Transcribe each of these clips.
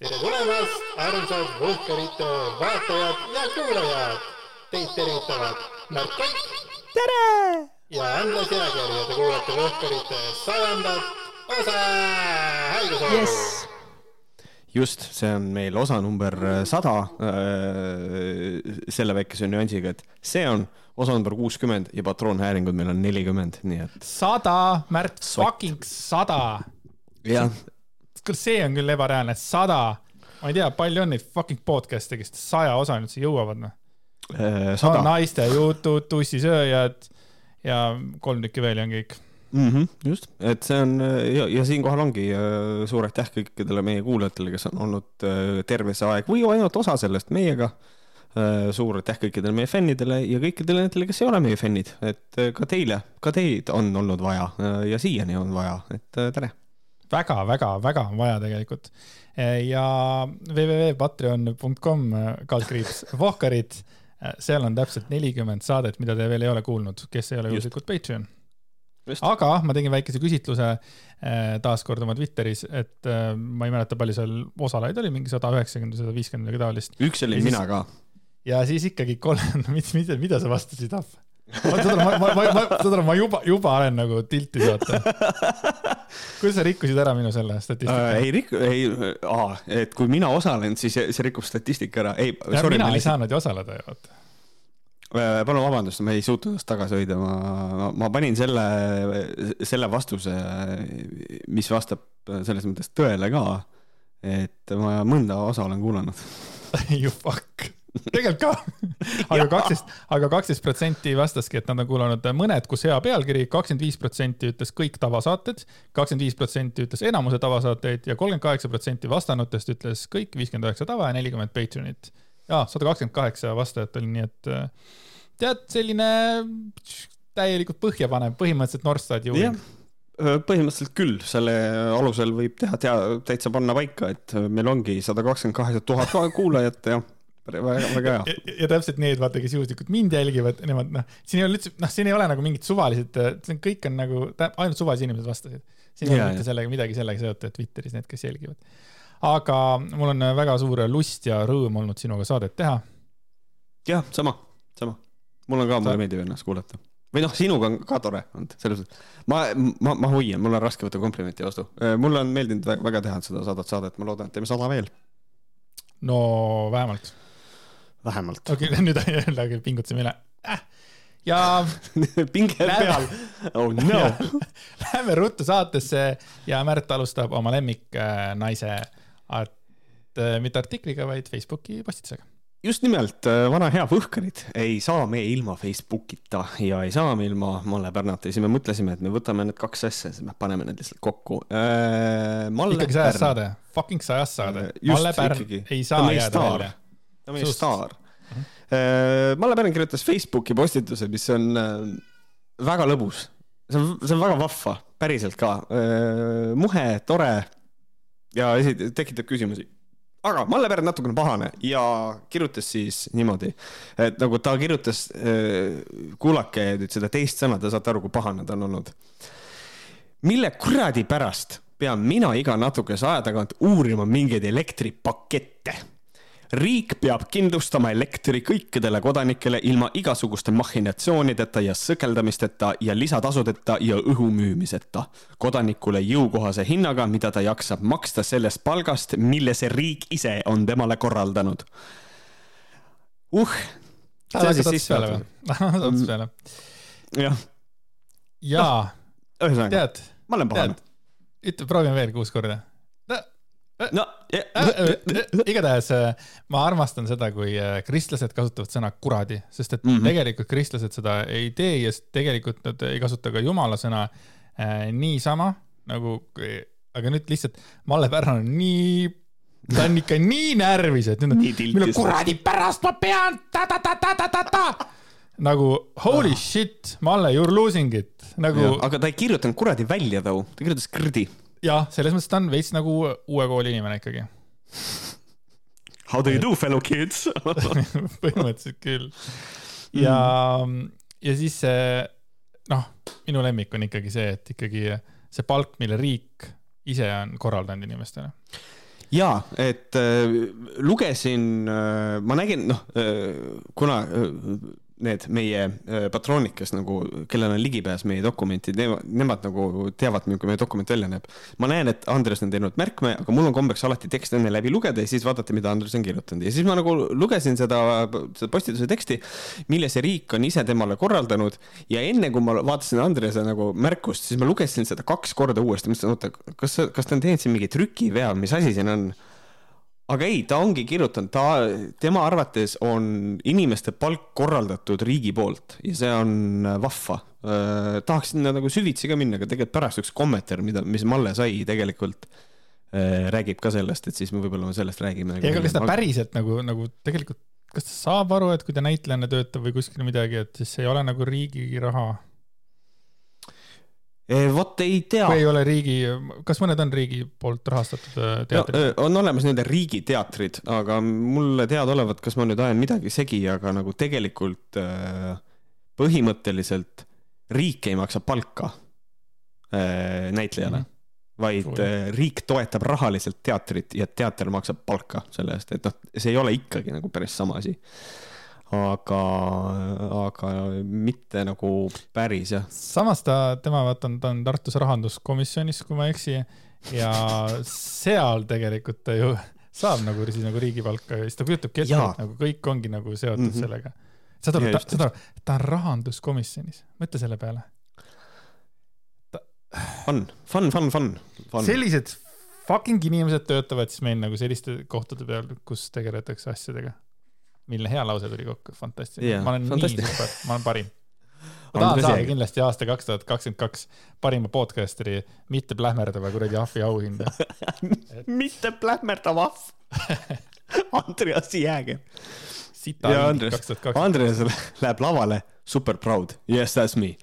tere tulemast, armsad Vuhkerite vaatajad ja kuulajad. Teid tervitavad Märt Kõik. tere! ja Andres Jääger ja te kuulate Vuhkerite sajandat osa. haigushoiu yes. just, see on meil osa number sada äh,. selle väikese nüansiga, et see on osa number kuuskümmend ja patroonhääringud meil on nelikümmend, nii et. sada, Märt, fucking sada. jah kuule, see on küll ebareaalne, sada, ma ei tea, palju on neid fucking podcast'e, kes saja osani üldse jõuavad, noh. sada. naiste jutud, tussisööjad ja kolm tükki veel on kõik mm. -hmm, just, et see on ja, ja siinkohal ongi suur aitäh kõikidele meie kuulajatele, kes on olnud terve see aeg või ainult osa sellest meiega. suur aitäh kõikidele meie fännidele ja kõikidele nendele, kes ei ole meie fännid, et ka teile, ka teid on olnud vaja ja siiani on vaja, et tere väga-väga-väga on vaja tegelikult. ja www.patreon.com kaldkriips Vohkarid, seal on täpselt nelikümmend saadet, mida te veel ei ole kuulnud, kes ei ole juhuslikult Patreon. aga ma tegin väikese küsitluse taaskord oma Twitteris, et ma ei mäleta, palju seal osalejaid oli, mingi sada üheksakümmend või sada viiskümmend midagi taolist. üks oli ja mina ka. ja siis ikkagi kolm, mida, mida sa vastasid, Ahv? Aru, ma, ma, ma, saad aru, ma juba, juba olen nagu tiltis, vaata. kuidas sa rikkusid ära minu selle statistika äh,? ei riku, ei, et kui mina osalen, siis see rikub statistika ära. ei, mina ei saanud ju osaleda ju, vaata äh, palun vabandust, ma ei suutnud ennast tagasi hoida, ma, ma, ma panin selle, selle vastuse, mis vastab selles mõttes tõele ka. et ma mõnda osa olen kuulanud You fuck tegelikult ka. Aga kaksteist, aga kaksteist protsenti vastaski, et nad on kuulanud mõned, kus hea pealkiri, kakskümmend viis protsenti ütles kõik tavasaated, kakskümmend viis protsenti ütles enamuse tavasaateid ja kolmkümmend kaheksa protsenti vastanutest ütles kõik viiskümmend üheksa tava ja nelikümmend Patreonit. ja sada kakskümmend kaheksa vastajat oli, nii et tead, selline täielikult põhjapanev, põhimõtteliselt Norstad ju põhimõtteliselt küll, selle alusel võib teha tea, täitsa panna paika, et meil ongi sada kakskümmend kaheksa tuhat kuulajat ja väga, väga hea. ja, täpselt need, vaata, kes juhuslikult mind jälgivad, nemad noh, siin ei ole üldse, noh, siin ei ole nagu mingid suvalised, see on, kõik on nagu, ainult suvalised inimesed vastasid. siin ei ole mitte sellega, midagi sellega seotud, Twitteris need, kes jälgivad. aga mul on väga suur lust ja rõõm olnud sinuga saadet teha. jah, sama, sama. mul on ka, mulle meeldib ennast kuulata või noh, sinuga on ka tore olnud, selles mõttes. ma, ma, ma hoian, mul on raske võtta komplimenti vastu. mulle on meeldinud väga, väga teha seda sadat saadet, ma loodan, et teeme sada veel. no vähemalt vähemalt. okei okay,, nüüd jällegi pingutasime üle äh.. ja pinge peal. oh no. Lähme ruttu saatesse ja Märt alustab oma lemmiknaise art, äh, mitte artikliga, vaid Facebooki postitusega just nimelt, äh, vana hea Võhkarid ei saa me ilma Facebookita ja ei saa me ilma Malle Pärnata ja siis me mõtlesime, et me võtame need kaks asja, siis me paneme need lihtsalt kokku äh,. ikkagi sajas saade, fucking sajas saade. Malle Pärn ei saa jääda välja ta on meie staar mm. -hmm. Malle Pärn kirjutas Facebooki postituse, mis on äh, väga lõbus. see on, see on väga vahva, päriselt ka. Äh, muhe, tore ja esi-, tekitab küsimusi aga Malle Pärn natukene pahane ja kirjutas siis niimoodi, et nagu ta kirjutas, kuulake nüüd seda teist sõna, te saate aru, kui pahane ta on olnud. mille kuradi pärast pean mina iga natukese aja tagant uurima mingeid elektripakette riik peab kindlustama elektri kõikidele kodanikele ilma igasuguste mahhinatsioonideta ja sõkeldamisteta ja lisatasudeta ja õhu müümiseta. kodanikule jõukohase hinnaga, mida ta jaksab maksta sellest palgast, mille see riik ise on temale korraldanud. uh. peale. jah. jaa. tead. ma olen pahane. ütle, proovime veel kuus korda no igatahes ma armastan seda, kui kristlased kasutavad sõna kuradi, sest et mm -hmm. tegelikult kristlased seda ei tee ja tegelikult nad ei kasuta ka jumala sõna äh, niisama nagu, aga nüüd lihtsalt Malle Pärn on nii, ta on ikka nii närvis, et nüüd on, mille kuradi pärast ma pean ta-ta-ta-ta-ta-ta nagu holy shit, Malle, you are losing it, nagu. aga ta ei kirjutanud kuradi välja too, ta kirjutas krdi jah, selles mõttes ta on veits nagu uue kooli inimene ikkagi. How do you do, fellow kids põhimõtteliselt küll. ja mm., ja siis see, noh, minu lemmik on ikkagi see, et ikkagi see palk, mille riik ise on korraldanud inimestele. ja et äh, lugesin äh,, ma nägin, noh äh,, kuna äh, need meie äh, patroonid, kes nagu, kellel on ligipääs meie dokumentid, nemad nagu teavad, milline meie dokument välja näeb. ma näen, et Andres on teinud märkme, aga mul on kombeks alati tekst enne läbi lugeda ja siis vaadata, mida Andres on kirjutanud. Ja siis ma nagu lugesin seda, seda postituse teksti, mille see riik on ise temale korraldanud ja enne kui ma vaatasin Andrese nagu märkust, siis ma lugesin seda kaks korda uuesti, mõtlesin, oota, kas, kas ta on teinud siin mingi trükivea, mis asi siin on aga ei, ta ongi kirjutanud, ta, tema arvates on inimeste palk korraldatud riigi poolt ja see on äh, vahva äh,. tahaks sinna nagu süvitsi ka minna, aga tegelikult pärast üks kommentaar, mida, mis Malle sai, tegelikult äh, räägib ka sellest, et siis me võib-olla sellest räägime. ega kas ta päriselt nagu, nagu tegelikult, kas ta saab aru, et kui ta näitlejana töötab või kuskil midagi, et siis ei ole nagu riigi raha vot ei tea. kui ei ole riigi, kas mõned on riigi poolt rahastatud äh, teatrid no,? on olemas nii-öelda riigiteatrid, aga mulle teadaolevalt, kas ma nüüd ajan midagi segi, aga nagu tegelikult äh, põhimõtteliselt riik ei maksa palka äh, näitlejale mm, -hmm. vaid Ui. riik toetab rahaliselt teatrit ja teater maksab palka selle eest, et noh, see ei ole ikkagi nagu päris sama asi aga, aga mitte nagu päris jah. samas ta, tema vaata, ta on Tartus rahanduskomisjonis, kui ma ei eksi ja seal tegelikult ta ju saab nagu siis nagu riigipalka ja siis ta kujutabki ette, et nagu kõik ongi nagu seotud mm -hmm. sellega. saad aru, saad aru, ta on rahanduskomisjonis, mõtle selle peale ta.... Fun, fun, fun, fun, fun. sellised fucking inimesed töötavad siis meil nagu selliste kohtade peal, kus tegeletakse asjadega milline hea lause tuli kokku, fantastiline yeah,. ma olen nii super, ma olen parim. ma tahan saada kindlasti aasta kaks tuhat kakskümmend kaks parima podcasteri mitte plähmerdava kuradi ahvi auhinda mitte plähmerdav ahv Andreas Jääger. ja Andres, Andres läheb lavale, super proud, yes that's me.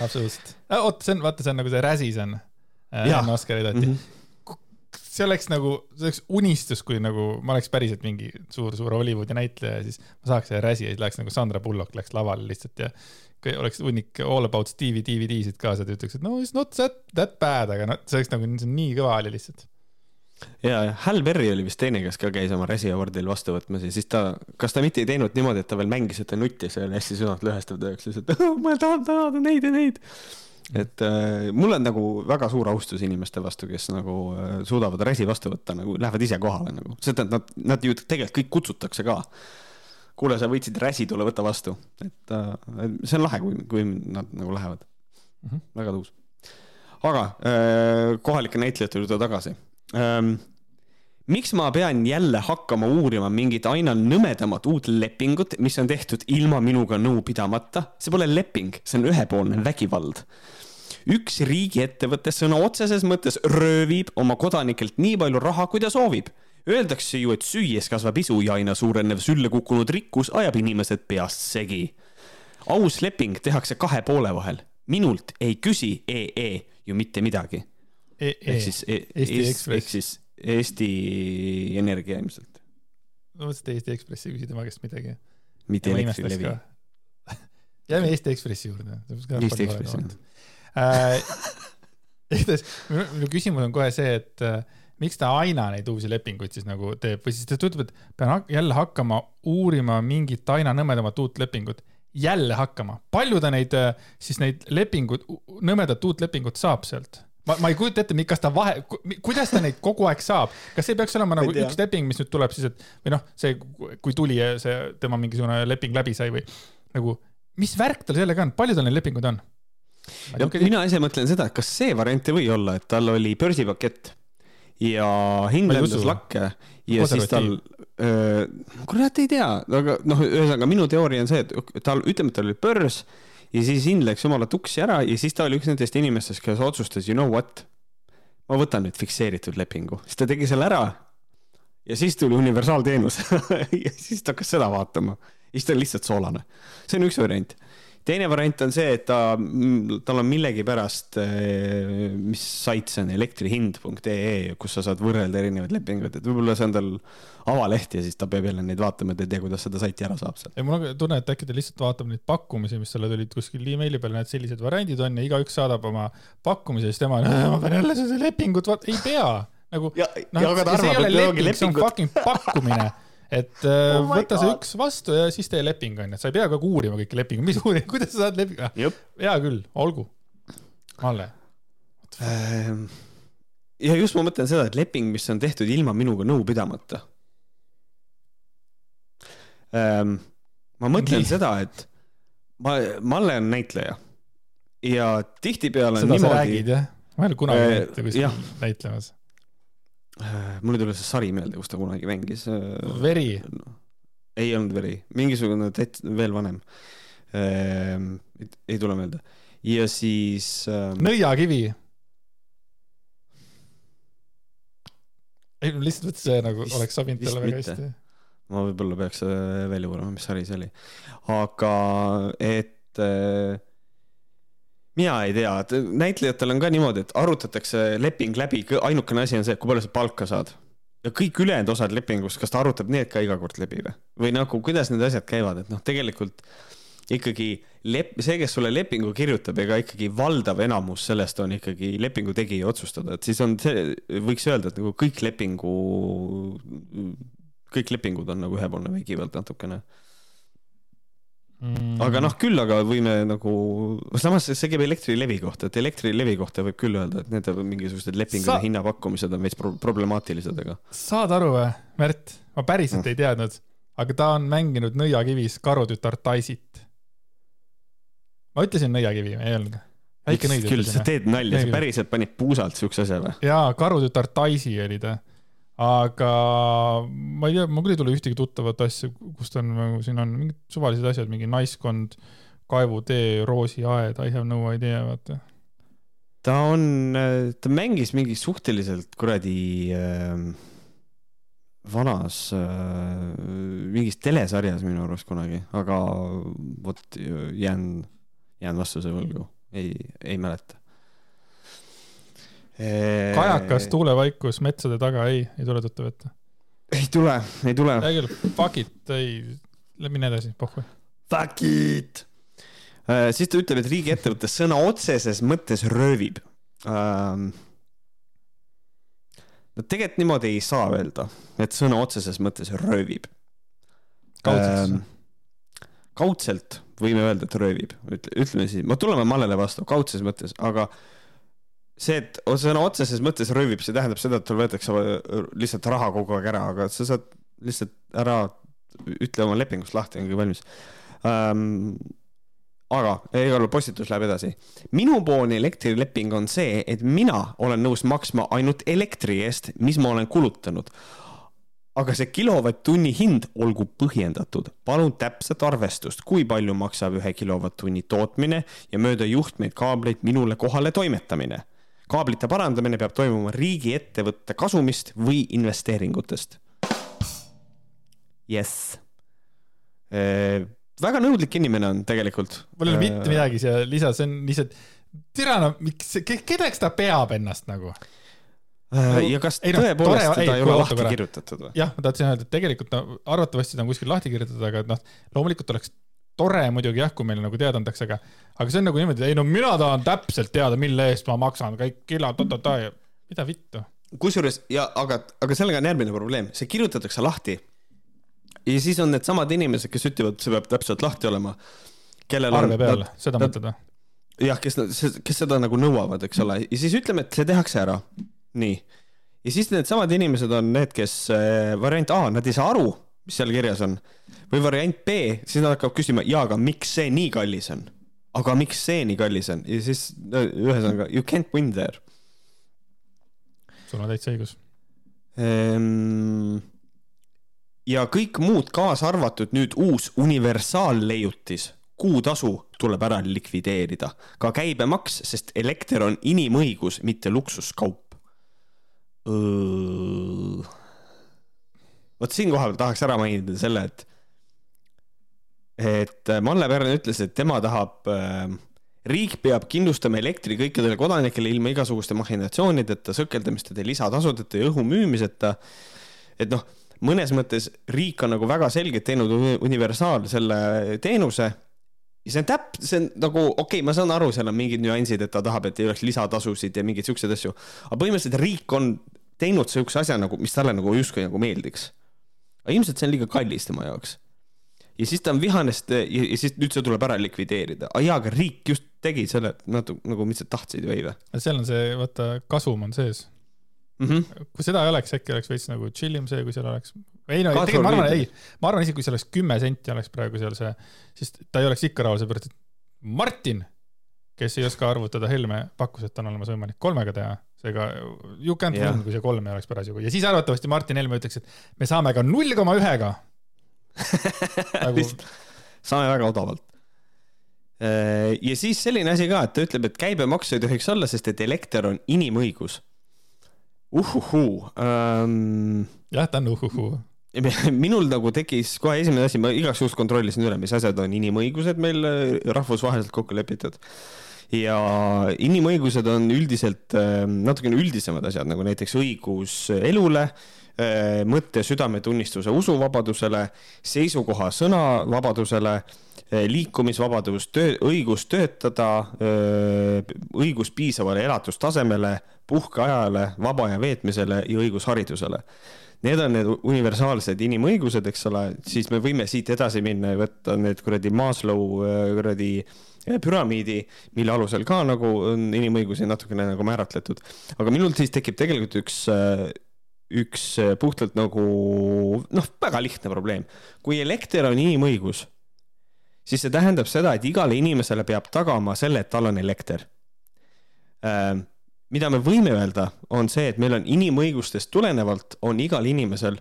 absoluutselt, oot, see on, vaata, see on nagu see Räsis on äh,, enne Oscareid anti mm. -hmm see oleks nagu, see oleks unistus, kui nagu ma oleks päriselt mingi suur-suur Hollywoodi näitleja ja siis ma saaks selle räsi ja siis läheks nagu Sandra Bullock läheks lavale lihtsalt ja oleks hunnik All About Stevie DVD-sid kaasa, ta ütleks, et no it's not that, that bad, aga noh, see oleks nagu, see on nii kõva oli lihtsalt. ja, ja Hal Berry oli vist teine, kes ka käis oma Razzie Awardil vastu võtmas ja siis ta, kas ta mitte ei teinud niimoodi, et ta veel mängis, et ta nuttis ja oli hästi südantlõhestav, ta ütles lihtsalt, ma tahan tänada neid ja neid et äh, mul on nagu väga suur austus inimeste vastu, kes nagu äh, suudavad räsi vastu võtta, nagu lähevad ise kohale nagu, sest et nad, nad ju tegelikult kõik kutsutakse ka. kuule, sa võitsid räsi, tule võta vastu, et äh, see on lahe, kui, kui nad nagu lähevad mm. -hmm. väga tuus. aga äh, kohalike näitlejate juurde tagasi ähm, miks ma pean jälle hakkama uurima mingit aina nõmedamat uut lepingut, mis on tehtud ilma minuga nõu pidamata? see pole leping, see on ühepoolne vägivald üks riigiettevõte sõna otseses mõttes röövib oma kodanikelt nii palju raha, kui ta soovib. Öeldakse ju, et süües kasvab isu ja aina suurenev sülle kukkunud rikkus ajab inimesed peast segi. aus leping tehakse kahe poole vahel. minult ei küsi EE ju mitte midagi e. E. ehk siis e Eesti Ekspress. ehk siis Eesti Energia ilmselt. ma mõtlesin, et Eesti Ekspress ei küsi tema käest midagi. mitte Elektrilevi. jääme Eesti Ekspressi juurde. Eesti Ekspress jah Äh, igatahes minu küsimus on kohe see, et äh, miks ta aina neid uusi lepinguid siis nagu teeb või siis ta ütleb, et pean jälle hakkama uurima mingit aina nõmedamat uut lepingut. jälle hakkama, palju ta neid äh, siis neid lepinguid, nõmedat uut lepingut saab sealt? Ma, ma ei kujuta ette, kas ta vahe, kuidas ta neid kogu aeg saab, kas ei peaks olema nagu üks leping, mis nüüd tuleb siis, et või noh, see, kui tuli see tema mingisugune leping läbi sai või nagu, mis värk tal sellega on, palju tal neid lepinguid on? ja mina ise mõtlen seda, et kas see variant ei või olla, et tal oli börsipakett ja hind lendas lakke ja siis tal äh,, kurat ei tea, aga noh, ühesõnaga minu teooria on see, et tal, ütleme, et tal oli börs ja siis hind läks jumala tuksi ära ja siis ta oli üks nendest inimestest, kes otsustas, you know what, ma võtan nüüd fikseeritud lepingu, siis ta tegi selle ära. ja siis tuli universaalteenus ja siis ta hakkas seda vaatama, siis ta oli lihtsalt soolane. see on üks variant teine variant on see, et ta, tal on millegipärast, eh, mis sait see on, elektrihind.ee, kus sa saad võrrelda erinevaid lepinguid, et võib-olla see on tal avaleht ja siis ta peab jälle neid vaatama, et ei tea, kuidas seda saiti ära saab sealt. ei, mul on tunne, et äkki ta lihtsalt vaatab neid pakkumisi, mis talle tulid kuskil emaili peal, näed, sellised variandid on ja igaüks saadab oma pakkumise, siis tema, ma pean jälle seda lepingut vaat-, ei pea nagu ja, noh ja aga ta arvab, ole et leping, see on fucking pakkumine. et äh, Oh võta see God. üks vastu ja siis tee leping onju, sa ei pea kogu uurima kõiki lepinguid, mis uurima, kuidas sa saad lepingu, jep. hea küll, olgu. Malle, Ehm, ja just ma mõtlen seda, et leping, mis on tehtud ilma minuga nõu pidamata. ma mõtlen Nii. seda, et ma, Malle on näitleja ja tihtipeale seda sa niimoodi räägid, jah? ma ei ole kunagi Äh, näinud kuskil näitlemas. Mul ei tule see sari meelde, kus ta kunagi mängis. veri, ei olnud veri, mingisugune täit-, veel vanem. ei tule meelde. ja siis ähm, nõiakivi. ei, lihtsalt mõtlesin, see nagu Vist- oleks sobinud talle väga hästi. ma võib-olla peaks äh, välja uurima, mis sari see oli. aga et äh, mina ei tea, et näitlejatel on ka niimoodi, et arutatakse leping läbi, ainukene asi on see, kui palju sa palka saad. ja kõik ülejäänud osad lepingust, kas ta arutab need ka iga kord läbi või? või nagu, kuidas need asjad käivad, et noh, tegelikult ikkagi lep-, see, kes sulle lepingu kirjutab, ega ikkagi valdav enamus sellest on ikkagi lepingu tegija otsustada, et siis on see, võiks öelda, et nagu kõik lepingu, kõik lepingud on nagu ühepoolne vägivald natukene. Mm. aga noh, küll aga võime nagu, samas see käib Elektrilevi kohta, et Elektrilevi kohta võib küll öelda, et need mingisugused lepingud Sa- ja hinnapakkumised on veits pro problemaatilised, aga saad aru või, Märt? ma päriselt Mm. ei teadnud, aga ta on mänginud Nõiakivis karutütar Taisit. ma ütlesin Nõiakivi, ei öelnud? küll, sa teed nalja, sa päriselt panid puusalt siukse asja või? jaa, karutütar Taisi oli ta. Aga ma ei tea, mul küll ei tule ühtegi tuttavat asja, kus ta on nagu, siin on mingid suvalised asjad, mingi naiskond, kaevutee, roosiaed, I have no idea, vaata. ta on, ta mängis mingi suhteliselt kuradi äh, vanas äh, mingis telesarjas minu arust kunagi, aga vot jään, jään vastuse võlgu, ei, ei mäleta. kajakas, tuulevaikus, metsade taga, ei, ei tule tuttav ette. ei tule, ei tule. hea küll, fuck it, ei, mine edasi, pohhu. Fuck it. siis ta ütleb, et riigiettevõte sõna otseses mõttes röövib ähm,. no tegelikult niimoodi ei saa öelda, et sõna otseses mõttes röövib. kaudselt. kaudselt võime öelda, et röövib, ütleme siis, ma tuleme Mallele vastu kaudses mõttes, aga see, et sõna otseses mõttes röövib, see tähendab seda, et sul võetakse lihtsalt raha kogu aeg ära, aga sa saad lihtsalt ära, ütle oma lepingust lahti, on kõik valmis ähm,. aga igal juhul postitus läheb edasi. minupoolne elektrileping on see, et mina olen nõus maksma ainult elektri eest, mis ma olen kulutanud aga see kilovatt-tunni hind olgu põhjendatud. palun täpset arvestust, kui palju maksab ühe kilovatt-tunni tootmine ja mööda juhtmeid kaableid minule kohale toimetamine. Kaablite parandamine peab toimuma riigiettevõtte kasumist või investeeringutest. Jess. väga nõudlik inimene on tegelikult. mul ei ole mitte midagi siia lisa, see on lihtsalt, tirana, miks, kelleks ta peab ennast nagu? Äh, ja kas Ei noh, tõepoolest tore- ei, teda ei kuule, ole lahti korra. kirjutatud või? jah, ma tahtsin öelda, et tegelikult no arvatavasti ta on kuskil lahti kirjutatud, aga noh, loomulikult oleks tore muidugi jah, kui meile nagu teada antakse, aga, aga see on nagu niimoodi, ei no mina tahan täpselt teada, mille eest ma maksan kõik kilo, ta-ta-ta ja mida vittu. kusjuures ja aga, aga sellega on järgmine probleem, see kirjutatakse lahti. ja siis on needsamad inimesed, kes ütlevad, see peab täpselt lahti olema. kellel arve peal seda mõtled või? jah, kes, kes seda nagu nõuavad, eks ole, ja siis ütleme, et see tehakse ära. nii. ja siis needsamad inimesed on need, kes äh, variant A, nad ei saa aru, mis seal kirjas on. või variant B, siis nad hakkavad küsima, jaa, aga miks see nii kallis on? aga miks see nii kallis on ja siis no, ühesõnaga you can't win there sul on täitsa õigus. Ehm, ja kõik muud, kaasa arvatud nüüd uus universaalleiutis, kuutasu tuleb ära likvideerida, ka käibemaks, sest elekter on inimõigus, mitte luksuskaup. Vot siin kohapeal tahaks ära mainida selle, et et Malle Pärn ütles, et tema tahab äh, riik peab kindlustama elektri kõikidele kodanikele ilma igasuguste mahhinatsioonideta, sõkeldamisteta, lisatasudeta ja õhu müümiseta. et noh, mõnes mõttes riik on nagu väga selgelt teinud uni- universaal selle teenuse. ja see on täp-, see on nagu okei okay,, ma saan aru, seal on mingid nüansid, et ta tahab, et ei oleks lisatasusid ja mingeid siukseid asju. aga põhimõtteliselt riik on teinud siukse asja nagu, mis talle nagu justkui nagu meeldiks. Aga ilmselt see on liiga kallis tema jaoks. ja siis ta on vihane, sest ja, ja siis nüüd see tuleb ära likvideerida. aga jaa, aga riik just tegi selle, nad nagu, mis sa tahtsid või või seal on see, vaata, kasum on sees. mm? -hmm. kui seda ei oleks, äkki oleks veits nagu chill im see, kui seal oleks. ei no tegelikult ma arvan, ei, ma arvan isegi, kui see oleks kümme senti oleks praegu seal see, siis ta ei oleks ikka rahul, seepärast et Martin, kes ei oska arvutada Helme, pakkus, et on olemas võimalik kolmega teha. Seega you can't Jah. win, kui see kolm ei oleks parasjagu ja siis arvatavasti Martin Helme ütleks, et me saame ka null koma ühega. nagu saame väga odavalt. ja siis selline asi ka, et ta ütleb, et käibemaksu ei tohiks olla, sest et elekter on inimõigus. uhuhuu ähm,. jah, ta on uhuhuu. minul nagu tekkis kohe esimene asi, ma igaks juhuks kontrollisin üle, mis asjad on inimõigused meil äh, rahvusvaheliselt kokku lepitud. Ja inimõigused on üldiselt äh, natukene üldisemad asjad, nagu näiteks õigus elule, mõtte, südametunnistuse, usuvabadusele, seisukoha, sõnavabadusele, liikumisvabadus, töö, õigus töötada, õigus piisavale elatustasemele, puhkeajale, vaba aja veetmisele ja õigus haridusele. Need on need universaalsed inimõigused, eks ole, siis me võime siit edasi minna ja võtta need kuradi Maslow äh, kuradi äh, püramiidi, mille alusel ka nagu on inimõigusi natukene nagu määratletud. aga minul siis tekib tegelikult üks, üks äh, puhtalt nagu noh, väga lihtne probleem. kui elekter on inimõigus, siis see tähendab seda, et igale inimesele peab tagama selle, et tal on elekter Äh, mida me võime öelda, on see, et meil on inimõigustest tulenevalt on igal inimesel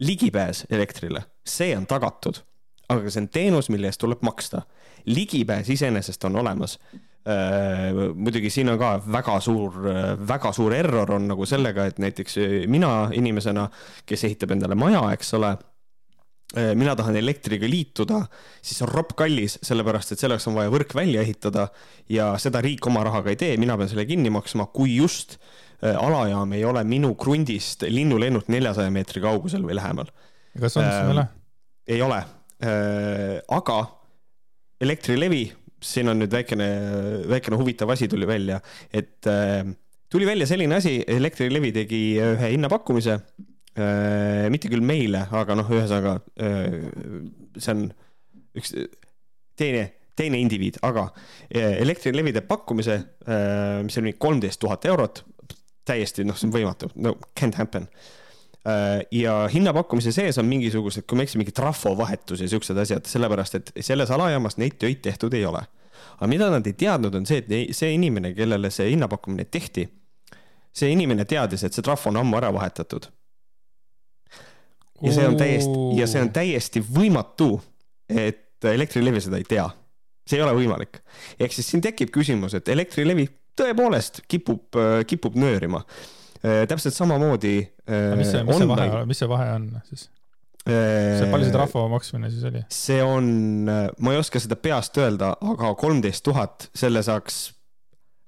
ligipääs elektrile, see on tagatud, aga see on teenus, mille eest tuleb maksta. Ligipääs iseenesest on olemas. muidugi siin on ka väga suur, väga suur error on nagu sellega, et näiteks mina inimesena, kes ehitab endale maja, eks ole mina tahan elektriga liituda, siis on ropp kallis, sellepärast et selleks on vaja võrk välja ehitada ja seda riik oma rahaga ei tee, mina pean selle kinni maksma, kui just äh, alajaam ei ole minu krundist linnulennult neljasaja meetri kaugusel või lähemal. kas on siis Ähm, ole? ei ole, aga Elektrilevi, siin on nüüd väikene, väikene huvitav asi tuli välja, et äh, tuli välja selline asi, Elektrilevi tegi ühe hinnapakkumise Äh, mitte küll meile, aga noh, ühesõnaga äh, see on üks teine, teine indiviid, aga äh, Elektrilevi teeb pakkumise, mis mingi kolmteist tuhat eurot. täiesti noh, see on võimatu, no can't happen. Ja hinnapakkumise sees on mingisugused, kui ma ei eksi, mingi trafovahetus ja siuksed asjad, sellepärast et selles alajaamas neid töid tehtud ei ole. aga mida nad ei teadnud, on see, et see inimene, kellele see hinnapakkumine tehti, see inimene teadis, et see trahv on ammu ära vahetatud ja see on täiesti ja see on täiesti võimatu, et Elektrilevi seda ei tea. see ei ole võimalik. ehk siis siin tekib küsimus, et Elektrilevi tõepoolest kipub, kipub nöörima. Täpselt samamoodi. mis see, mis see vahe, mis see vahe on siis? see, palju see trahvo maksmine siis oli? see on, ma ei oska seda peast öelda, aga kolmteist tuhat, selle saaks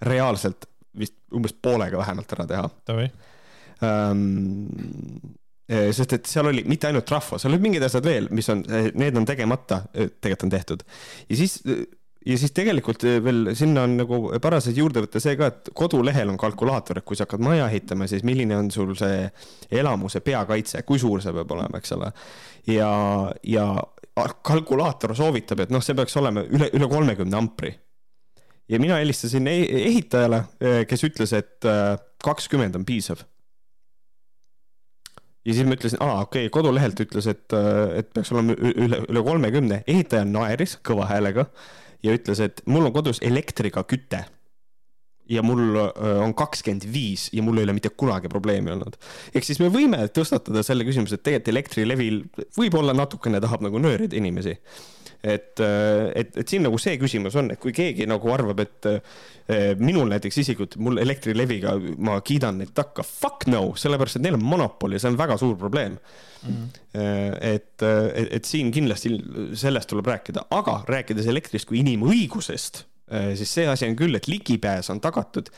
reaalselt vist umbes poolega vähemalt ära teha ähm,. sest et seal oli mitte ainult trahvo, seal olid mingid asjad veel, mis on, need on tegemata, tegelikult on tehtud ja siis ja siis tegelikult veel sinna on nagu parasjagu juurde võtta see ka, et kodulehel on kalkulaator, et kui sa hakkad maja ehitama, siis milline on sul see elamuse peakaitse, kui suur see peab olema, eks ole. ja, ja kalkulaator soovitab, et noh, see peaks olema üle, üle kolmekümne ampri. ja mina helistasin e- ehitajale, kes ütles, et kakskümmend on piisav ja siis ma ütlesin, aa okei okay,, kodulehelt ütles, et, et peaks olema üle, üle kolmekümne, ehitaja naeris kõva häälega ja ütles, et mul on kodus elektriga küte. Ja mul öö, on kakskümmend viis ja mul ei ole mitte kunagi probleemi olnud. ehk siis me võime tõstatada selle küsimuse, et tegelikult Elektrilevil võib-olla natukene tahab nagu nöörida inimesi. et, et, et siin nagu see küsimus on, et kui keegi nagu arvab, et eh, minul näiteks isiklikult, mul Elektrileviga, ma kiidan neid takka, fuck no, sellepärast et neil on monopol ja see on väga suur probleem mm.. et, et, et siin kindlasti sellest tuleb rääkida, aga rääkides elektrist kui inimõigusest, siis see asi on küll, et ligipääs on tagatud,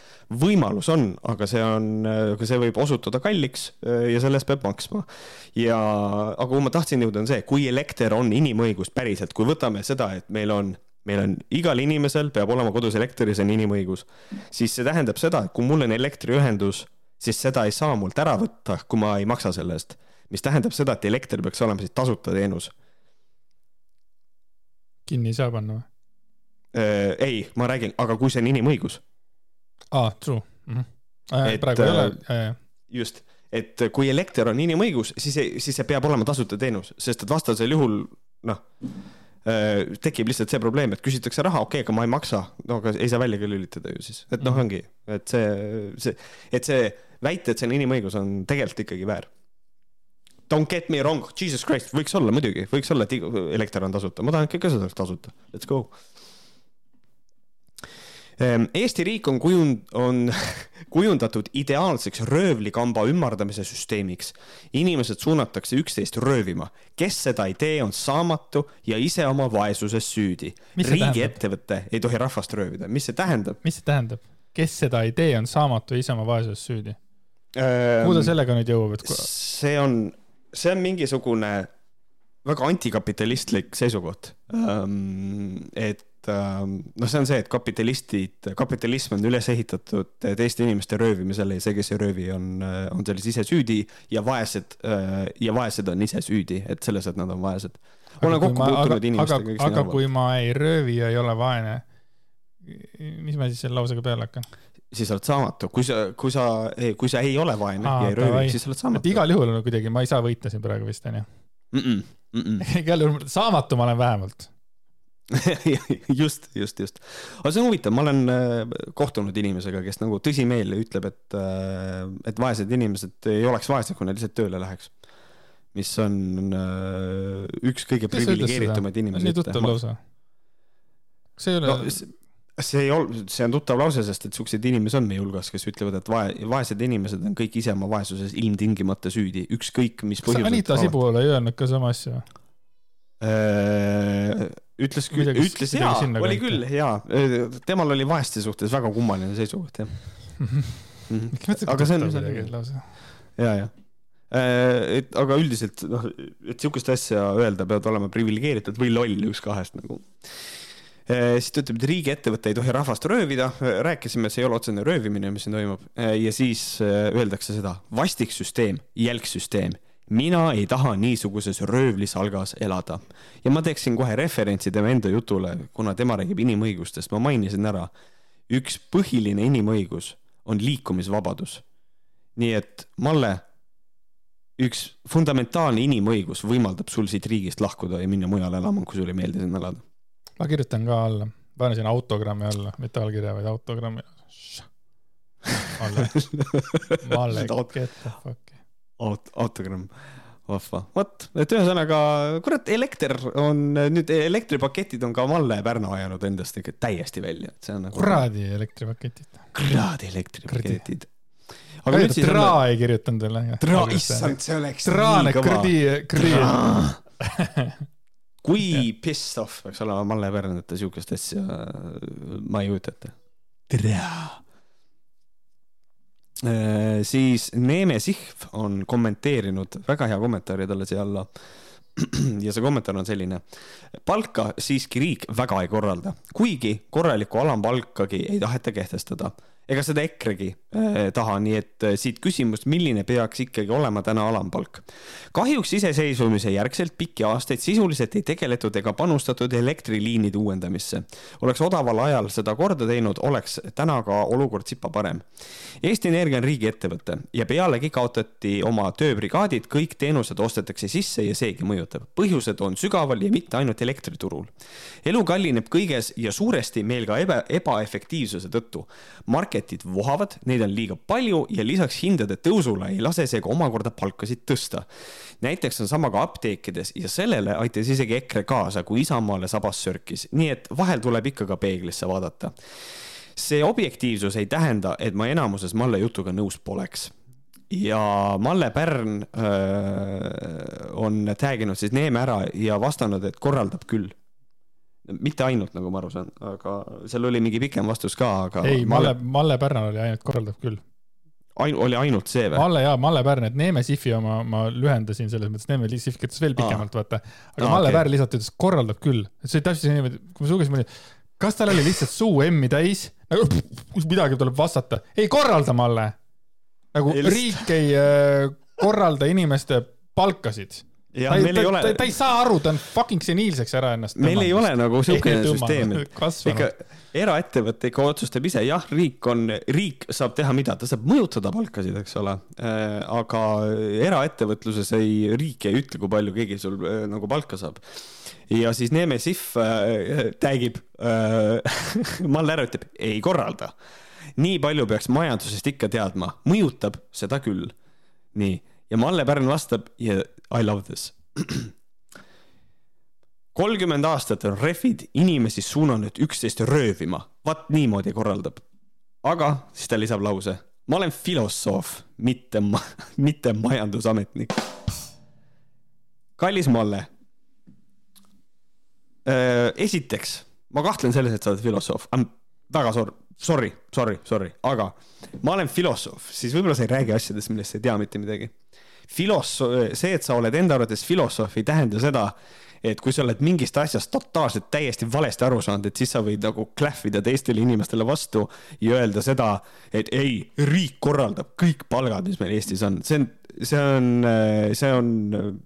võimalus on, aga see on, aga see võib osutuda kalliks eh, ja selle eest peab maksma. ja, aga kuhu ma tahtsin jõuda, on see, kui elekter on inimõigus päriselt, kui võtame seda, et meil on meil on igal inimesel peab olema kodus elekter ja see on inimõigus, siis see tähendab seda, et kui mul on elektriühendus, siis seda ei saa mult ära võtta, kui ma ei maksa selle eest. mis tähendab seda, et elekter peaks olema siis tasuta teenus. kinni ei saa panna või? Äh, ei, ma räägin, aga kui see on inimõigus. aa, true mm. -hmm. Et, praegu ei ole äh, just, et kui elekter on inimõigus, siis, siis see peab olema tasuta teenus, sest et vastasel juhul noh, tekib lihtsalt see probleem, et küsitakse raha, okei okay,, aga ma ei maksa, no aga ei saa välja ka lülitada ju siis, et noh, Mhm. ongi, et see, see, et see väita, et see on inimõigus, on tegelikult ikkagi väär. Don't get me wrong, jesus christ, võiks olla muidugi, võiks olla, et elekter on tasuta, ma tahan ikka ka seda tasuta, let's go. Ehm, Eesti riik on kujund-, on kujundatud ideaalseks röövlikamba ümardamise süsteemiks. inimesed suunatakse üksteist röövima. kes seda ei tee, on saamatu ja ise oma vaesuses süüdi. Riigiettevõte ei tohi rahvast röövida. mis see tähendab? mis see tähendab? kes seda ei tee, on saamatu ja ise oma vaesuses süüdi. Ehm, kuhu ta sellega nüüd jõuab, et see on, see on mingisugune väga antikapitalistlik seisukoht. et ähm, noh, see on see, et kapitalistid, kapitalism on üles ehitatud teiste inimeste röövimisele ja see, kes ei röövi, on, on selles ise süüdi ja vaesed ja vaesed on ise süüdi, et selles, et nad on vaesed. olen kokku puutunud inimestega, arvavad. aga kui ma ei röövi ja ei ole vaene, mis ma siis selle lausega peale hakkan? siis oled saamatu, kui sa, kui sa, kui sa ei ole vaene Aa, ja ei röövi, siis oled saamatu. igal juhul on kuidagi, ma ei saa võita siin praegu vist onju igal juhul saamatu ma olen vähemalt just, just, just. aga see on huvitav, ma olen kohtunud inimesega, kes nagu tõsimeeli ütleb, et, et vaesed inimesed ei oleks vaesed, kui nad lihtsalt tööle läheks. mis on üks kõige priviligeeritumaid inimesi. nii tuttav lause. see ei ole no, see ei ol-, see on tuttav lause, sest et siukseid inimesi on meie hulgas, kes ütlevad, et vae-, vaesed inimesed on kõik ise oma vaesuses ilmtingimata süüdi, ükskõik mis põhjusel. kas Anita Sibul ei öelnud ka sama asja? Ütles küll, ütles jaa, oli küll jaa, temal oli vaeste suhtes väga kummaline seisukoht jah. Aga see on. ja, ja et aga üldiselt noh, et sihukest asja öelda, pead olema priviligeeritud või loll, üks kahest nagu. Siis ta ütleb, et riigiettevõte ei tohi rahvast röövida, rääkisime, see ei ole otsene röövimine, mis siin toimub. ja siis öeldakse seda, vastik süsteem, jälg süsteem, mina ei taha niisuguses röövlisalgas elada. ja ma teeksin kohe referentsi tema enda jutule, kuna tema räägib inimõigustest, ma mainisin ära. üks põhiline inimõigus on liikumisvabadus. nii et Malle, üks fundamentaalne inimõigus võimaldab sul siit riigist lahkuda ja minna mujale elama, kui sulle ei meeldi siin elada ma kirjutan ka alla, panen sinna autogrammi alla, mitte allkirja, vaid autogrammi. Malle, Malle, get the fuck. Aut-, autogramm, vahva. vot, et ühesõnaga, kurat, elekter on, nüüd elektripaketid on ka Malle Pärnu ajanud endast ikka täiesti välja, et see on nagu. kuradi elektripaketid. kuradi elektripaketid. aga nüüd siis. Tra ei kirjutanud veel. Tra, issand, see oleks kõva. krõdi, krõdi kui pissed off peaks olema Malle Pärn, et ta siukest asja, ma ei kujuta ette. tere! Siis Neeme Sihv on kommenteerinud, väga hea kommentaari talle siia alla. ja see kommentaar on selline. palka siiski riik väga ei korralda, kuigi korralikku alampalkagi ei taheta kehtestada ega seda EKRE-gi äh, taha, nii et äh, siit küsimus, milline peaks ikkagi olema täna alampalk. kahjuks iseseisvumise järgselt pikki aastaid sisuliselt ei tegeletud ega panustatud elektriliinide uuendamisse. oleks odaval ajal seda korda teinud, oleks täna ka olukord sipa parem. Eesti Energia on riigiettevõte ja pealegi kaotati oma tööbrigaadid, kõik teenused ostetakse sisse ja seegi mõjutab. põhjused on sügaval ja mitte ainult elektriturul. elu kallineb kõiges ja suuresti meil ka eba, ebaefektiivsuse tõttu. Mark marketid vohavad, neid on liiga palju ja lisaks hindade tõusule ei lase see ka omakorda palkasid tõsta. näiteks on sama ka apteekides ja sellele aitas isegi EKRE kaasa, kui Isamaale sabas sörkis, nii et vahel tuleb ikka ka peeglisse vaadata. see objektiivsus ei tähenda, et ma enamuses Malle jutuga nõus poleks ja Malle Pärn öö, on tag inud siis Neeme ära ja vastanud, et korraldab küll mitte ainult, nagu ma aru saan, aga seal oli mingi pikem vastus ka, aga. ei, Malle, Malle Pärnal oli ainult korraldab küll. Ain-, oli ainult see või? Malle jaa, Malle Pärn, et Neeme Sifi oma ma lühendasin selles mõttes, Neeme Sif kirjutas veel pikemalt, vaata. aga Aa, Malle okay. Pärn lihtsalt ütles, korraldab küll. see oli täpselt niimoodi, kui ma sugesin, ma olin, kas tal oli lihtsalt suu M-i täis, nagu midagi tuleb vastata. ei korralda, Malle. nagu Ei, riik ei äh, korralda inimeste palkasid. Ja ta, meil ei ta, ole ta, ta ei saa aru, ta on fucking seniilseks ära ennast. meil ei ole nagu siukene süsteem, et ikka eraettevõte ikka otsustab ise, jah, riik on, riik saab teha mida, ta saab mõjutada palkasid, eks ole. aga eraettevõtluses ei, riik ei ütle, kui palju keegi sul äh, nagu palka saab. ja siis Neeme Sihv äh, tagib äh, Malle ära ütleb, ei korralda. nii palju peaks majandusest ikka teadma, mõjutab seda küll. nii, ja Malle Pärn vastab yeah, I love this kolmkümmend aastat on rehvid inimesi suunanud üksteist röövima, vaat niimoodi korraldab. aga siis ta lisab lause, ma olen filosoof, mitte ma, mitte majandusametnik. kallis Malle. esiteks, ma kahtlen selles, et sa oled filosoof, I m väga sor-, sorry, sorry, sorry, aga ma olen filosoof, siis võib-olla sa ei räägi asjadest, millest sa ei tea mitte midagi filoso-, see, et sa oled enda arvates filosoof, ei tähenda seda, et kui sa oled mingist asjast totaalselt täiesti valesti aru saanud, et siis sa võid nagu klähvida teistele inimestele vastu ja öelda seda, et ei, riik korraldab kõik palgad, mis meil Eestis on, see on, see on, see on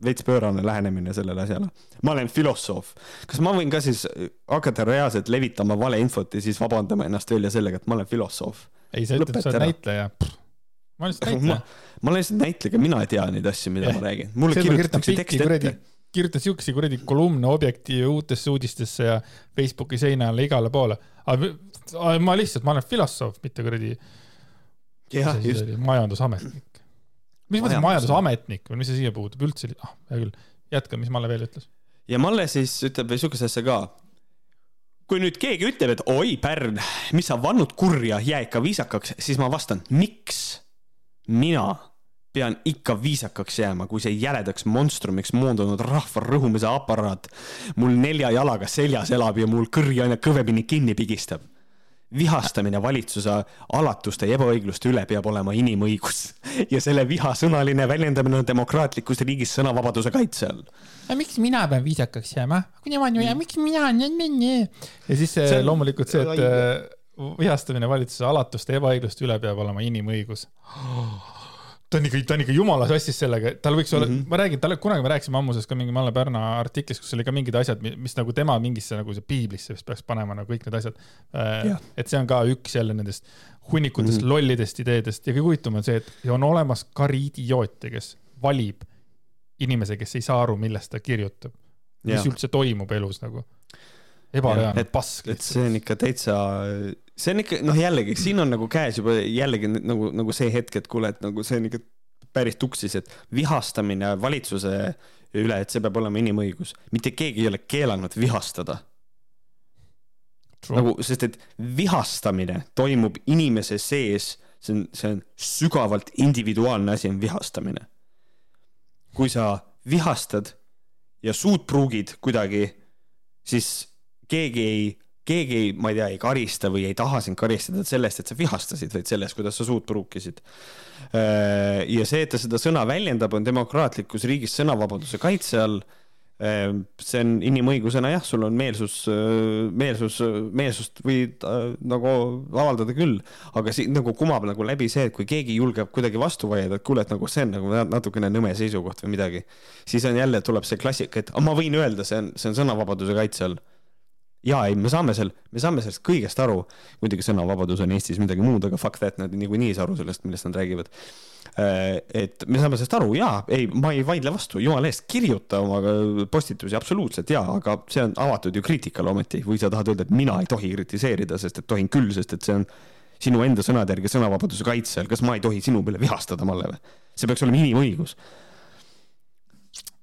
veits pöörane lähenemine sellele asjale. ma olen filosoof, kas ma võin ka siis hakata reaalselt levitama valeinfot ja siis vabandama ennast välja sellega, et ma olen filosoof? ei, sa ütled, sa oled näitleja. ma olen lihtsalt näitleja. ma olen lihtsalt näitleja, mina ei tea neid asju, mida Jah. ma räägin. mulle kirjutatakse tekst ette., kirjutan siukesi kuradi kolumne Objektiivi uutesse uudistesse ja Facebooki seina alla igale poole. aga ma lihtsalt, ma olen filosoof, mitte kuradi, majandusametnik. mis mõttes Majandus- majandusametnik või mis see siia puutub üldse, ah, hea küll, jätka, mis Malle veel ütles. ja Malle siis ütleb veel siukest asja ka. kui nüüd keegi ütleb, et oi, Pärn, mis sa vannud kurja, jää ikka viisakaks, siis ma vastan, miks mina pean ikka viisakaks jääma, kui see jäledaks monstrumiks moondunud rahva rõhumise aparaat mul nelja jalaga seljas elab ja mul kõri aina kõvemini kinni pigistab. vihastamine valitsuse alatuste ja ebaõigluste üle peab olema inimõigus ja selle viha sõnaline väljendamine on demokraatlikus riigis sõnavabaduse kaitse all. miks mina pean viisakaks jääma? kui nemad ju, miks mina? ja siis see, See on loomulikult see, et vihastamine valitsuse alatuste ja ebaõigluste üle peab olema inimõigus. ta on ikka, ta on ikka jumala sassis sellega, tal võiks olla mm. -hmm. ma räägin talle, kunagi me rääkisime ammuses ka mingi Malle Pärna artiklis, kus oli ka mingid asjad, mis nagu tema mingisse nagu see piiblisse vist peaks panema nagu kõik need asjad Jah.. et see on ka üks jälle nendest hunnikutest mm. -hmm. lollidest ideedest ja kõige huvitavam on see, et on olemas kari idioote, kes valib inimese, kes ei saa aru, millest ta kirjutab. mis Jah. üldse toimub elus nagu. Ebareaalne et pask et see on ikka täitsa, see on ikka noh, jällegi siin on nagu käes juba jällegi nagu, nagu see hetk, et kuule, et nagu see on ikka päris tuksis, et vihastamine valitsuse üle, et see peab olema inimõigus. mitte keegi ei ole keelanud vihastada. Nagu, sest et vihastamine toimub inimese sees, see on, see on sügavalt individuaalne asi, on vihastamine. kui sa vihastad ja suud pruugid kuidagi, siis keegi ei, keegi ei, ma ei tea, ei karista või ei taha sind karistada sellest, et sa vihastasid, vaid sellest, kuidas sa suud pruukisid. ja see, et ta seda sõna väljendab, on demokraatlikus riigis sõnavabaduse kaitse all see on inimõigusena jah, sul on meelsus, meelsus, meelsust võid äh, nagu avaldada küll, aga siin nagu kumab nagu läbi see, et kui keegi julgeb kuidagi vastu vaielda, et kuule, et nagu see on nagu natukene nõme seisukoht või midagi, siis on jälle, tuleb see klassika, et "Ah, ma võin öelda, see on, see on sõnavabaduse kaitse all. Ja ei, me saame seal, me saame sellest kõigest aru, muidugi sõnavabadus on Eestis midagi muud, aga fuck that, nad niikuinii ei saa aru sellest, millest nad räägivad. et me saame sellest aru ja ei, ma ei vaidle vastu, jumala eest, kirjuta oma postitusi absoluutselt ja, aga see on avatud ju kriitikale ometi või sa tahad öelda, et mina ei tohi kritiseerida, sest et tohin küll, sest et see on sinu enda sõnade järgi sõnavabaduse kaitse all, kas ma ei tohi sinu peale vihastada, Malle või? see peaks olema inimõigus.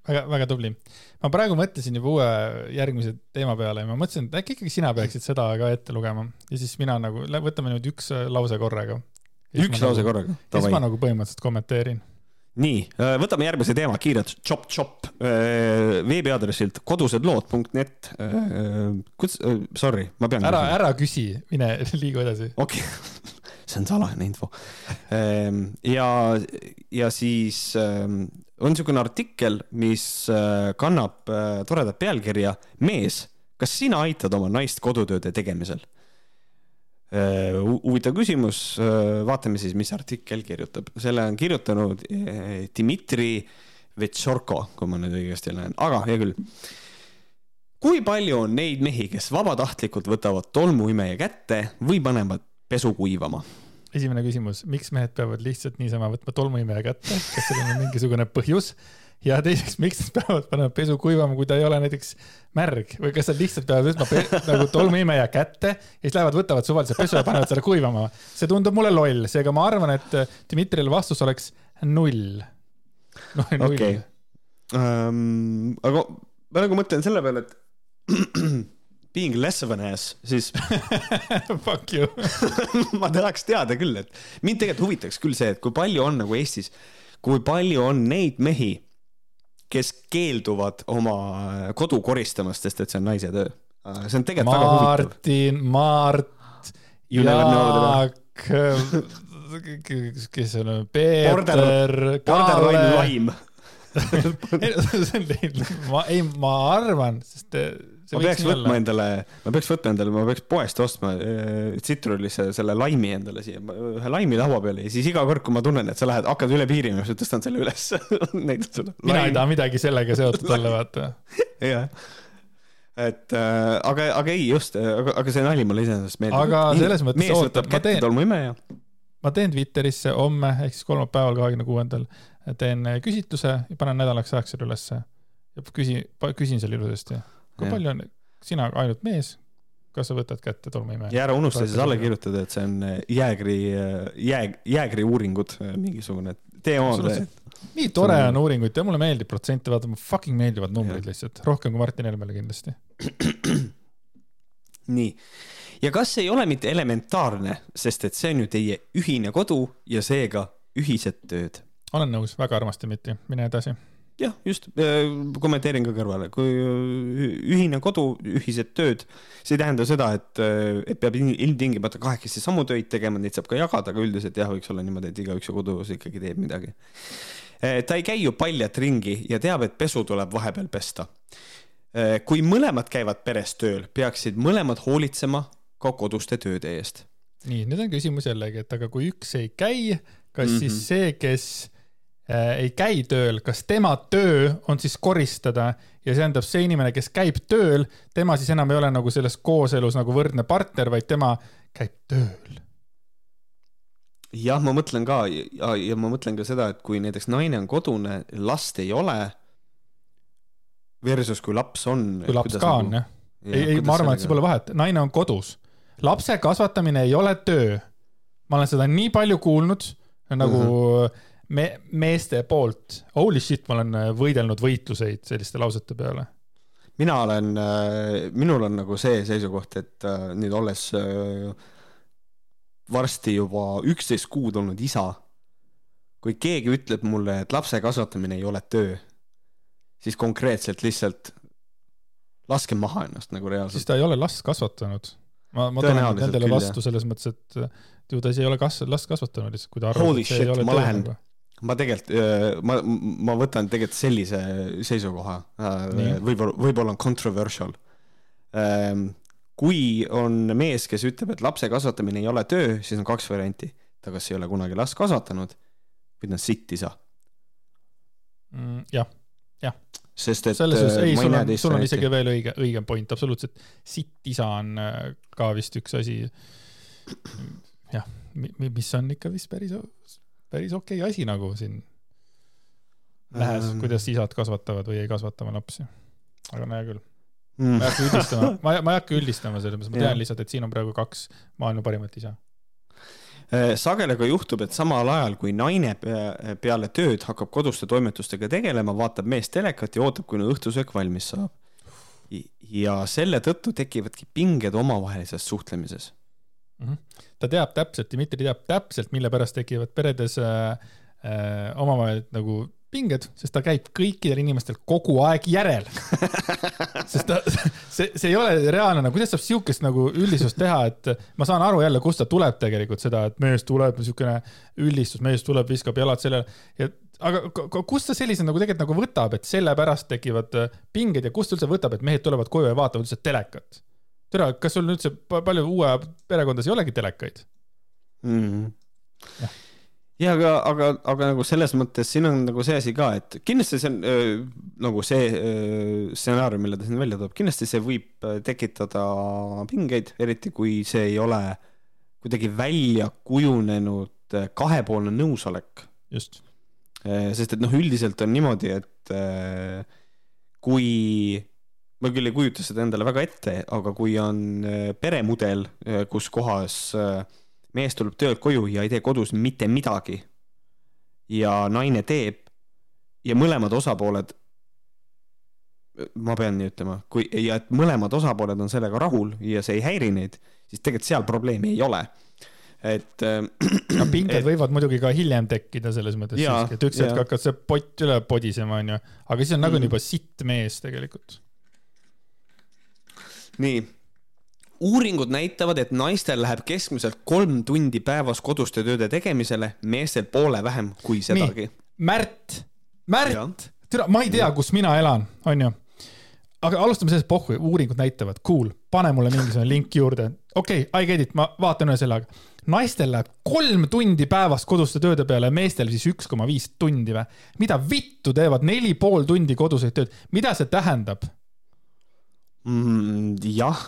väga, väga tubli. Ma praegu mõtlesin juba uue järgmise teema peale ja ma mõtlesin, et äkki ikkagi sina peaksid seda ka ette lugema ja siis mina nagu, võtame nüüd üks äh, lause korraga. üks lause nagu, korraga. ja siis ma nagu põhimõtteliselt kommenteerin. nii, võtame järgmise teema kiirelt, chop chop veebiaadressilt kodusedlood.net. kuidas, sorry, ma pean. ära, ära küsi, mine liigu edasi. okei okay. see on salajane info. ja, ja siis ähm, on niisugune artikkel, mis äh, kannab äh, toredat pealkirja Mees, kas sina aitad oma naist kodutööde tegemisel? Hu- huvitav küsimus, vaatame siis, mis artikkel kirjutab, selle on kirjutanud Dmitri Vetšorko, kui ma nüüd õigesti näen, aga hea küll. kui palju on neid mehi, kes vabatahtlikult võtavad tolmuimeja kätte või panevad pesu kuivama? Esimene küsimus, miks mehed peavad lihtsalt niisama võtma tolmuimeja kätte, kas sellel on mingisugune põhjus? ja teiseks, miks nad peavad panema pesu kuivama, kui ta ei ole näiteks märg või kas nad lihtsalt peavad võtma nagu tolmuimeja kätte ja siis lähevad, võtavad suvaliselt pesu ja panevad selle kuivama. see tundub mulle loll, seega ma arvan, et Dmitrile vastus oleks null. noh, null okay.. Um, aga ma nagu mõtlen selle peale, et being less of an ass, siis Fuck you ma tahaks teada küll, et mind tegelikult huvitaks küll see, et kui palju on nagu Eestis, kui palju on neid mehi kes keelduvad oma kodu koristamast, sest et see on naise töö. see on tegelikult Martin, väga huvitav. Mart, Jaak, kes on Peeter, Kalle. ei, ma arvan, sest ma peaks võtma olla. endale, ma peaks võtma endale, ma peaks poest ostma äh, Citrulisse selle laimi endale siia, ühe laimi laua peale ja siis iga kord, kui ma tunnen, et sa lähed, hakkad üle piiri minema, siis tõstan selle üles näitan sulle. mina ei taha midagi sellega seotud olla, vaata. jah et äh, aga, aga ei just, aga, aga see nali mulle iseenesest meeldib. aga selles mõttes. mees võtab kätte tolmuimeja. ma teen Twitterisse homme ehk siis kolmapäeval, kahekümne kuuendal teen küsitluse ja panen nädalaks ajaks selle ülesse. ja küsi, küsin selle ilusasti kui palju on, sina ainult mees, kas sa võtad kätte tolmuimeja? ja ära unusta siis alla kirjutada, et see on äh, jäägri, äh, jääg, jäägri uuringud, äh, mingisugune, tee oma. nii tore on uuringuid ja mulle meeldib protsente vaadata, mulle fucking meeldivad numbrid lihtsalt, rohkem kui Martin Helmele kindlasti. nii, ja kas ei ole mitte elementaarne, sest et see on ju teie ühine kodu ja seega ühised tööd? olen nõus, väga armasti, Miti, mine edasi jah, just, äh, kommenteerin ka kõrvale, kui äh, ühine kodu, ühised tööd, see ei tähenda seda, et, äh, et peab ilmtingimata kahekesi samu töid tegema, neid saab ka jagada, aga üldiselt jah, võiks olla niimoodi, et igaüks ju kodus ikkagi teeb midagi. ta ei käi ju paljalt ringi ja teab, et pesu tuleb vahepeal pesta. kui mõlemad käivad peres tööl, peaksid mõlemad hoolitsema ka koduste tööde eest. nii, nüüd on küsimus jällegi, et aga kui üks ei käi, kas mm -hmm. siis see, kes ei käi tööl, kas tema töö on siis koristada ja see tähendab, see inimene, kes käib tööl, tema siis enam ei ole nagu selles kooselus nagu võrdne partner, vaid tema käib tööl. jah, ma mõtlen ka ja, ja ma mõtlen ka seda, et kui näiteks naine on kodune, last ei ole. Versus kui laps on. kui laps ka nagu... on jah. ei, ei, ma arvan, et see pole vahet, naine on kodus. lapse kasvatamine ei ole töö. ma olen seda nii palju kuulnud nagu mm -hmm me, meeste poolt, holy shit, ma olen äh, võidelnud võitluseid selliste lausete peale. mina olen, äh, minul on nagu see seisukoht, et äh, nüüd olles varsti juba üksteist kuud olnud isa, kui keegi ütleb mulle, et lapse kasvatamine ei ole töö, siis konkreetselt lihtsalt laske maha ennast nagu reaalselt. siis ta ei ole last kasvatanud. ma, ma tulen nendele vastu selles mõttes, et ju ta ei ole kas-, last kasvatanud lihtsalt, kui ta arvab, et see shit, ei ole töö. Lähen, nagu ma tegelikult, äh, ma, ma võtan tegelikult sellise seisukoha, äh, võib-olla, võib-olla on controversial. Ähm, kui on mees, kes ütleb, et lapse kasvatamine ei ole töö, siis on kaks varianti. ta kas ei ole kunagi last kasvatanud või ta on sitt isa mm,. jah, jah. sest et selles suhtes, äh, ei, sul on, sul on isegi veel õige, õigem point, absoluutselt. sitt isa on ka vist üks asi, jah, mis on ikka vist päris päris okei okay asi nagu siin nähes ähm., kuidas isad kasvatavad või ei kasvata oma lapsi. aga hea küll mm.. ma ei hakka üldistama, ma, ma ei hakka üldistama selles mõttes, ma tean lihtsalt, et siin on praegu kaks maailma parimat isa äh, sageli aga juhtub, et samal ajal, kui naine peale tööd hakkab koduste toimetustega tegelema, vaatab mees telekat ja ootab, kuni õhtusöök valmis saab. ja selle tõttu tekivadki pinged omavahelises suhtlemises mm. -hmm. Ta teab täpselt, Dmitri teab täpselt, mille pärast tekivad peredes äh, äh, omavahel nagu pinged, sest ta käib kõikidel inimestel kogu aeg järel. Sest ta, see, see ei ole reaalne, no kuidas saab siukest nagu üldistust teha, et ma saan aru jälle, kust ta tuleb tegelikult seda, et mees tuleb, siukene üldistus, mees tuleb, viskab jalad sellele. Ja aga kust ta sellise nagu tegelikult nagu võtab, et sellepärast tekivad pinged ja kust üldse võtab, et mehed tulevad koju ja vaatavad üldse telekat tere, kas sul üldse pa- palju uue perekondas ei olegi telekaid? mm. -hmm. Ja aga, aga, aga nagu selles mõttes siin on nagu see asi ka, et kindlasti see on öö, nagu see stsenaarium, mille ta siin välja toob, kindlasti see võib öö, tekitada pingeid, eriti kui see ei ole kuidagi välja kujunenud öö, kahepoolne nõusolek. just. sest et noh, üldiselt on niimoodi, et kui ma küll ei kujuta seda endale väga ette, aga kui on öö, peremudel, kus kohas öö, mees tuleb töölt koju ja ei tee kodus mitte midagi ja naine teeb ja mõlemad osapooled, ma pean nii ütlema, kui ja et mõlemad osapooled on sellega rahul ja see ei häiri neid, siis tegelikult seal probleemi ei ole. et äh, aga pinged Et- võivad muidugi ka hiljem tekkida selles mõttes et üks hetk jaa. hakkab see pott üle podisema, onju. aga siis on nagunii juba sitt mees tegelikult. nii, uuringud näitavad, et naistel läheb keskmiselt kolm tundi päevas koduste tööde tegemisele, meestel poole vähem kui sedagi. Märt. Märt, tere, ma ei tea, kus mina elan, onju. aga alustame sellest, pohhu, uuringud näitavad, cool, pane mulle mingisugune link juurde. okei okay,, I get it, ma vaatan üle selle, aga naistel läheb kolm tundi päevas koduste tööde peale, meestel siis üks koma viis tundi või? mida vittu teevad neli pool tundi koduseid tööd, mida see tähendab? mm,. jah.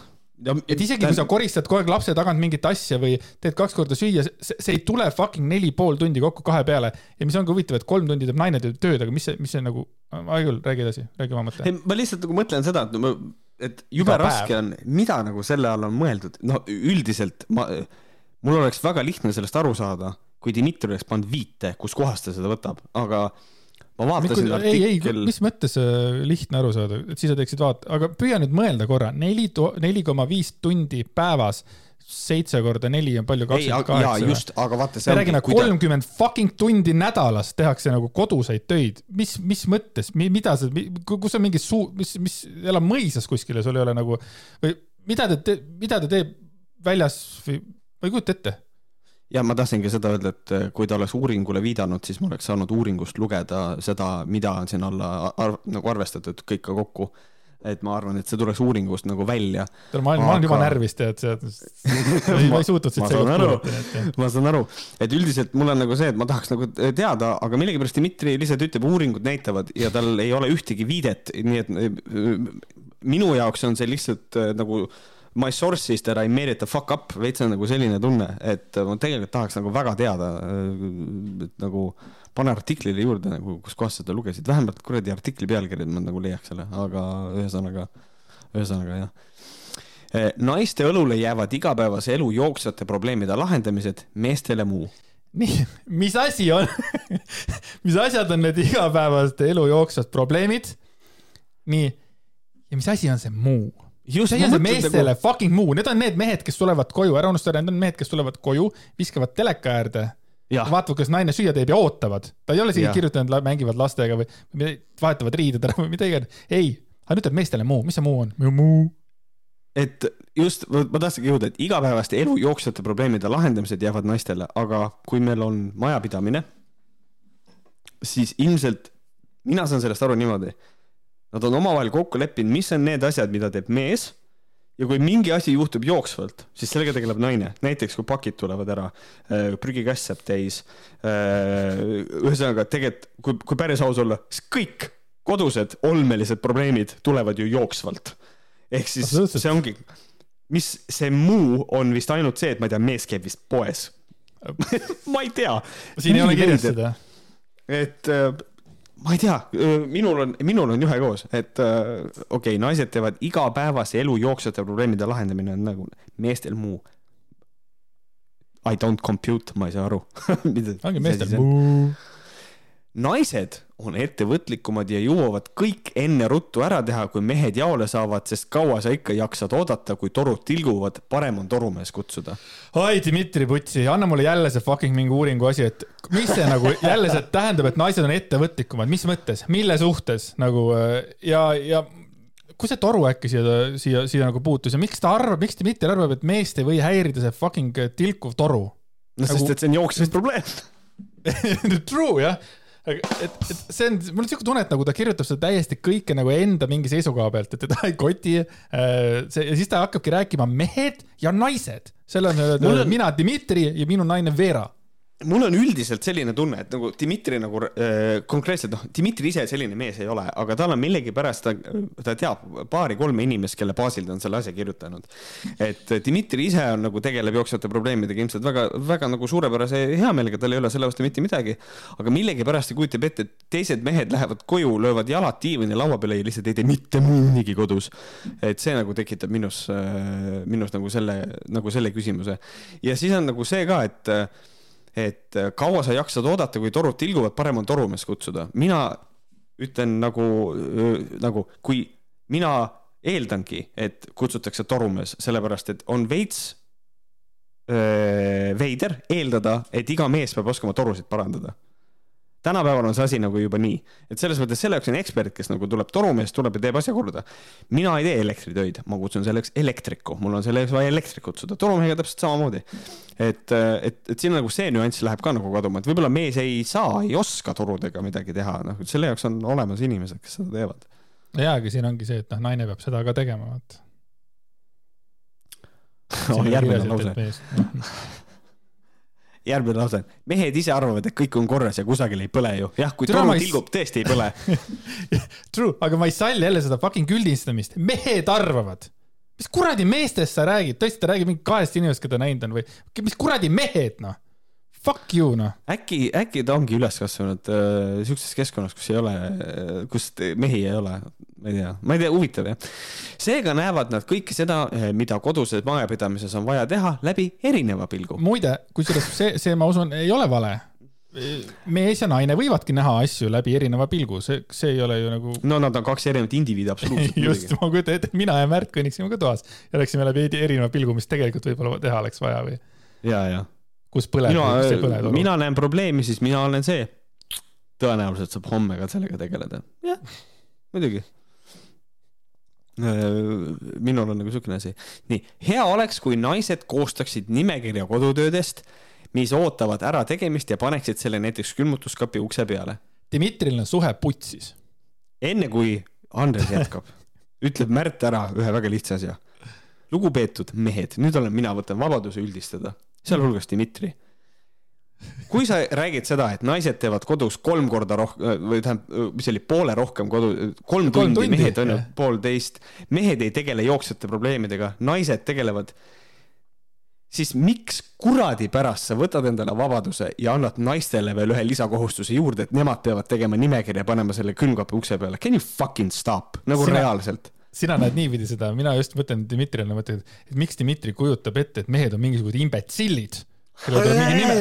et isegi kui sa koristad kogu aeg lapse tagant mingit asja või teed kaks korda süüa, see, ei tule fucking neli pool tundi kokku kahe peale ja mis ongi huvitav, et kolm tundi teeb naine teeb tööd, aga mis see, mis see nagu, hea küll, räägi edasi, räägi oma mõtte. ei, ma lihtsalt nagu mõtlen seda, et ma, et jube Iga päev. raske on, mida nagu selle all on mõeldud, no üldiselt ma, mul oleks väga lihtne sellest aru saada, kui Dmitri oleks pannud viite, kuskohast ta seda võtab, aga ma vaatasin ei, ei, artikkel, mis mõttes äh, lihtne aru saada, et siis sa teeksid vaata, aga püüa nüüd mõelda korra, neli, neli koma viis tundi päevas, seitse korda neli on palju, ei, kakskümmend kaheksa. just, aga vaata, me räägime kui ta- kolmkümmend fucking tundi nädalas tehakse nagu koduseid töid, mis, mis mõttes, mida see, kus on mingi suu, mis, mis elab mõisas kuskil ja sul ei ole nagu või mida ta teeb, mida ta teeb väljas või ma ei kujuta ette. Ja ma tahtsingi seda öelda, et äh, kui ta oleks uuringule viidanud, siis ma oleks saanud uuringust lugeda seda, mida on siin alla ar nagu arvestatud kõik ka kokku. et ma arvan, et see tuleks uuringust nagu välja. ma olen, ma olen juba närvis, tead, see, ma ei suutnud siit seekord, ma saan aru, et üldiselt mul on nagu see, et ma tahaks nagu teada, aga millegipärast Dmitri lihtsalt ütleb, uuringud näitavad ja tal ei ole ühtegi viidet, nii et äh, minu jaoks on see lihtsalt äh, nagu my source is that I made it the fuck up, veits on nagu selline tunne, et ma tegelikult tahaks nagu väga teada, et nagu pane artiklile juurde nagu, kuskohast seda lugesid, vähemalt kuradi artikli pealkirjad ma nagu leiaks selle, aga ühesõnaga, ühesõnaga jah Eh, naiste õlule jäävad igapäevase elu jooksvate probleemide lahendamised, meestele muu. mis asi on, mis asjad on need igapäevaste elu jooksvad probleemid? nii, ja mis asi on see muu? just, see on see meestele nagu... fucking muu, need on need mehed, kes tulevad koju, ära unusta, need on mehed, kes tulevad koju, viskavad teleka äärde, vaatavad, kuidas naine süüa teeb ja ootavad. ta ei ole isegi kirjutanud, mängivad lastega või või vahetavad riided ära või mida iganes. ei, aga nüüd ütleb meestele muu, mis see muu on? muu. et just, ma tahtsingi jõuda, et igapäevaste elu jooksvate probleemide lahendamised jäävad naistele, aga kui meil on majapidamine, siis ilmselt mina saan sellest aru niimoodi. Nad on omavahel kokku leppinud, mis on need asjad, mida teeb mees ja kui mingi asi juhtub jooksvalt, siis sellega tegeleb naine, näiteks kui pakid tulevad ära, prügikass saab täis. ühesõnaga tegelikult, kui, kui päris aus olla, siis kõik kodused olmelised probleemid tulevad ju jooksvalt. ehk siis see ongi, mis see muu on vist ainult see, et ma ei tea, mees käib vist poes. ma ei tea. siin ei ole kirjas seda. et äh, ma ei tea, minul on, minul on juhe koos, et okei okay,, naised teevad igapäevase elu jooksvate probleemide lahendamine on nagu meestel muu. I don't compute, ma ei saa aru. ongi meestel muu. Naised on ettevõtlikumad ja jõuavad kõik enne ruttu ära teha, kui mehed jaole saavad, sest kaua sa ikka jaksad oodata, kui torud tilguvad, parem on torumees kutsuda. ai, Dmitri Putsi, anna mulle jälle see fucking mingi uuringu asi, et mis see nagu jälle see tähendab, et naised on ettevõtlikumad, mis mõttes, mille suhtes nagu äh, ja, ja kus see toru äkki siia, siia, siia nagu puutus ja miks ta arvab, miks Dmitri arvab, et meest ei või häirida see fucking tilkuv toru? no Nagu- sest, et see on jooksvas probleem. True jah, et, et see on, mul on siuke tunne, et nagu ta kirjutab seda täiesti kõike nagu enda mingi seisukoha pealt, et teda ei koti äh, see ja siis ta hakkabki rääkima mehed ja naised. seal on, on- mina Dmitri ja minu naine Vera. Mul on üldiselt selline tunne, et nagu Dmitri nagu äh, konkreetselt noh, Dmitri ise selline mees ei ole, aga tal on millegipärast, ta, ta teab paari-kolme inimest, kelle baasil ta on selle asja kirjutanud. et Dmitri ise on nagu tegeleb jooksvate probleemidega ilmselt väga, väga nagu suurepärase heameelega, tal ei ole selle vastu mitte midagi. aga millegipärast ta kujutab ette, et teised mehed lähevad koju, löövad jalad diivani laua peale ja lihtsalt ei tee mitte munnigi kodus. et see nagu tekitab minus, minus nagu selle, nagu selle küsimuse. ja siis on nagu see ka, et et kaua sa jaksad oodata, kui torud tilguvad, parem on torumees kutsuda. mina ütlen nagu, nagu kui mina eeldangi, et kutsutakse torumees, sellepärast et on veits öö, veider eeldada, et iga mees peab oskama torusid parandada. Tänapäeval on see asi nagu juba nii, et selles mõttes selle jaoks on ekspert, kes nagu tuleb torumees, tuleb ja teeb asja korda. mina ei tee elektritöid, ma kutsun selleks elektriku, mul on selleks vaja elektrit kutsuda, torumehega täpselt samamoodi. et, et, et siin nagu see nüanss läheb ka nagu kaduma, et võib-olla mees ei saa, ei oska torudega midagi teha, noh, selle jaoks on olemas inimesed, kes seda teevad. ja, aga siin ongi see, et noh, naine peab seda ka tegema, vaata. järgmine lause, järgmine lause. mehed ise arvavad, et kõik on korras ja kusagil ei põle ju. jah, kui toru tilgub, tõesti ei põle. True, aga ma ei salli jälle seda fucking üldistamist, mehed arvavad. mis kuradi meestest sa räägid, tõesti, ta räägib mingi kahest inimesest, keda näinud on või, mis kuradi mehed noh, fuck you noh. äkki, äkki ta ongi üles kasvanud äh, siukses keskkonnas, kus ei ole, kus t- mehi ei ole, ma ei tea, ma ei tea, huvitav jah. seega näevad nad kõike seda, mida koduses majapidamises on vaja teha läbi erineva pilgu. muide, kusjuures see, see ma usun, ei ole vale. mees ja naine võivadki näha asju läbi erineva pilgu, see, see ei ole ju nagu no nad on kaks erinevat indiviidi absoluutselt just, ma kujutan ette, et mina ja Märt kõnniksime ka toas ja läksime läbi erineva pilgu, mis tegelikult võib-olla teha oleks vaja või ja, ja kus põleb mina või kus ei põle, toru. mina näen probleemi, siis mina olen see. tõenäoliselt saab homme ka sellega tegeleda. jah, muidugi. minul on nagu siukene asi. nii, hea oleks, kui naised koostaksid nimekirja kodutöödest, mis ootavad ärategemist ja paneksid selle näiteks külmutuskapi ukse peale. Dmitril on suhe putsis. enne kui Andres jätkab, ütleb Märt ära ühe väga lihtsa asja. lugupeetud mehed, nüüd olen mina, võtan vabaduse üldistada, sealhulgas Dmitri. kui sa räägid seda, et naised teevad kodus kolm korda rohkem või tähendab, mis see oli, poole rohkem kodu, kolm tundi, tundi, mehed on ju poolteist, mehed ei tegele jooksvate probleemidega, naised tegelevad siis miks kuradi pärast sa võtad endale vabaduse ja annad naistele veel ühe lisakohustuse juurde, et nemad peavad tegema nimekirja, panema selle külmkapi ukse peale. Can you fucking stop? nagu Sina... reaalselt. Sina näed niipidi seda, mina just mõtlen Dmitrile, mõtlen, et miks Dmitri kujutab ette, et mehed on mingisugused imbetsillid, kellel tuleb mingi nime.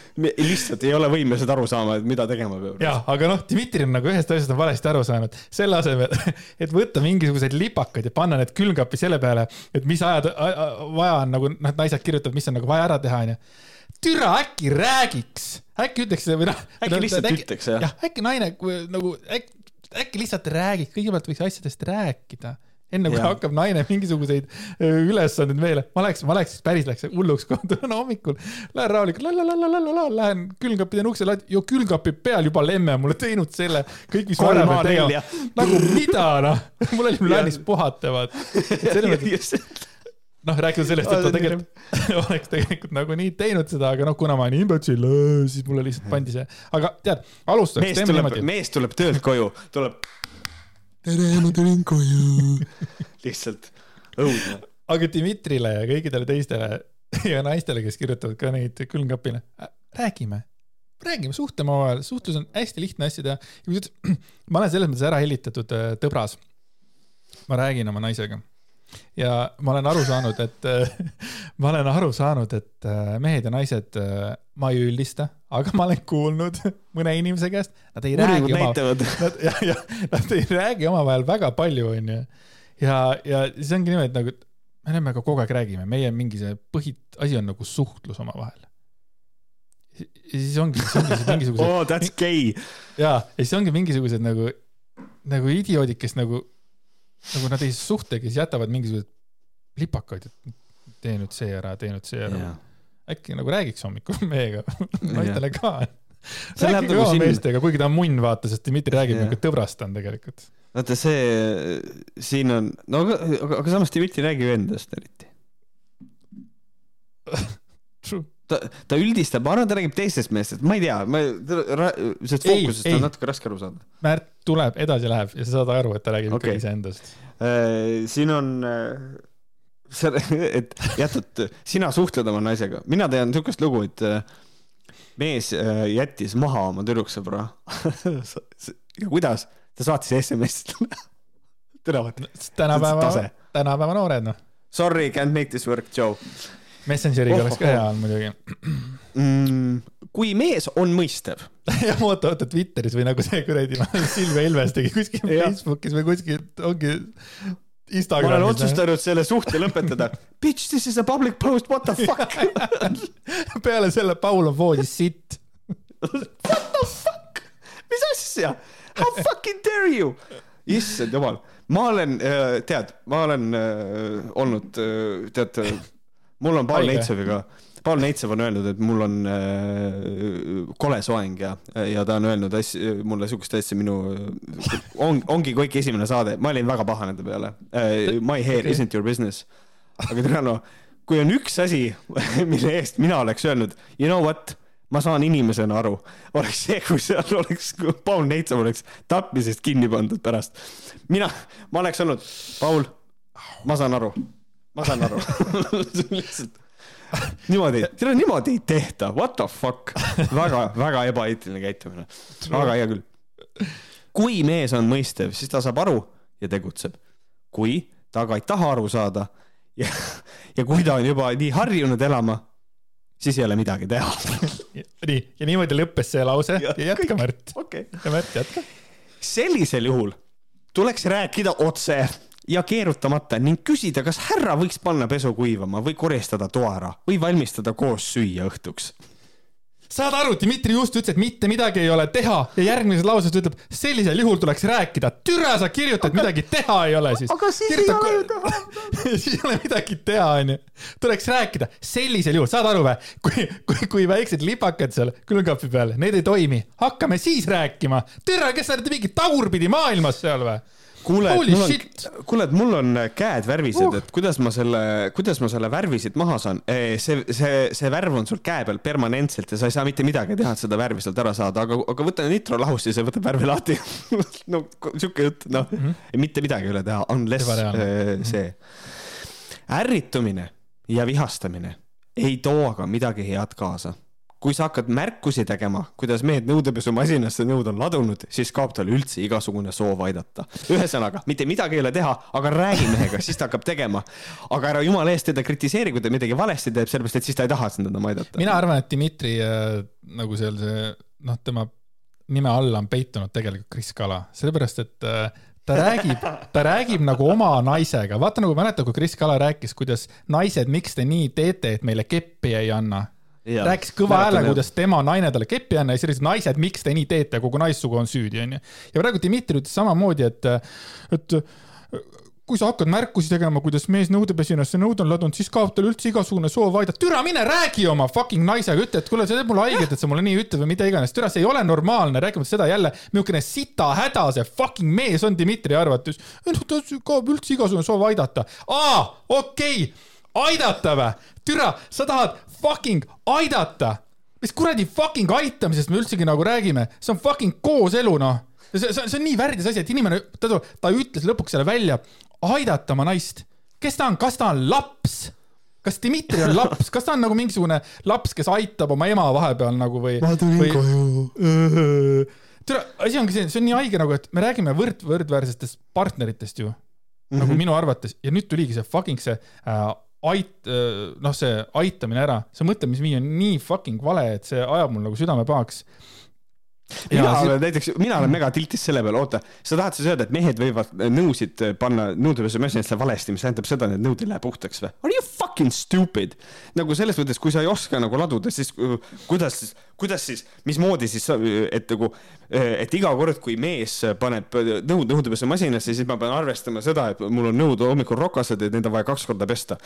Me lihtsalt ei ole võimelised aru saama, et mida tegema peab. jah, aga noh, Dmitri on nagu ühest asjast on valesti aru saanud, selle asemel, et võtta mingisugused lipakad ja panna need külmkappi selle peale, et mis ajad, vaja on nagu noh, naised kirjutavad, mis on nagu vaja ära teha, onju. türa, äkki räägiks, äkki ütleks või noh. Äkki lihtsalt ütleks, jah. jah, äkki naine nagu äkki, äkki lihtsalt räägiks, kõigepealt võiks asjadest rääkida enne kui Jah. hakkab naine mingisuguseid ülesandeid meile, ma läheks, ma läheks, päris läheks hulluks, ma tulen hommikul, lähen rahulikult, lähen külmkapi teen ukse lahti, ju külmkapi peal juba lemme mulle teinud selle, kõik, mis varem peab A4. tegema. nagu mida noh, mul oli plaanis puhata, vaata. noh, rääkida sellest, et ta tegelikult oleks tegelikult nagunii teinud seda, aga noh, kuna ma olen imbetsill, siis mulle lihtsalt pandi see, aga tead, alustaks mees tuleb, mees tuleb töölt koju, tuleb. tere, ma tulin koju. lihtsalt õudne. aga Dmitrile ja kõikidele teistele ja naistele, kes kirjutavad ka neid külmkapile, räägime, räägime, suhtleme omavahel, suhtlus on hästi lihtne asja teha. ma olen selles mõttes ära hellitatud äh, tõbras. ma räägin oma naisega ja ma olen aru saanud, et ma olen aru saanud, et äh, mehed ja naised, ma ei üldista, aga ma olen kuulnud mõne inimese käest, nad ei räägi uuringud oma. Nad, jah, jah, nad ei räägi omavahel väga palju, onju. ja, ja siis ongi niimoodi, et nagu et me oleme ka kogu aeg räägime, meie mingi see põhiasi on nagu suhtlus omavahel. ja siis ongi, siis ongi siis mingisugused oh, that's gay. ja, ja siis ongi mingisugused nagu, nagu idioodid, kes nagu, nagu nad ei suhtlegi, siis jätavad mingisugused lipakaid, et tee nüüd see ära, tee nüüd see ära. äkki nagu räägiks hommikul meiega, naistele ka. Rääkige nagu oma sinna- meestega, kuigi ta on munn, vaata, sest Dmitri räägib nagu tõbrast on tegelikult. vaata see, siin on, no aga, aga, samas Dmitri ei räägi ju endast eriti. Ta, ta üldistab, ma arvan, ta räägib teistest meestest, ma ei tea, ma, sellest Ei, fookusest ei. on natuke raske aru saada. Märt tuleb, edasi läheb ja sa saad aru, et ta räägib Okei. ikkagi iseendast. Äh, siin on see, et jätud, sina suhtled oma naisega, mina tean niisugust lugu, et äh, mees äh, jättis maha oma tüdruksõbra. ja kuidas? ta saatis SMS-i talle. tere, tänapäeva tänapäeva noored, noh. sorry, can't make this work, Joe Messengeriga Oh, oleks ka hea olnud muidugi. mm,. kui mees on mõistev, jah, oota, oota Twitteris või nagu see kuradi Silvia Ilves tegi kuskil. Facebookis või kuskil ongi ma olen Instagramis. otsustanud selle suhte lõpetada. Bitch, this is a public post, what the fuck? peale selle Paul on voodis sitt. What the fuck? mis asja? How fucking dare you? issand jumal, ma olen, tead, ma olen äh, olnud, tead, mul on Paul. Neitseviga, Paul Neitsev on öelnud, et mul on äh, kole soeng ja, ja ta on öelnud asja, mulle sihukest asja minu, on, ongi kõik esimene saade, ma olin väga pahane ta peale. My hair Okei. isn't your business. aga noh, kui on üks asi, mille eest mina oleks öelnud, you know what, ma saan inimesena aru, oleks see, kui seal oleks, Paul Neitsav oleks tapmisest kinni pandud pärast. mina, ma oleks olnud, Paul, ma saan aru, ma saan aru. lihtsalt niimoodi, teil on niimoodi ei tehta, what the fuck, väga, väga ebaeetiline käitumine, aga hea küll. kui mees on mõistev, siis ta saab aru ja tegutseb. kui ta aga ei taha aru saada ja, ja kui ta on juba nii harjunud elama, siis ei ole midagi teha. nii, ja niimoodi lõppes see lause Ja, ja jätka. Märt. okei okay.. ja Märt jätka. sellisel juhul tuleks rääkida otse ja keerutamata ning küsida, kas härra võiks panna pesu kuivama või koristada toa ära või valmistada koos süüa õhtuks. saad aru, Dmitri just ütles, et mitte midagi ei ole teha ja järgmises lauses ta ütleb, sellisel juhul tuleks rääkida. türa, sa kirjutad, midagi teha ei ole siis. aga siis ei ole ju teha. siis ei ole midagi teha, onju. tuleks rääkida, sellisel juhul, saad aru või? kui, kui, kui väiksed lipakad seal külmkapi peal, need ei toimi, hakkame siis rääkima. türa, kes sa oled mingi tagurpidi maailmas seal või? kuule, mul on kuule, et mul on käed värvised Uh. et kuidas ma selle, kuidas ma selle värvi siit maha saan. see, see, see värv on sul käe peal permanentselt ja sa ei saa mitte midagi teha, et seda värvi sealt ära saada, aga, aga võta nitrolahus ja see võtab värvi lahti. no sihuke jutt, noh mm -hmm., mitte midagi ei ole teha, unless äh, see. ärritumine ja vihastamine ei too aga midagi head kaasa kui sa hakkad märkusi tegema, kuidas mehed nõudepesumasinasse nõud on ladunud, siis kaob tal üldse igasugune soov aidata. ühesõnaga, mitte midagi ei ole teha, aga räägi mehega, siis ta hakkab tegema. aga ära jumala eest teda kritiseeri, kui ta midagi valesti teeb, sellepärast et siis ta ei taha sind enam aidata. mina arvan, et Dmitri äh, nagu seal see, noh, tema nime alla on peitunud tegelikult Kris Kala, sellepärast et äh, ta räägib, ta räägib nagu oma naisega, vaata nagu mäletad, kui Kris Kala rääkis, kuidas naised, miks te nii teete, et meile keppi ei anna. Rääkis kõva häälega, kuidas tema naine talle keppi ei anna ja siis olid naised, miks te nii teete, kogu naissugu on süüdi, onju. ja praegu Dmitri ütles samamoodi, et, et kui sa hakkad märkusi tegema, kuidas mees nõudepesinasse nõud on ladunud, siis kaob tal üldse igasugune soov aidata. türa, mine räägi oma fucking naisega, ütle, et kuule, see teeb mulle haiget, et sa mulle nii ütled või mida iganes. türa, see ei ole normaalne, rääkimata seda jälle, niisugune sita häda see fucking mees on Dmitri arvates. no ta kaob üldse igasugune soov aidata. aa, okei okay., aidata või? türa, sa tahad fucking aidata. mis kuradi fucking aitamisest me üldsegi nagu räägime, see on fucking kooselu noh see, see, see on nii värdjas asi, et inimene, ta, ta ütles lõpuks selle välja, aidata oma naist. kes ta on, kas ta on laps? kas Dmitri on laps, kas ta on nagu mingisugune laps, kes aitab oma ema vahepeal nagu või? ma tulin või... koju. tere, asi ongi see, see on nii haige nagu, et me räägime võrd, võrdväärsetest partneritest ju mm, -hmm. Mhm. nagu minu arvates ja nüüd tuligi see fucking see äh, ait- noh, see aitamine ära, see mõtlemisviis on nii fucking vale, et see ajab mul nagu südame pahaks. Mina Ja olen näiteks, mina olen mega tiltis selle peale, oota, sa tahad siis öelda, et mehed võivad nõusid panna nõudepesumasinasse valesti, mis tähendab seda, et nõud ei lähe puhtaks või? Are you fucking stupid? nagu selles mõttes, kui sa ei oska nagu laduda, siis kuidas siis, kuidas siis, mismoodi siis, et nagu, et iga kord, kui mees paneb nõud nõudepesumasinasse, siis ma pean arvestama seda, et mul on nõud hommikul rokased, et neid on vaja kaks korda pesta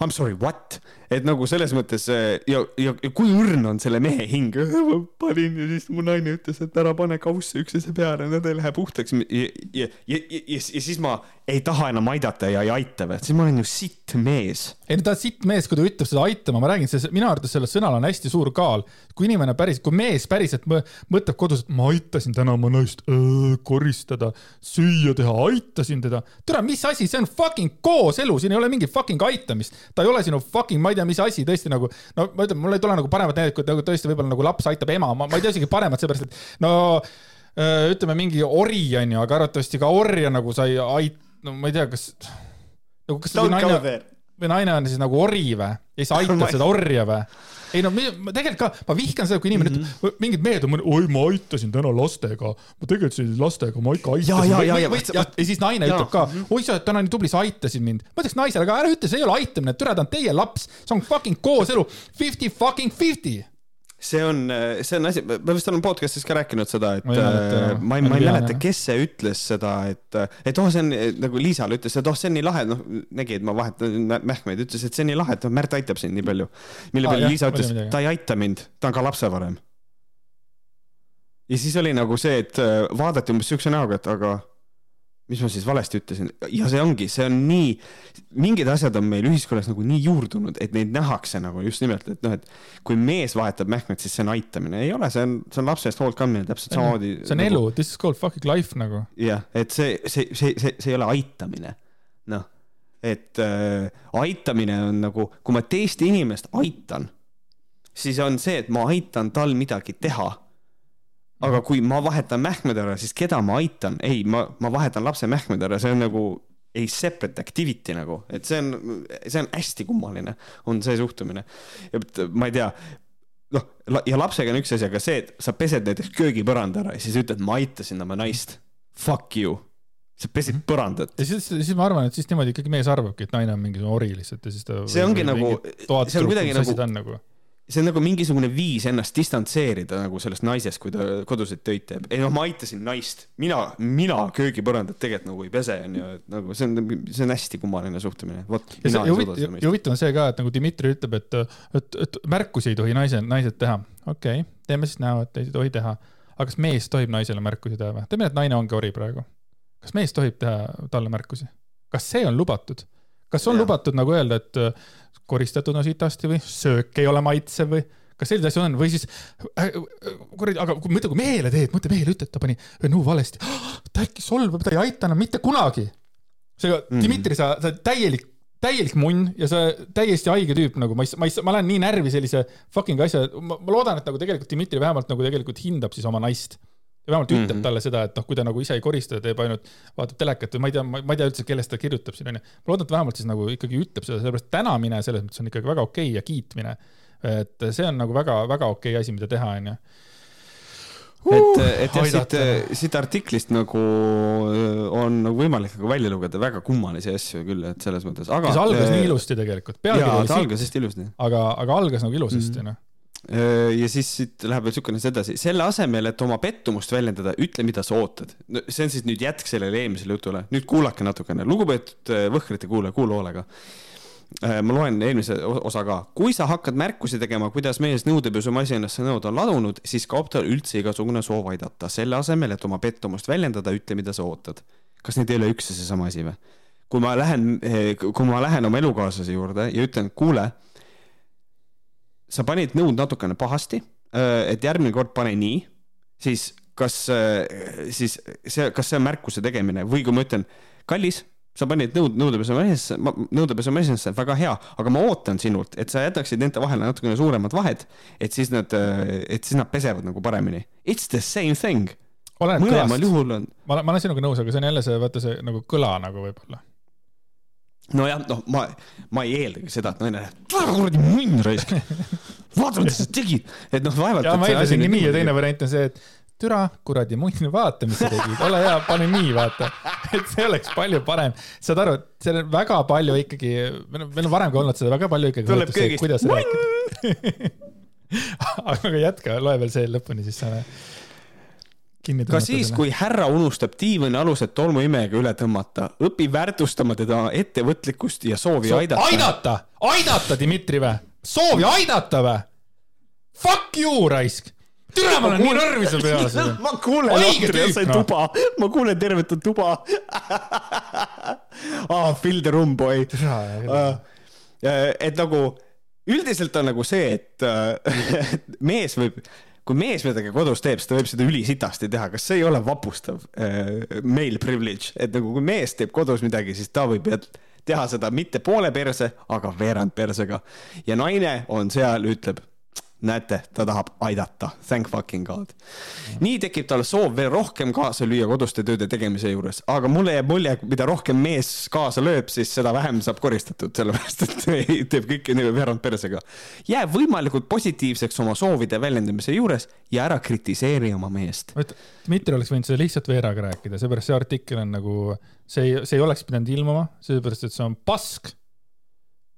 I m sorry, what? Et nagu selles mõttes äh, ja, ja, ja kui õrn on selle mehe hing. ma panin ja siis mu naine ütles, et ära pane kausse üksteise peale, need ei lähe puhtaks. ja, ja, ja, ja, ja siis ma ei taha enam aidata ja ei aita või, siis ma olen ju sitt mees. ei no ta on sitt mees, kui ta ütleb seda aitama, ma räägin, minu arvates sellel sõnal on hästi suur kaal. kui inimene päris, kui mees päriselt mõtleb kodus, et ma aitasin täna oma naist öö, koristada, süüa teha, aitasin teda. tere, mis asi, see on fucking kooselu, siin ei ole mingit fucking aitamist. ta ei ole sinu fucking, ma ei tea, mis asi tõesti nagu, no ma ütlen, mul ei tule nagu paremat näidet, kui nagu tõesti võib-olla nagu laps aitab ema, ma ei tea isegi paremat, seepärast et no ütleme mingi ori onju, aga arvatavasti ka orja nagu sa ei ait-, no ma ei tea, kas, nagu kas või naine, või naine on siis nagu ori või, ja siis aitab seda orja või? ei no tegelikult ka, ma vihkan seda, kui inimene mm -hmm. ütleb, mingid mehed on, oi, ma aitasin täna lastega, ma tegelesin lastega, ma ikka aitasin. ja, ja, ja, ja, ja, ja siis naine ja. ütleb ka, oi, sa oled täna nii tubli, sa aitasid mind. ma ütleks naisele ka, ära ütle, see ei ole aitamine, türa, ta on teie laps, see on fucking kooselu, fifty fucking fifty see on, see on asi, ma vist olen podcast'is ka rääkinud seda, et ma äh, ma ei, ma ei mäleta, kes see ütles seda, et, et oh, see on nagu Liisale ütles, et oh, see on nii lahe, noh, nägi, et ma vahetan mähkmeid, ütles, et see on nii lahe, et noh, Märt aitab sind nii palju. mille peale Liisa ütles, ta ei aita mind, ta on ka lapsevanem. ja siis oli nagu see, et äh, vaadati umbes siukse näoga, et aga mis ma siis valesti ütlesin ja see ongi, see on nii, mingid asjad on meil ühiskonnas nagu nii juurdunud, et neid nähakse nagu just nimelt, et noh, et kui mees vahetab mähkmet, siis see on aitamine, ei ole, see on, see on lapse eest hoolt kandmine täpselt samamoodi. see on nagu, elu, this is called fucking life nagu. jah, et see, see, see, see, see ei ole aitamine, noh, et äh, aitamine on nagu, kui ma teist inimest aitan, siis on see, et ma aitan tal midagi teha aga kui ma vahetan mähkmed ära, siis keda ma aitan? ei, ma, ma vahetan lapse mähkmed ära, see on nagu ei separate activity nagu, et see on, see on hästi kummaline, on see suhtumine. et ma ei tea, noh, ja lapsega on üks asi, aga see, et sa pesed näiteks köögipõranda ära ja siis ütled, ma aitasin oma naist. Fuck you sa pesid mhm. põrandat. ja siis, siis ma arvan, et siis niimoodi ikkagi mees arvabki, et naine on mingisugune ori lihtsalt ja siis ta. see ongi nagu, see on kuidagi nagu, nagu see on nagu mingisugune viis ennast distantseerida nagu sellest naisest, kui ta koduseid töid teeb. ei noh, ma aitasin naist, mina, mina köögipõrandat tegelikult nagu ei pese, onju, et nagu see on, see on hästi kummaline suhtumine. vot, mina ei suuda seda mõista. ja huvitav on see ka, et nagu Dmitri ütleb, et, et, et märkusi ei tohi naise, naised teha. okei okay,, teeme siis näo, et ei tohi teha. aga kas mees tohib naisele märkusi teha või? teeme, et naine ongi ori praegu. kas mees tohib teha talle märkusi? kas see on lubatud? kas on ja. lubatud nagu öelda, et koristatud on sitasti või söök ei ole maitsev või kas selliseid asju on või siis äh, äh, kuradi, aga kui mõtle, kui mehele teed, mõtle mehele ütled, ta pani nõu valesti. ta äkki solvab, ta ei aita enam mitte kunagi. seega mm. Dmitri, sa, sa täielik, täielik munn ja sa täiesti haige tüüp nagu ma ei, ma ei, ma lähen nii närvi sellise fucking asja, ma loodan, et nagu tegelikult Dmitri vähemalt nagu tegelikult hindab siis oma naist ja vähemalt ütleb mm -hmm. talle seda, et noh, kui ta nagu ise ei korista, teeb ainult, vaatab telekat või ma ei tea, ma ei tea üldse, kellest ta kirjutab siin onju. ma loodan, et vähemalt siis nagu ikkagi ütleb seda, sellepärast tänamine selles mõttes on ikkagi väga okei okay ja kiitmine. et see on nagu väga-väga okei okay asi, mida teha onju et, et jah, siit, siit artiklist nagu on nagu võimalik nagu välja lugeda väga kummalisi asju küll, et selles mõttes, aga. see algas nii ilusti tegelikult. jaa, ta algas hästi ilusti. aga, aga algas nagu ilusasti mm -hmm. noh ja siis siit läheb veel niisugune asi edasi, selle asemel, et oma pettumust väljendada, ütle, mida sa ootad. no see on siis nüüd jätk sellele eelmisele jutule, nüüd kuulake natukene, lugupeetud äh, Võhkrite kuulaja, kuula hoolega. Äh, ma loen eelmise osa ka. kui sa hakkad märkusi tegema, kuidas mees nõudepesumasinasse nõud on ladunud, siis kaob tal üldse igasugune soov aidata. selle asemel, et oma pettumust väljendada, ütle, mida sa ootad. kas need ei ole üks ja seesama asi või? kui ma lähen, kui ma lähen oma elukaaslase juurde ja ütlen, kuule sa panid nõud natukene pahasti, äh, et järgmine kord pane nii, siis kas, äh, siis see, kas see on märkuse tegemine või kui ma ütlen, kallis, sa panid nõud nõudepesumasinasse, nõudepesumasinasse, väga hea, aga ma ootan sinult, et sa jätaksid nende vahele natukene suuremad vahed, et siis nad, äh, et siis nad pesevad nagu paremini. It's the same thing. mõlemal juhul on. ma olen, ma olen sinuga nõus, aga see on jälle see, vaata see nagu kõla nagu võib-olla nojah, noh, ma, ma ei eeldagi seda, et naine läheb, kuradi munn raisk. vaata, mida sa tegid, et noh, vaevalt. ja ma eeldasingi nii ja teine variant on see, et türa, kuradi munn, vaata, mis sa tegid, ole hea, pane nii, vaata. et see oleks palju parem. saad aru, et seal on väga palju ikkagi, meil on varem ka olnud seda väga palju ikkagi. tuleb köögist. rääkida aga jätka, loe veel see lõpuni, siis saame kinni ka siis, kui härra unustab diivani alused tolmuimega üle tõmmata, õpi väärtustama teda ettevõtlikkust ja soovi So, aidata. aidata, aidata, Dmitri vä? soovi aidata vä? Fuck you, raisk. türa, ma olen nii närvi seal peal. ma kuulen, tüüp, sai noh. tuba, ma kuulen tervet tuba. aa, fill the room boy. et nagu üldiselt on nagu see, et mees võib, kui mees midagi kodus teeb, siis ta võib seda ülisitasti teha, kas see ei ole vapustav äh, male privilege, et nagu kui mees teeb kodus midagi, siis ta võib teha seda mitte poole perse, aga veerand persega. Ja naine on seal, ütleb näete, ta tahab aidata, thank fucking god. nii tekib tal soov veel rohkem kaasa lüüa koduste tööde tegemise juures, aga mulle jääb mulje, mida rohkem mees kaasa lööb, siis seda vähem saab koristatud, sellepärast et teeb kõike nii veerand persega. jää võimalikult positiivseks oma soovide väljendamise juures ja ära kritiseeri oma meest. Dmitri oleks võinud seda lihtsalt Veeraga rääkida, seepärast see artikkel on nagu, see ei, see ei oleks pidanud ilmuma, sellepärast et see on pask.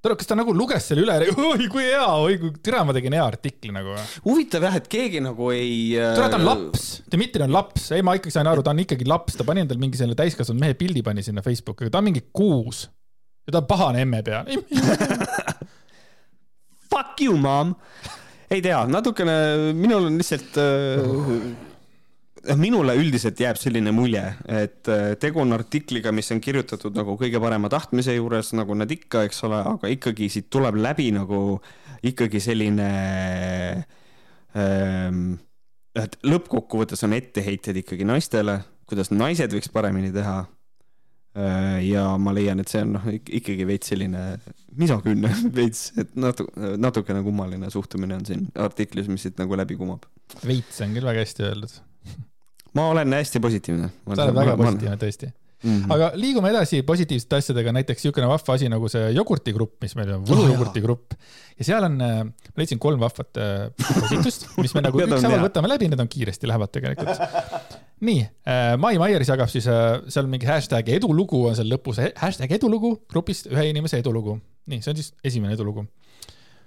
tule, kas ta nagu luges selle üle, oi kui hea, oi kui türa, ma tegin hea artikli nagu. huvitav jah, et keegi nagu ei. türa, ta on laps, Dmitri on laps, ei, ma ikkagi sain aru, ta on ikkagi laps, ta pani endale mingi selle täiskasvanud mehe pildi pani sinna Facebooki, ta on mingi kuus. ja ta on pahane emme peal. Fuck you, mom. ei tea, natukene, minul on lihtsalt äh, minule üldiselt jääb selline mulje, et äh, tegu on artikliga, mis on kirjutatud nagu kõige parema tahtmise juures, nagu nad ikka, eks ole, aga ikkagi siit tuleb läbi nagu ikkagi selline ähm,, et lõppkokkuvõttes on etteheited ikkagi naistele, kuidas naised võiks paremini teha Äh, ja ma leian, et see on noh, ikkagi veits selline misoküünne veits, et natu-, natukene kummaline suhtumine on siin artiklis, mis siit nagu läbi kumab. veits on küll väga hästi öeldud. ma olen hästi positiivne. sa oled väga positiivne tõesti. mm. -hmm. aga liigume edasi positiivsete asjadega, näiteks niisugune vahva asi nagu see jogurtigrupp, mis meil on, Oh, võlujogurti grupp. ja seal on, ma leidsin kolm vahvat äh, postitust, mis me nagu ükshaaval võtame läbi, need on kiiresti lähevad tegelikult. nii, Mai Maieris jagab siis äh, seal mingi hashtag edulugu on seal lõpus, hashtag edulugu grupist ühe inimese edulugu. nii, see on siis esimene edulugu.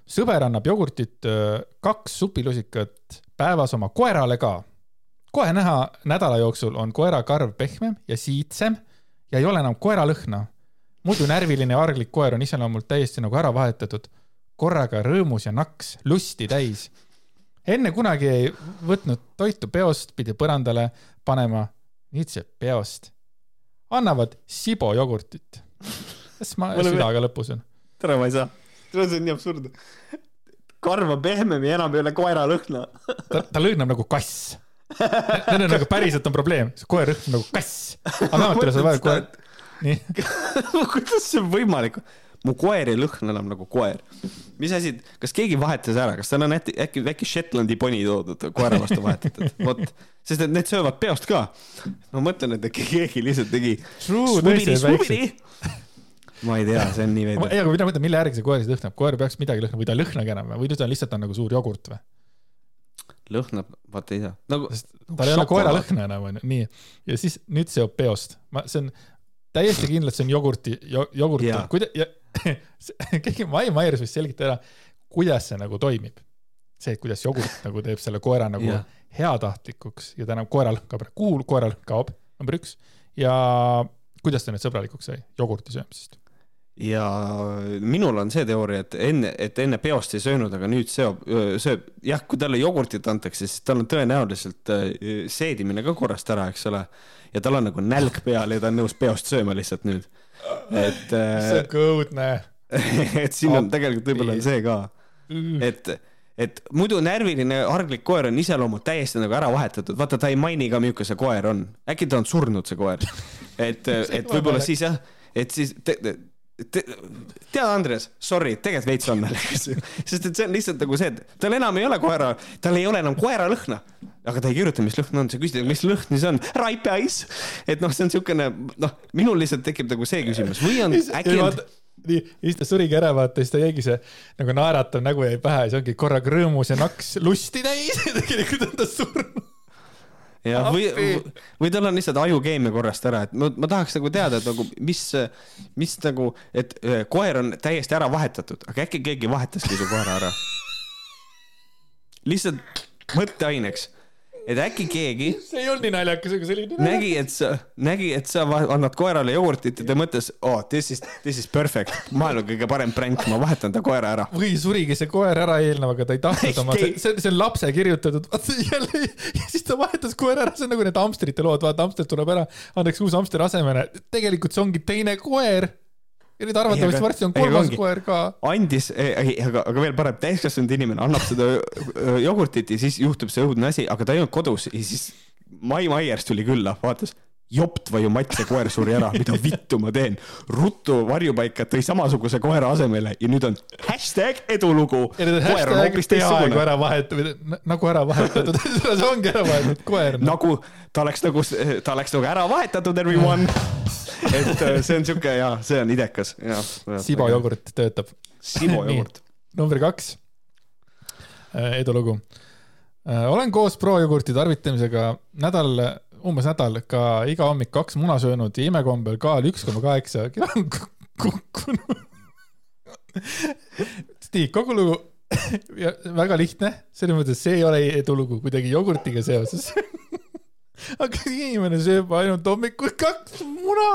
sõber annab jogurtit äh, kaks supilusikat päevas oma koerale ka kohe näha, nädala jooksul on koera karv pehmem ja siitsem ja ei ole enam koeralõhna. muidu närviline ja arglik koer on iseloomult täiesti nagu ära vahetatud. korraga rõõmus ja naks, lusti täis. enne kunagi ei võtnud toitu peost, pidi põrandale panema, nüüd see peost. annavad Sibo jogurtit. kas ma südaga lõpus on? tere, ma ei saa. see on nii absurdne. karv on pehmem ja enam ei ole koera lõhna. ta, ta lõhnab nagu kass. Need on nagu päriselt on probleem, see koer lõhnab nagu kass. aga vähemalt ei ole seda vaja, koer, nii. kuidas see on võimalik? mu koer ei lõhna enam nagu koer. mis asi, kas keegi vahetas ära, kas tal on äkki, äkki väike Shetlandi poni toodud koera vastu vahetatud, vot, sest et need söövad peost ka. ma mõtlen, et äkki keegi lihtsalt tegi. Ma ei tea, see on nii ei, veider. aga mina mõtlen, mille järgi see koer siis lõhnab, koer peaks midagi lõhnama või ta ei lõhnagi enam või ta lihtsalt on nagu suur jogurt või? lõhnab, vaata ei tea, nagu. sest tal ei ole koera. lõhna enam onju, nii. ja siis nüüd seob peost, ma, see on täiesti kindlalt see on jogurti jo,, jogurt Jaa., kuida-, ja keegi Mai Maiers võis selgitada ära, kuidas see nagu toimib. see, et kuidas jogurt nagu teeb selle koera nagu Jah. heatahtlikuks ja ta enam koeralõhn kaob ära, kuhu koeralõhn kaob, number üks. ja kuidas ta nüüd sõbralikuks sai, jogurti söömisest. Ja minul on see teooria, et enne, et enne peost ei söönud, aga nüüd sööb, sööb, jah, kui talle jogurtit antakse, siis tal on tõenäoliselt seedimine ka korrast ära, eks ole. ja tal on nagu nälg peal ja ta on nõus peost sööma lihtsalt nüüd. et, see on kõudne. et siin on tegelikult võib-olla on see ka, et, et muidu närviline arglik koer on iseloomult täiesti nagu ära vahetatud, vaata ta ei maini ka, milline see koer on, äkki ta on surnud, see koer. et, et võib-olla siis jah, et siis te, te, te, tead, Andres, sorry, tegelikult veits on naljakas, sest et see on lihtsalt nagu see, et tal enam ei ole koera, tal ei ole enam koera lõhna, aga ta ei kirjuta, mis lõhn on, sa küsid, mis lõhn see on, raipehais. et noh, see on niisugune, noh, minul lihtsalt tekib nagu see küsimus. Või on äkki on nii, ja siis ta surigi ära, vaata, siis ta jäigi see nagu naeratav nägu jäi pähe ja siis ongi korraga rõõmus ja naks lusti täis. Ja tegelikult on ta surnud. jah, või või tal on lihtsalt ajukeemia korrast ära, et ma, ma tahaks nagu teada, et nagu mis, mis nagu, et öö, koer on täiesti ära vahetatud, aga äkki keegi vahetaski su koera ära. lihtsalt mõtteaineks, et äkki keegi see ei olnud nii naljakas, aga see oli nii nägi, et sa, nägi, et sa annad koerale jogurtit ja ta mõtles, oh this is, this is perfect, maailma kõige parem pränk, ma vahetan ta koera ära. või surigi see koer ära eelnevaga, ta ei tahtnud oma, see, see, see on lapse kirjutatud, vaata jälle ja siis ta vahetas koera ära, see on nagu need hamstrite lood, vaata hamster tuleb ära, antakse uus hamster asemele, tegelikult see ongi teine koer. Ja nüüd arvatavasti varsti on ei, aga kolmas koer ka. andis, aga, aga veel parem, täiskasvanud inimene annab seda jogurtit ja siis juhtub see õudne asi, aga ta ei olnud kodus ja siis Mai Maiers tuli külla, vaatas, jopt või ju Mats, see koer suri ära, mida vittu ma teen. ruttu varjupaika, tõi samasuguse koera asemele ja nüüd on hashtag edulugu. ja need on koer on hashtag hoopis teistsugune. ära vahetatud, nagu ära vahetatud, see ongi ära vahetatud koer. nagu ta oleks nagu, ta oleks nagu ära vahetatud everyone. et äh, see on siuke ja see on idekas. Sibo. jogurt töötab. Sibo jogurt. number kaks, edulugu. olen koos Pro-jogurti tarvitamisega nädal, umbes nädal ka iga hommik kaks muna söönud ja imekombel kaal üks koma kaheksa kilo on kukkunud. nii, kogu lugu ja väga lihtne, selles mõttes see ei ole edulugu kuidagi jogurtiga seoses. aga inimene sööb ainult hommikul kaks muna.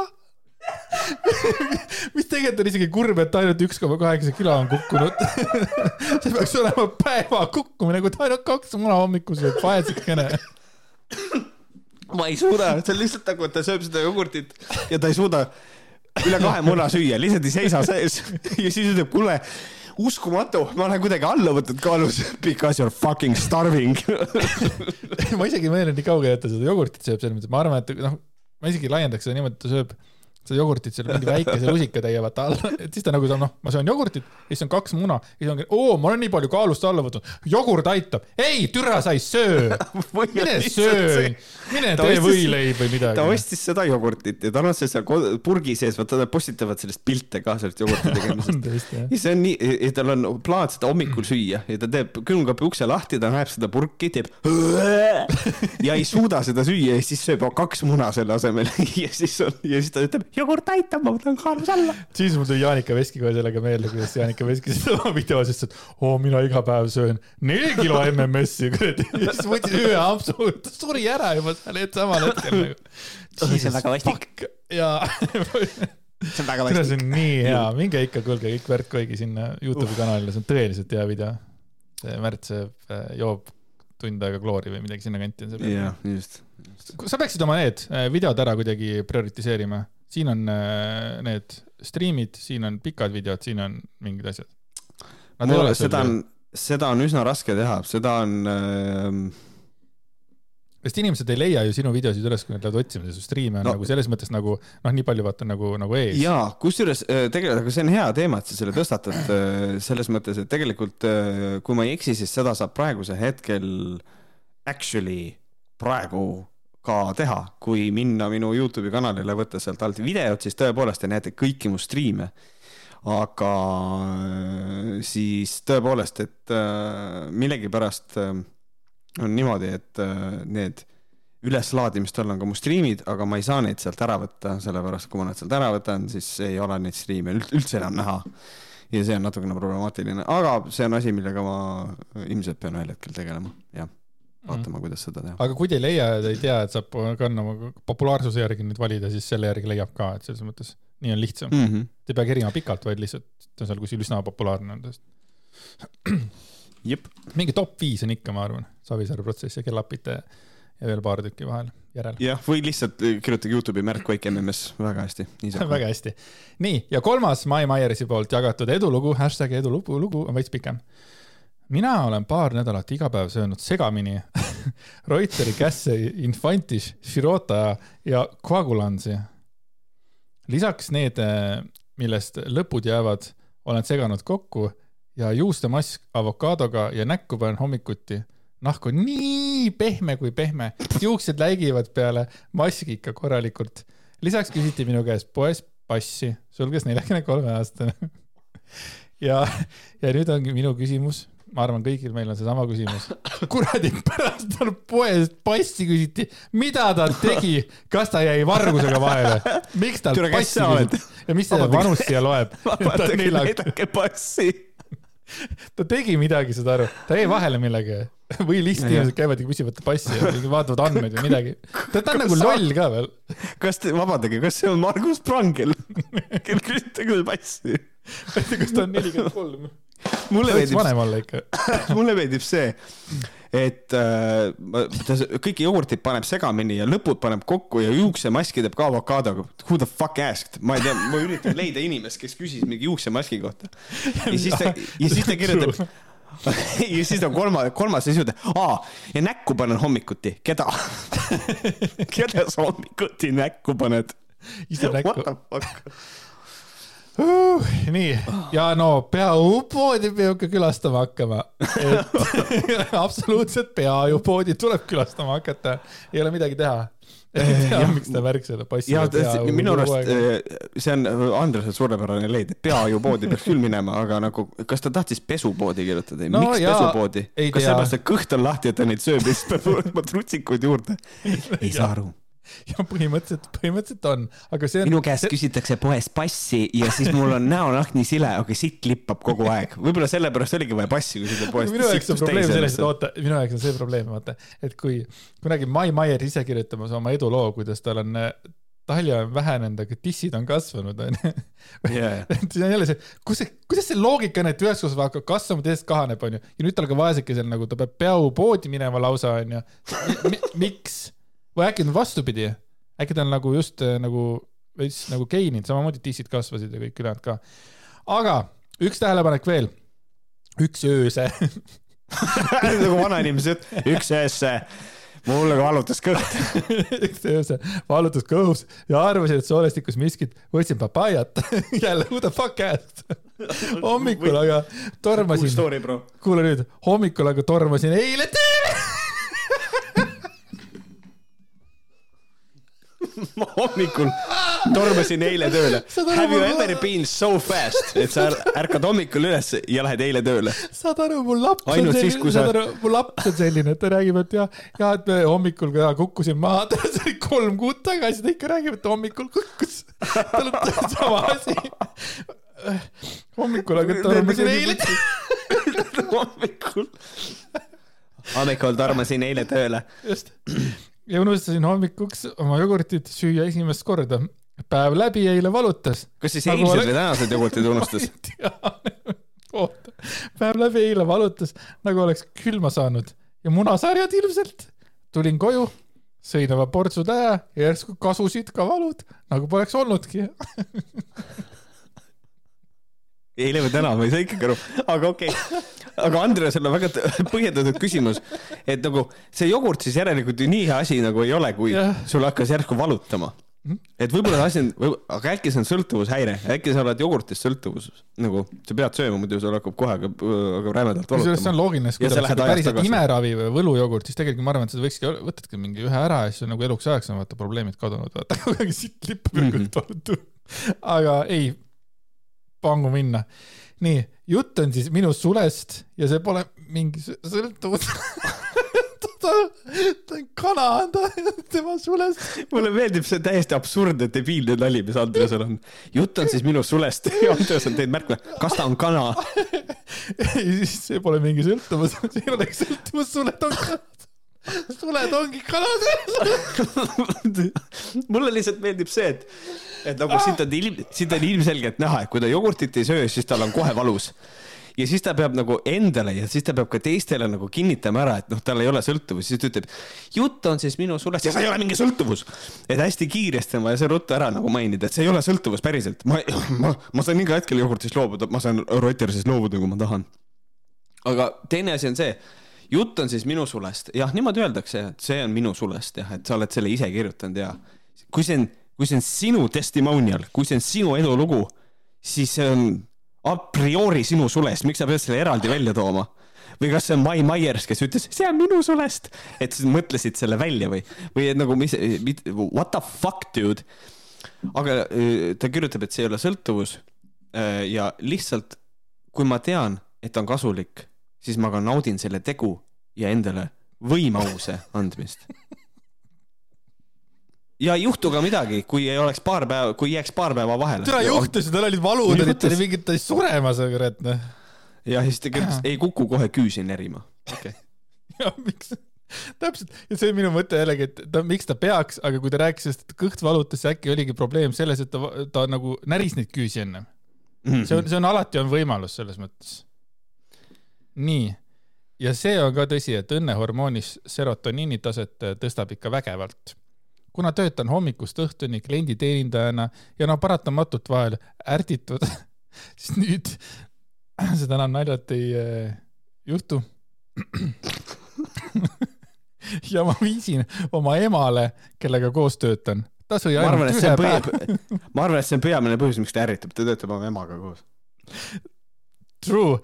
Mis tegelikult on isegi kurb, et ainult üks koma kaheksa kilo on kukkunud. see peaks olema päeva kukkumine, kui ta ainult kaks muna hommikul sööb, vaesekene. ma ei suuda, see on lihtsalt nagu, et ta sööb seda jogurtit ja ta ei suuda üle kahe muna süüa, lihtsalt ei seisa sees. Ja siis ütleb, kuule, uskumatu, ma olen kuidagi alla võtnud kaalus because you are fucking starving. ma isegi ei mõelnud nii kaugele, et ta seda jogurtit sööb, selles mõttes, ma arvan, et noh, ma isegi laiendaks seda niimoodi, et ta sööb seda jogurtit seal mingi väikese lusikatäie vaata alla, et siis ta nagu saab, noh, ma söön jogurtit, siis on kaks muna, siis ongi, oo, ma olen nii palju kaalust alla võtnud, jogurt aitab. ei, türa sa ei söö, mine söö, mine Ta tee võileib või ta midagi. ostis seda jogurtit ja tal on see seal purgi sees, vaata nad postitavad sellest pilte ka sellest jogurti tegemisest. ja see on nii, ja tal on plaan seda hommikul süüa ja ta teeb külmkapi ukse lahti, ta näeb seda purki, teeb ja ei suuda seda süüa ja siis sööb kaks muna selle asemel ja siis on ja siis ta ütleb, jogurt aitab, ma võtan kaalus alla. siis mul tuli Jaanika Veski kohe sellega meelde, kuidas Jaanika Veski seda oma videos ütles, et oo, mina iga päev söön neli kilo MMS-i, kuradi. ja siis võttis ühe ampsu, ta suri ära juba seal et- samal hetkel nagu. See on väga vastik.. ja see on väga kuule, see on nii hea, minge ikka, kuulge kõik Märt Koigi sinna Youtube'i kanalile, see on tõeliselt hea video. see Märt sööb, joob tund aega kloori või midagi sinnakanti on see. jah, just. sa peaksid oma need äh, videod ära kuidagi prioritiseerima. Siin on äh, need striimid, siin on pikad videod, siin on mingid asjad. seda on, seda on üsna raske teha, seda on äh, sest inimesed ei leia ju sinu videosid üles, kui nad lähevad otsima, su striime on No. nagu selles mõttes nagu noh, nii palju vaata nagu, nagu ees. jaa, kusjuures äh, tegelikult, aga see on hea teema, et sa selle tõstatad äh, selles mõttes, et tegelikult kui ma ei eksi, siis seda saab praegusel hetkel actually praegu ka teha, kui minna minu Youtube'i kanalile, võtta sealt alt videot, siis tõepoolest te näete kõiki mu striime. aga äh, siis tõepoolest, et äh, millegipärast äh, on niimoodi, et need üleslaadimistel on ka mu striimid, aga ma ei saa neid sealt ära võtta, sellepärast kui ma nad sealt ära võtan, siis ei ole neid striime üld- üldse enam näha. ja see on natukene problemaatiline, aga see on asi, millega ma ilmselt pean ühel hetkel tegelema, jah. vaatama, kuidas seda teha. aga kui te ei leia ja te ei tea, et saab ka oma populaarsuse järgi nüüd valida, siis selle järgi leiab ka, et selles mõttes nii on lihtsam mm.. Mm -hmm. Te ei pea kerima pikalt, vaid lihtsalt ta on seal kuskil üsna populaarne jep, mingi top viis on ikka, ma arvan, Savisaare protsess ja Kellapite ja veel paar tükki vahel järel. jah, või lihtsalt kirjutage Youtube'i Märt Koik MMS, väga hästi. väga hästi. nii, ja kolmas Mai Maiersi poolt jagatud edulugu, hashtag edulugu, lugu on veits pikem. Mina olen paar nädalat iga päev söönud segamini Reuteri kässe Infantis, Shirota ja Coagulansi. lisaks need, millest lõpud jäävad, olen seganud kokku ja juustemask avokaadoga ja näkku panen hommikuti. nahk on nii pehme kui pehme, juuksed läigivad peale maski ikka korralikult. lisaks küsiti minu käest poes passi, sulges neljakümne kolme aastane. ja, ja nüüd ongi minu küsimus, ma arvan, kõigil meil on seesama küsimus. kuradi pärast tal poest passi küsiti, mida ta tegi, kas ta jäi vargusega vahele, miks tal passi küsiti ja mis see Vabandage. vanus siia loeb? näidake passi. ta tegi midagi, saad aru, ta jäi vahele millegagi või lihtsalt inimesed käivad ja küsivad passi ja vaatavad andmeid või midagi. ta on nagu loll ka veel. kas te, vabandage, kas see on Margus Prangel, kel küsitakse passi? ma ei tea, kas ta on nelikümmend kolm. Mulle meeldib, vanem olla ikka. mulle meeldib see, et äh, ta kõiki jogurtid paneb segamini ja lõpud paneb kokku ja juuksemaski teeb ka avokaadoga. Who the fuck asked, ma ei tea, ma üritan leida inimest, kes küsis mingi juuksemaski kohta. ja siis ta, ja siis ta kirjutab ja siis ta kolma, kolmas asi ütleb, aa ja näkku panen hommikuti, keda? keda sa hommikuti näkku paned? ise näkku What the fuck? uh,. nii, ja no peapoodi peab ka külastama hakkama. absoluutselt peapoodi tuleb külastama hakata, ei ole midagi teha. ei tea, miks ta värk selle passi ja minu arust eh, see on Andrese suurepärane leid, et peajupoodi peaks küll minema, aga nagu, kas ta tahtis pesupoodi kirjutada No miks jaa, pesupoodi? kas sellepärast, et kõht on lahti, et ta neid sööb ja siis peab võtma trutsikuid juurde? ei saa aru. ja põhimõtteliselt, põhimõtteliselt on, aga see on. minu käest küsitakse poes passi ja siis mul on näonahk nii sile, aga sitt lippab kogu aeg. võib-olla sellepärast oligi vaja passi, kui seda poest minu jaoks on probleem selles, et oota, minu jaoks on see probleem, vaata, et kui kunagi Mai Maier ise kirjutamas oma eduloo, kuidas tal on äh, talja on vähenenud, aga tissid on kasvanud, onju. See on jälle see, kus see, kuidas see loogika on, et ühest kohast hakkab kasvama, teisest kahaneb, onju. ja nüüd tal ka vaesekesel nagu ta peab peapoodi minema lausa, onju. miks? Või äkki on vastupidi, äkki ta on nagu just äh, nagu veits nagu geeninud, samamoodi tissid kasvasid ja kõik ülejäänud ka. aga üks tähelepanek veel. üks ööse nagu vanainimese jutt, üks öösse, mulle valutas kõht. üks ööse valutas kõhus ja arvasin, et soolestikus miskit, võtsin papaiat. jälle who the fuck asked. hommikul aga tormasin, kuule nüüd, hommikul aga tormasin eile tööle. ma hommikul tormasin eile tööle. Saad Have you ever been so fast, et sa ärkad hommikul üles ja lähed eile tööle? saad aru, mu laps on Ainult selline, kui sa- saad aru, mu laps on selline, et ta räägib, et ja, ja et hommikul ka kukkusin maha, see oli kolm kuud tagasi, ta ikka räägib, et hommikul kukkus. tal on sama asi. hommikul aga tormasin eile. hommikul. hommikul tormasin eile tööle. just. Ja unustasin hommikuks oma jogurtit süüa esimest korda. päev läbi eile valutas. kas siis Nagu eilsed või tänased jogurtid unustas? oota, päev läbi eile valutas, nagu oleks külma saanud ja munasarjad ilmselt. tulin koju, sõin oma portsu tähe ja järsku kasusid ka valud, nagu poleks olnudki. eile või täna, ma ei saa ikkagi aru, aga okei okay.. aga Andresel on väga põhjendatud küsimus, et nagu see jogurt siis järelikult ju nii hea asi nagu ei ole, kui Jah. sul hakkas järsku valutama. et võib-olla see asi on, aga äkki see on sõltuvushäire, äkki sa oled jogurtist sõltuvuses, nagu sa pead sööma, muidu sul hakkab kohe aga, aga rämedalt kusjuures see on valutama. loogiline, sest kui sa ajas päriselt imeravi või võlujogurt, siis tegelikult ma arvan, et seda võikski, võtadki mingi ühe ära ja siis on nagu eluks ajaks on vaata probleemid kadunud, vaata kuidagi siit lippab Mhm. mm -hmm. aga ei, pangu minna. nii, jutt on siis minu sulest ja see pole mingi sõ- sõltuvus. ta ta on kana, ta, tema sulest. mulle meeldib see täiesti absurdne debiilne nali, mis Andresel on. jutt on siis minu sulest ja Andres on teinud märku, kas ta on kana. siis see pole mingi sõltuvus, see ei olegi sõltuvus, suled on kanad. Suled ongi kanad. mulle lihtsalt meeldib see, et, et nagu siit on ilm, siit on ilmselgelt näha, et kui ta jogurtit ei söö, siis tal on kohe valus. ja siis ta peab nagu endale ja siis ta peab ka teistele nagu kinnitama ära, et noh, tal ei ole sõltuvust, siis ta ütleb, jutt on siis minu sulest ja see ei ole mingi sõltuvus. et hästi kiiresti on vaja see ruttu ära nagu mainida, et see ei ole sõltuvus päriselt. ma, ma, ma saan iga hetkel jogurtist loobuda, ma saan rotirsist loobuda, kui ma tahan. aga teine asi on see jutt on siis minu sulest, jah, niimoodi öeldakse, et see on minu sulest jah, et sa oled selle ise kirjutanud ja kui see on, kui see on sinu testimonial, kui see on sinu edulugu, siis see on a priori sinu sulest, miks sa pead selle eraldi välja tooma? või kas see on Mai Myers, kes ütles, see on minu sulest, et sa mõtlesid selle välja või, või et nagu mis, what the fuck, dude. aga öö, ta kirjutab, et see ei ole sõltuvus öö, ja lihtsalt kui ma tean, et on kasulik, siis ma ka naudin selle tegu ja endale võimause andmist. ja ei juhtu ka midagi, kui ei oleks paar päeva, kui jääks paar päeva vahele. türa juhtus, tal olid valud, olid tal mingid, ta oli suremas, kurat noh. ja siis ta kirjutas, ei kuku kohe küüsi nerima. okei, ja miks, täpselt, ja see on minu mõte jällegi, et ta, miks ta peaks, aga kui ta rääkis sellest, et kõht valutas, siis äkki oligi probleem selles, et ta, ta nagu näris neid küüsi ennem. Mhm. see on, see on alati on võimalus selles mõttes. nii, ja see on ka tõsi, et õnnehormoonis serotoniini taset tõstab ikka vägevalt. kuna töötan hommikust õhtuni klienditeenindajana ja no paratamatult vahel ärditud, siis nüüd seda enam naljalt ei äh, juhtu. ja ma viisin oma emale, kellega koos töötan. ta sõi ainult ühe päeva. ma arvan, et see on peamine põhjus, miks ta ärritab, ta töötab oma emaga koos. True.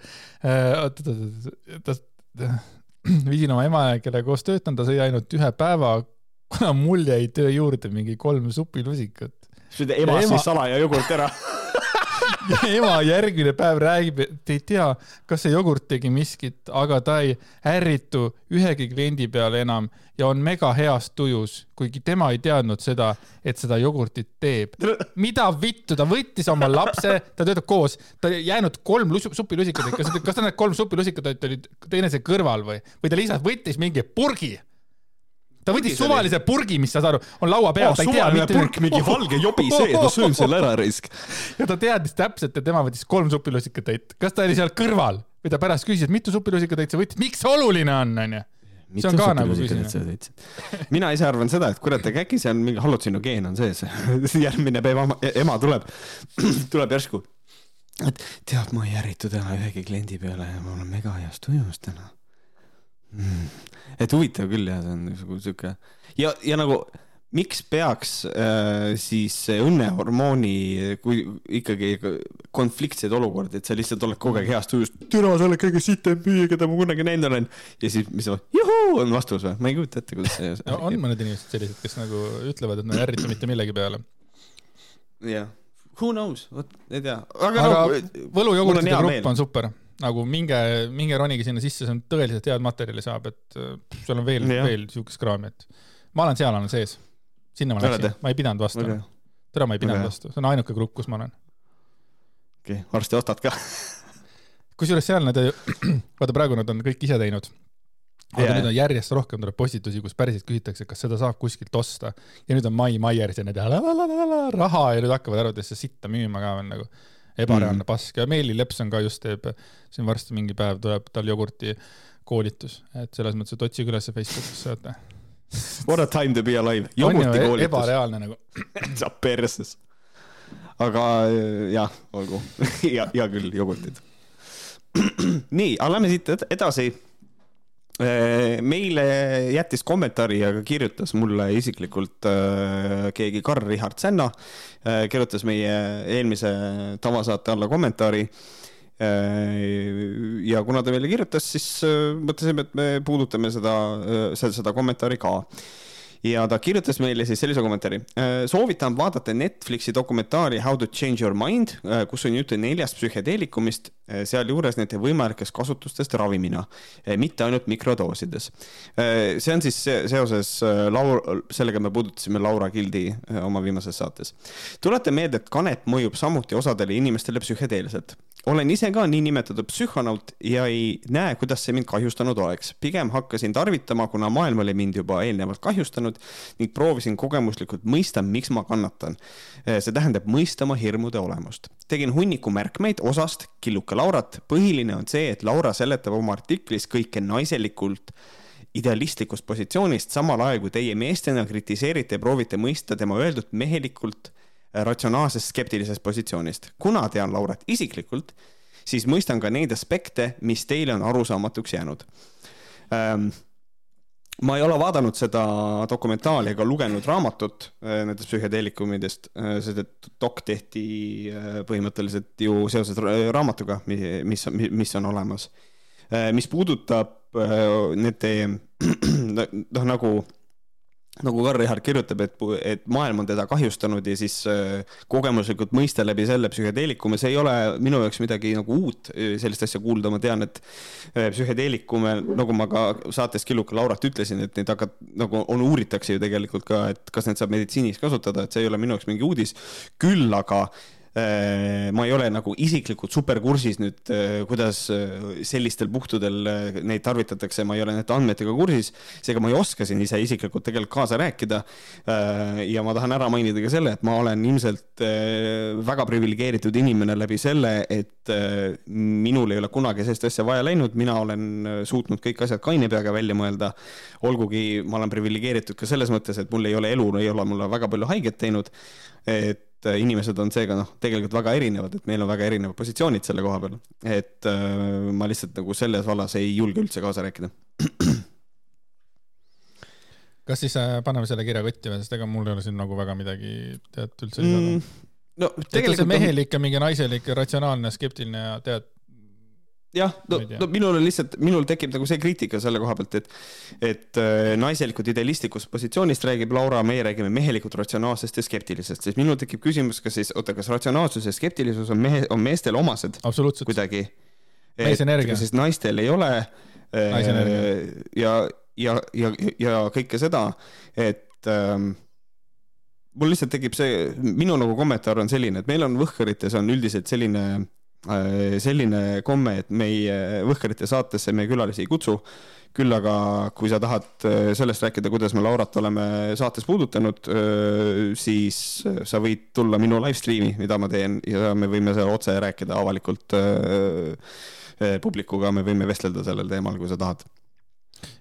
oot, oot, oot, ta, viisin oma ema, kellega koos töötan, ta sõi ainult ühe päeva, kuna mul jäi töö juurde mingi kolm supilusikat. siis ema Ja ema- sõi salaja jogurt ära. ema järgmine päev räägib, et ei tea, kas see jogurt tegi miskit, aga ta ei ärritu ühegi kliendi peale enam ja on mega heas tujus, kuigi tema ei teadnud seda, et seda jogurtit teeb. mida vittu, ta võttis oma lapse, ta töötab koos, ta ei jäänud kolm lusu- supilusikat, kas, kas ta need kolm supilusikat olid teineteise kõrval või, või ta lihtsalt võttis mingi purgi ta võttis suvalise purgi, mis saad aru, on laua peal, ta ei tea suvaline purk, mingi valge jobi sees, ma söön selle ära raisk. ja ta teadis täpselt, et tema võttis kolm supilusikatäit. kas ta oli seal kõrval või ta pärast küsis, et mitu supilusikatäit sa võtsid, miks oluline on, onju? See on ka nagu küsimus. mina ise arvan seda, et kurat, aga äkki see on mingi hallutsinoogeen on sees. järgmine päev ema, ema tuleb, tuleb järsku. et tead, ma ei ärritu täna ühegi kliendi peale ja ma olen mega heas tujus täna. Et huvitav küll jah, see on nagu sihuke ja, ja nagu miks peaks äh, siis õnnehormooni, kui ikkagi konfliktseid olukordi, et sa lihtsalt oled kogu aeg heas tujus, türa, sa oled kõige sitem müüja, keda ma kunagi näinud olen. ja siis, mis on, juhuu! on vastus või? ma ei kujuta ette, kuidas see no on mõned inimesed sellised, kes nagu ütlevad, et nad ei ärrita mitte millegi peale. jah, who knows, vot ei tea, aga, aga no, hea grupp on super, nagu minge, minge ronige sinna sisse, see on tõeliselt head materjali saab, et äh, seal on veel, veel siukest kraami, et ma olen seal, olen sees. sinna ma läksin ma ei pidanud vastu okei, tere, ma ei pidanud hea. vastu, see on ainuke grupp, kus ma olen. okei, varsti ostad ka. kusjuures seal nad, vaata praegu nad on kõik ise teinud. aga Jaa, nüüd on järjest rohkem tuleb postitusi, kus päriselt küsitakse, kas seda saab kuskilt osta. ja nüüd on Mai Maieris ja need raha ja nüüd hakkavad arvatavasti sitta müüma ka veel nagu ebareaalne mm. pask ja Meeli Leps on ka just teeb, siin varsti mingi päev tuleb tal jogurti koolitus, et selles mõttes, et otsige ülesse Facebookis, saate. What a time to be alive, jogurti e- koolitus, ebareaalne nagu. saab perses. aga äh, jah, olgu, hea, hea küll, jogurtid. nii, aga lähme siit ed- edasi. Meile jättis kommentaari ja ka kirjutas mulle isiklikult äh, keegi Karl-Richard Sänna, kirjutas meie eelmise tavasaate alla kommentaari. Ja kuna ta meile kirjutas, siis äh, mõtlesime, et me puudutame seda, seda kommentaari ka ja ta kirjutas meile siis sellise kommentaari. soovitan vaadata Netflixi dokumentaari How to change your mind, kus on juttu neljast psühhedeelikumist, sealjuures nende võimalikest kasutustest ravimina, mitte ainult mikrodoosides. see on siis se- seoses äh, Laur-, sellega me puudutasime Laura Gildi äh, oma viimases saates. tuletan meelde, et kanep mõjub samuti osadele inimestele psühhedeelselt olen ise ka niinimetatud psühhonaut ja ei näe, kuidas see mind kahjustanud oleks. pigem hakkasin tarvitama, kuna maailm oli mind juba eelnevalt kahjustanud ning proovisin kogemuslikult mõista, miks ma kannatan. see tähendab mõista oma hirmude olemust. tegin hunniku märkmeid osast Killuke Laurat. põhiline on see, et Laura seletab oma artiklis kõike naiselikult idealistlikust positsioonist, samal ajal kui teie meestena kritiseerite ja proovite mõista tema öeldut mehelikult ratsionaalsest skeptilisest positsioonist. kuna tean Laurat isiklikult, siis mõistan ka neid aspekte, mis teile on arusaamatuks jäänud ähm,. ma ei ole vaadanud seda dokumentaali ega lugenud raamatut äh, nendest psühhedeelikumidest, sest et dok tehti äh, põhimõtteliselt ju seoses ra- raamatuga, mis, mis on olemas. mis puudutab nende noh, nagu nagu Karl-Richard kirjutab, et, et maailm on teda kahjustanud ja siis äh, kogemuslikult mõista läbi selle psühhedeelikume, see ei ole minu jaoks midagi nagu uut äh, sellist asja kuulda, ma tean, et äh, psühhedeelikume, nagu ma ka saates Killuka Laurat ütlesin, et neid hakkab nagu on, uuritakse ju tegelikult ka, et kas neid saab meditsiinis kasutada, et see ei ole minu jaoks mingi uudis. küll aga ma ei ole nagu isiklikult superkursis nüüd, kuidas sellistel puhtudel neid tarvitatakse, ma ei ole nende andmetega kursis, seega ma ei oska siin ise isiklikult tegelikult kaasa rääkida. ja ma tahan ära mainida ka selle, et ma olen ilmselt väga priviligeeritud inimene läbi selle, et minul ei ole kunagi sellist asja vaja läinud, mina olen suutnud kõik asjad kaine peaga välja mõelda. olgugi ma olen priviligeeritud ka selles mõttes, et mul ei ole elu, ei ole mulle väga palju haiget teinud. et inimesed on seega noh, tegelikult väga erinevad, et meil on väga erinevad positsioonid selle koha peal, et äh, ma lihtsalt nagu selles vallas ei julge üldse kaasa rääkida. kas siis äh, paneme selle kirja kotti või, sest ega mul ei ole siin nagu väga midagi tead üldse lisada mm,. no tegelikult. mehelik ja mingi naiselik ja ratsionaalne, skeptiline ja tead jah, no, no minul on lihtsalt, minul tekib nagu see kriitika selle koha pealt, et, et äh, naiselikult idealistlikust positsioonist räägib Laura, meie räägime mehelikult ratsionaalsest ja skeptilisest, siis minul tekib küsimus, kas siis, oota, kas ratsionaalsus ja skeptilisus on mehe, on meestel omased? kuidagi. siis naistel ei ole. Äh, ja, ja, ja, ja kõike seda, et ähm, mul lihtsalt tekib see, minu nagu kommentaar on selline, et meil on Võhkarites on üldiselt selline selline komme, et meie Võhkarite saatesse meie külalisi ei kutsu. küll aga, kui sa tahad äh, sellest rääkida, kuidas me Laurat oleme saates puudutanud, äh, siis sa võid tulla minu live stream'i, mida ma teen ja me võime seal otse rääkida avalikult publikuga, me võime vestelda sellel teemal, kui sa tahad.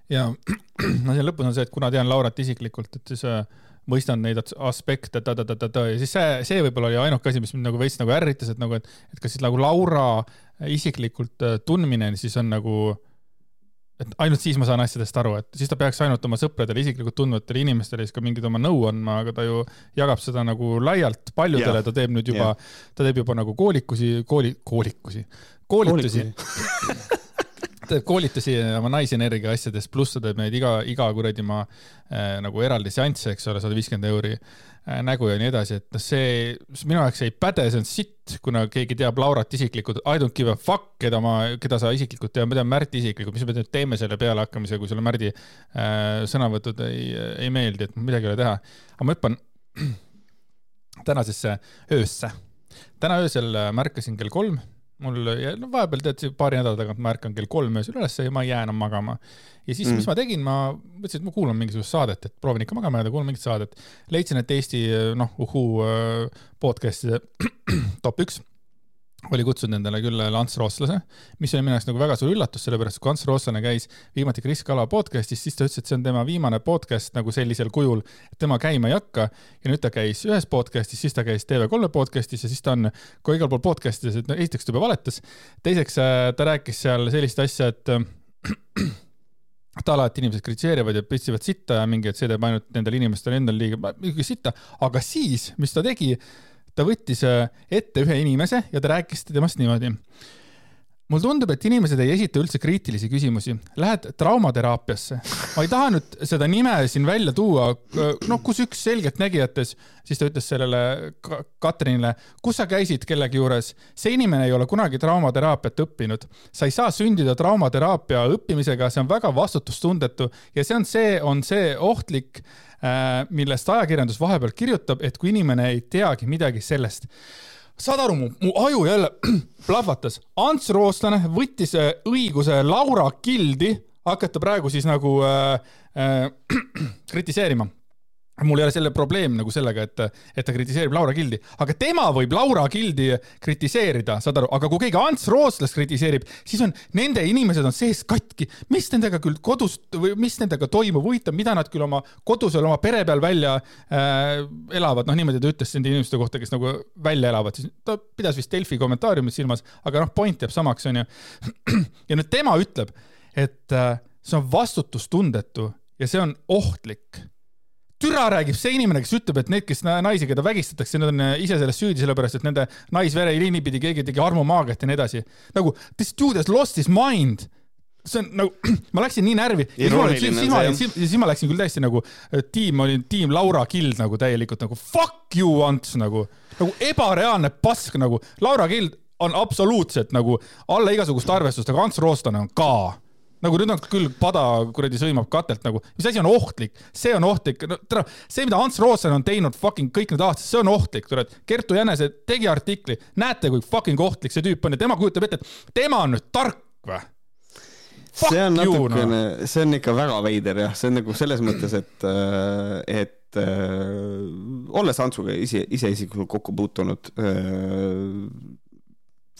ja no siin lõpus on see, et kuna tean Laurat isiklikult, et siis äh, mõistan neid aspekte ta-ta-ta-ta-ta ja siis see, see võib-olla oli ainuke asi, mis mind nagu veits nagu ärritas, et nagu, et, et kas siis nagu Laura isiklikult äh, tundmine siis on nagu, et ainult siis ma saan asjadest aru, et siis ta peaks ainult oma sõpradele, isiklikult tundvatele inimestele siis ka mingit oma nõu andma, aga ta ju jagab seda nagu laialt paljudele, ta teeb nüüd juba, ta teeb juba nagu koolikusi, kooli, koolikusi, koolitusi teeb koolitusi oma naisenergia asjadest, pluss ta teeb neid iga, iga kuradi ma äh, nagu eraldi seansse, eks ole, sada viiskümmend euri äh, nägu ja nii edasi, et noh, see minu jaoks ei päde, see on sitt, kuna keegi teab Laurat isiklikult, I don't give a fuck, keda ma, keda sa isiklikult tead, ma tean Märti isiklikult, mis me nüüd teeme selle pealehakkamise, kui sulle Märdi äh, sõnavõtud ei, ei meeldi, et midagi ei ole teha. aga ma hüppan tänasesse öösse. täna öösel äh, märkasin kell kolm mul ja no vahepeal tead, paari nädala tagant ma ärkan kell kolm öösel üles ja ma ei jää enam magama. ja siis mm., mis ma tegin, ma mõtlesin, et ma kuulan mingisugust saadet, et proovin ikka magama jääda, kuulan mingit saadet. leidsin, et Eesti noh, uhuu äh, podcast'ide top üks oli kutsunud endale küll Ants Rootslase, mis oli minu jaoks nagu väga suur üllatus, sellepärast kui Ants Rootslane käis viimati Kris Kala podcast'is, siis ta ütles, et see on tema viimane podcast nagu sellisel kujul, et tema käima ei hakka. ja nüüd ta käis ühes podcast'is, siis ta käis TV3 podcast'is ja siis ta on ka igal pool podcast ides, et no esiteks ta juba valetas. teiseks äh, ta rääkis seal sellist asja, et ta alati inimesed kritiseerivad ja pitsivad sitta ja mingi, et see teeb ainult nendele inimestele endale liiga, sitta, aga siis, mis ta tegi ta võttis äh, ette ühe inimese ja ta rääkis temast niimoodi. Mulle tundub, et inimesed ei esita üldse kriitilisi küsimusi. Lähed traumateraapiasse. ma ei taha nüüd seda nime siin välja tuua, noh, kus üks selgeltnägijates, siis ta ütles sellele Katrinile, kus sa käisid kellegi juures. see inimene ei ole kunagi traumateraapiat õppinud. sa ei saa sündida traumateraapia õppimisega, see on väga vastutustundetu ja see on see, on see ohtlik Äh, millest ajakirjandus vahepeal kirjutab, et kui inimene ei teagi midagi sellest saad aru, mu, mu aju jälle plahvatas. Ants Rootslane võttis äh, õiguse Laura Gildi hakata praegu siis nagu äh, äh, kritiseerima mul ei ole selle probleem nagu sellega, et, et ta kritiseerib Laura Gildi, aga tema võib Laura Gildi kritiseerida, saad aru, aga kui keegi Ants Rootslast kritiseerib, siis on nende inimesed on sees katki, mis nendega küll kodus või mis nendega toimub, huvitav, mida nad küll oma kodus veel oma pere peal välja äh, elavad, noh, niimoodi ta ütles nende inimeste kohta, kes nagu välja elavad, siis ta pidas vist Delfi kommentaariumit silmas, aga noh, point jääb samaks, onju. ja nüüd tema ütleb, et äh, see on vastutustundetu ja see on ohtlik türa räägib see inimene, kes ütleb, et need, kes naisi, keda vägistatakse, nad on äh, ise selles süüdi, sellepärast et nende naisvereliini pidi keegi tegi armumaagiat ja nii edasi. nagu this dude has lost his mind see on nagu, ma läksin nii närvi. ja siis ma, siis, ma läksin küll täiesti nagu, äh, tiim oli tiim Laura Kild nagu täielikult nagu fuck you Ants nagu, nagu ebareaalne pask nagu. Laura Kild on absoluutselt nagu alla igasugust arvestust, aga Ants Roostlane on ka nagu nüüd on küll pada kuradi sõimab katelt nagu, mis asi on ohtlik, see on ohtlik, no tere, see, mida Ants Rootsen on teinud fucking kõik need aastad, see on ohtlik, kurat. Kertu Jänese tegi artikli, näete, kui fucking ohtlik see tüüp on ja tema kujutab ette, et tema on nüüd tark või? see on natukene, see on ikka väga veider jah, see on nagu selles mõttes, et, äh, et äh, olles Antsuga ise, ise isiklikult kokku puutunud äh,,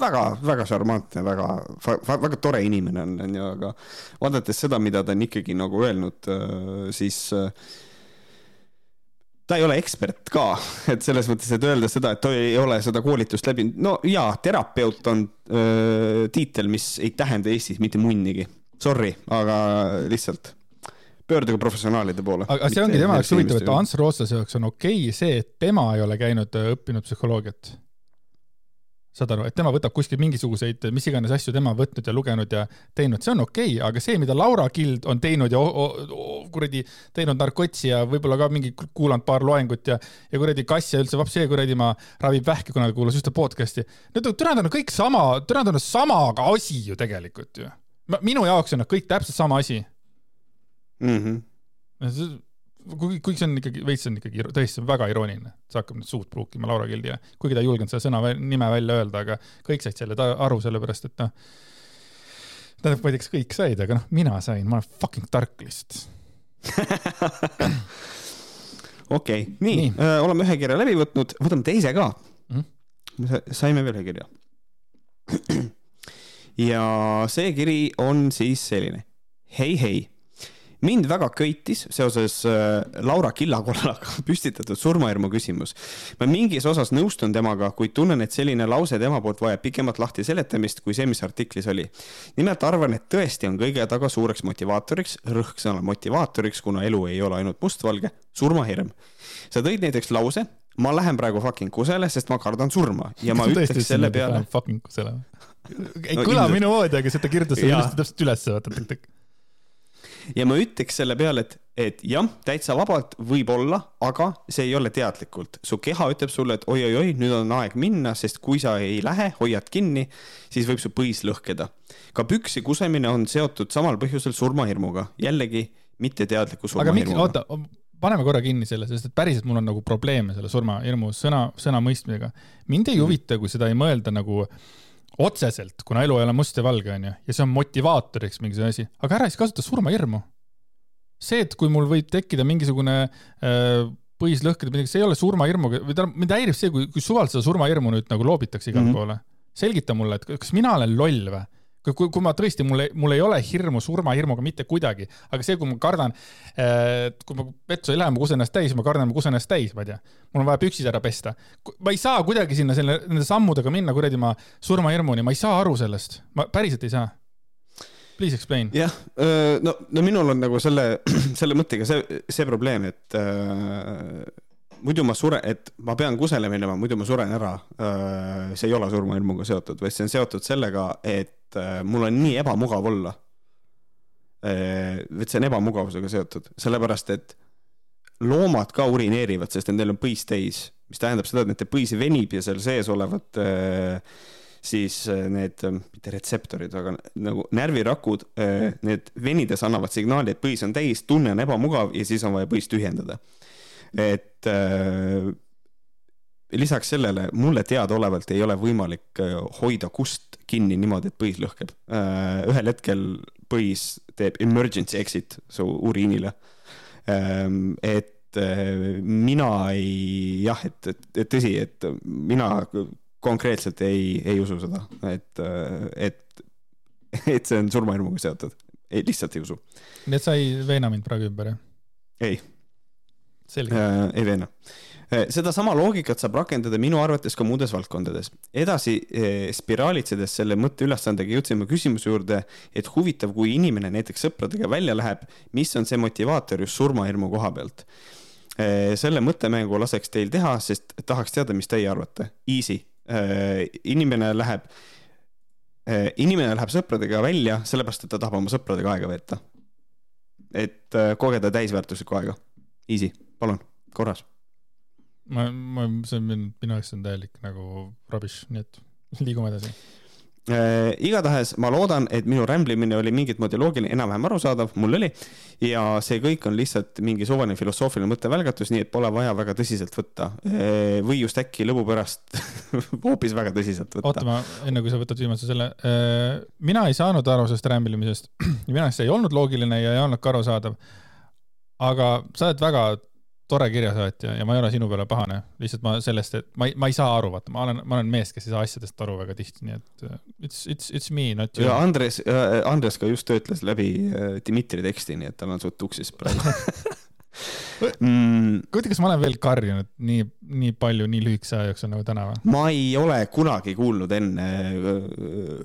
väga, väga šarmantne, väga, väga tore inimene on, on ju, aga vaadates seda, mida ta on ikkagi nagu öelnud äh,, siis äh, ta ei ole ekspert ka, et selles mõttes, et öelda seda, et ta ei ole seda koolitust läbinud, no jaa, terapeut on öö, tiitel, mis ei tähenda Eestis mitte munnigi sorry, aga lihtsalt pöörduge professionaalide poole. aga see ongi tema jaoks huvitav, et Ants Rootslase jaoks on okei okay see, et tema ei ole käinud äh, õppinud psühholoogiat. Saad aru, et tema võtab kuskilt mingisuguseid, mis iganes asju tema võtnud ja lugenud ja teinud, see on okei okay,, aga see, mida Laura Kild on teinud ja kuradi teinud narkotsi ja võib-olla ka mingi kuulanud paar loengut ja, ja kuradi kass ja üldse vaps see kuradi ma ravib vähki, kunagi kuulas ühte podcast'i. Need on, türa, need on kõik sama, türa, need on sama asi ju tegelikult ju minu jaoks on nad kõik täpselt sama asi mm. -hmm. Kui, kuigi see on ikkagi, veits on ikkagi tõesti väga irooniline, see hakkab nüüd suud pruukima Laura Gildile, kuigi ta ei julgenud seda sõna, nime välja öelda, aga kõik said selle aru, sellepärast et noh, tähendab, ma ei tea, kas kõik said, aga noh, mina sain, ma olen fucking tark lihtsalt okei okay,, nii, nii., äh, oleme ühe kirja läbi võtnud, võtame teise ka mm. -hmm. saime veel ühe kirja ja see kiri on siis selline. hei, hei mind väga köitis seoses äh, Laura Killakollaga püstitatud surmahirmu küsimus. ma mingis osas nõustun temaga, kuid tunnen, et selline lause tema poolt vajab pikemat lahti seletamist kui see, mis artiklis oli. nimelt arvan, et tõesti on kõige taga suureks motivaatoriks, rõhk sõnal motivaatoriks, kuna elu ei ole ainult mustvalge, surmahirm. sa tõid näiteks lause, ma lähen praegu fucking kusele, sest ma kardan surma ja ma ütleks selle peale. fucking kusele ei no, kõla minu moodi, aga seda kirjutas ilusti täpselt ülesse, vaata tõk-tõk. Ja ma ütleks selle peale, et, et jah, täitsa vabalt võib-olla, aga see ei ole teadlikult. su keha ütleb sulle, et oi-oi-oi, nüüd on aeg minna, sest kui sa ei lähe, hoiad kinni, siis võib su põis lõhkeda. ka püksi kusemine on seotud samal põhjusel surmahirmuga, jällegi mitteteadliku surmahirmuga. oota, paneme korra kinni selle, sest et päriselt mul on nagu probleeme selle surmahirmu sõna, sõna mõistmisega. mind ei mm. huvita, kui seda ei mõelda nagu äh, otseselt, kuna elu ei ole must ja valge, onju, ja see on motivaatoriks mingisugune asi, aga ära siis kasuta surmahirmu. see, et kui mul võib tekkida mingisugune äh, põislõhkede midagi, see ei ole surmahirmuga või tähendab, mind häirib see, kui, kui suvalt seda surmahirmu nüüd nagu loobitakse igale mm -hmm. poole. selgita mulle, et kas mina olen loll või? Kui, kui ma tõesti, mul ei, mul ei ole hirmu surmahirmuga mitte kuidagi, aga see, kui ma kardan, kui ma vetsu ei lähe, ma kusen ennast täis, ma kardan, ma kusen ennast täis, ma ei tea. mul on vaja püksid ära pesta. ma ei saa kuidagi sinna selle, nende sammudega minna kuradi ma surmahirmuni, ma ei saa aru sellest, ma päriselt ei saa. Please explain. jah, no, no minul on nagu selle, selle mõttega see, see probleem, et äh, muidu ma suren, et ma pean kusele minema, muidu ma suren ära. see ei ole surmahirmuga seotud, vaid see on seotud sellega, et et äh, mul on nii ebamugav olla. Äh, et see on ebamugavusega seotud, sellepärast et loomad ka urineerivad, sest nendel on põis täis, mis tähendab seda, et nende põis venib ja seal sees olevad äh, siis need, mitte retseptorid, aga nagu närvirakud, need venides annavad signaali, et põis on täis, tunne on ebamugav ja siis on vaja põis tühjendada. et lisaks sellele mulle teadaolevalt ei ole võimalik äh, hoida kust kinni niimoodi, et põis lõhkeb. Äh, ühel hetkel põis teeb emergency exit su uriinile. Ähm, et äh, mina ei, jah, et, et, et tõsi, et mina konkreetselt ei, ei usu seda, et, et, et see on surmahirmuga seotud. ei, lihtsalt ei usu. nii et sa ei veena mind praegu ümber, jah? ei. Ei veena sedasama loogikat saab rakendada minu arvates ka muudes valdkondades. edasi eh, spiraalitsedes selle mõtteülesandega jõudsime küsimuse juurde, et huvitav, kui inimene näiteks sõpradega välja läheb, mis on see motivaator just surmahirmu koha pealt. Eh, selle mõttemängu laseks teil teha, sest tahaks teada, mis teie arvate. Easy, inimene läheb, inimene läheb sõpradega välja sellepärast, et ta tahab oma sõpradega aega veeta. et kogeda täisväärtuslikku aega. Easy, palun, korras ma, ma, see on minu jaoks on täielik nagu rubbish, nii et liigume edasi. äh, igatahes ma loodan, et minu rämblimine oli mingit moodi loogiline, enam-vähem arusaadav, mul oli. ja see kõik on lihtsalt mingi suvaline filosoofiline mõttevälgatus, nii et pole vaja väga tõsiselt võtta äh,. või just äkki lõbu pärast hoopis väga tõsiselt võtta. oota, ma enne kui sa võtad viimase selle äh,, mina ei saanud aru sellest rämblimisest. minu arust see ei olnud loogiline ja ei olnud ka arusaadav. aga sa oled väga tore kirjasaatja ja ma ei ole sinu peale pahane, lihtsalt ma sellest, et ma ei, ma ei saa aru, vaata, ma olen, ma olen mees, kes ei saa asjadest aru väga tihti, nii et uh, it's, it's, it's me, not you. Andres, äh, Andres ka just töötles läbi äh, Dmitri teksti, nii et tal on suht tuksis praegu mm.. kujuta, kas ma olen veel karjunud nii, nii palju nii lühikese aja jooksul nagu täna või? ma ei ole kunagi kuulnud enne äh,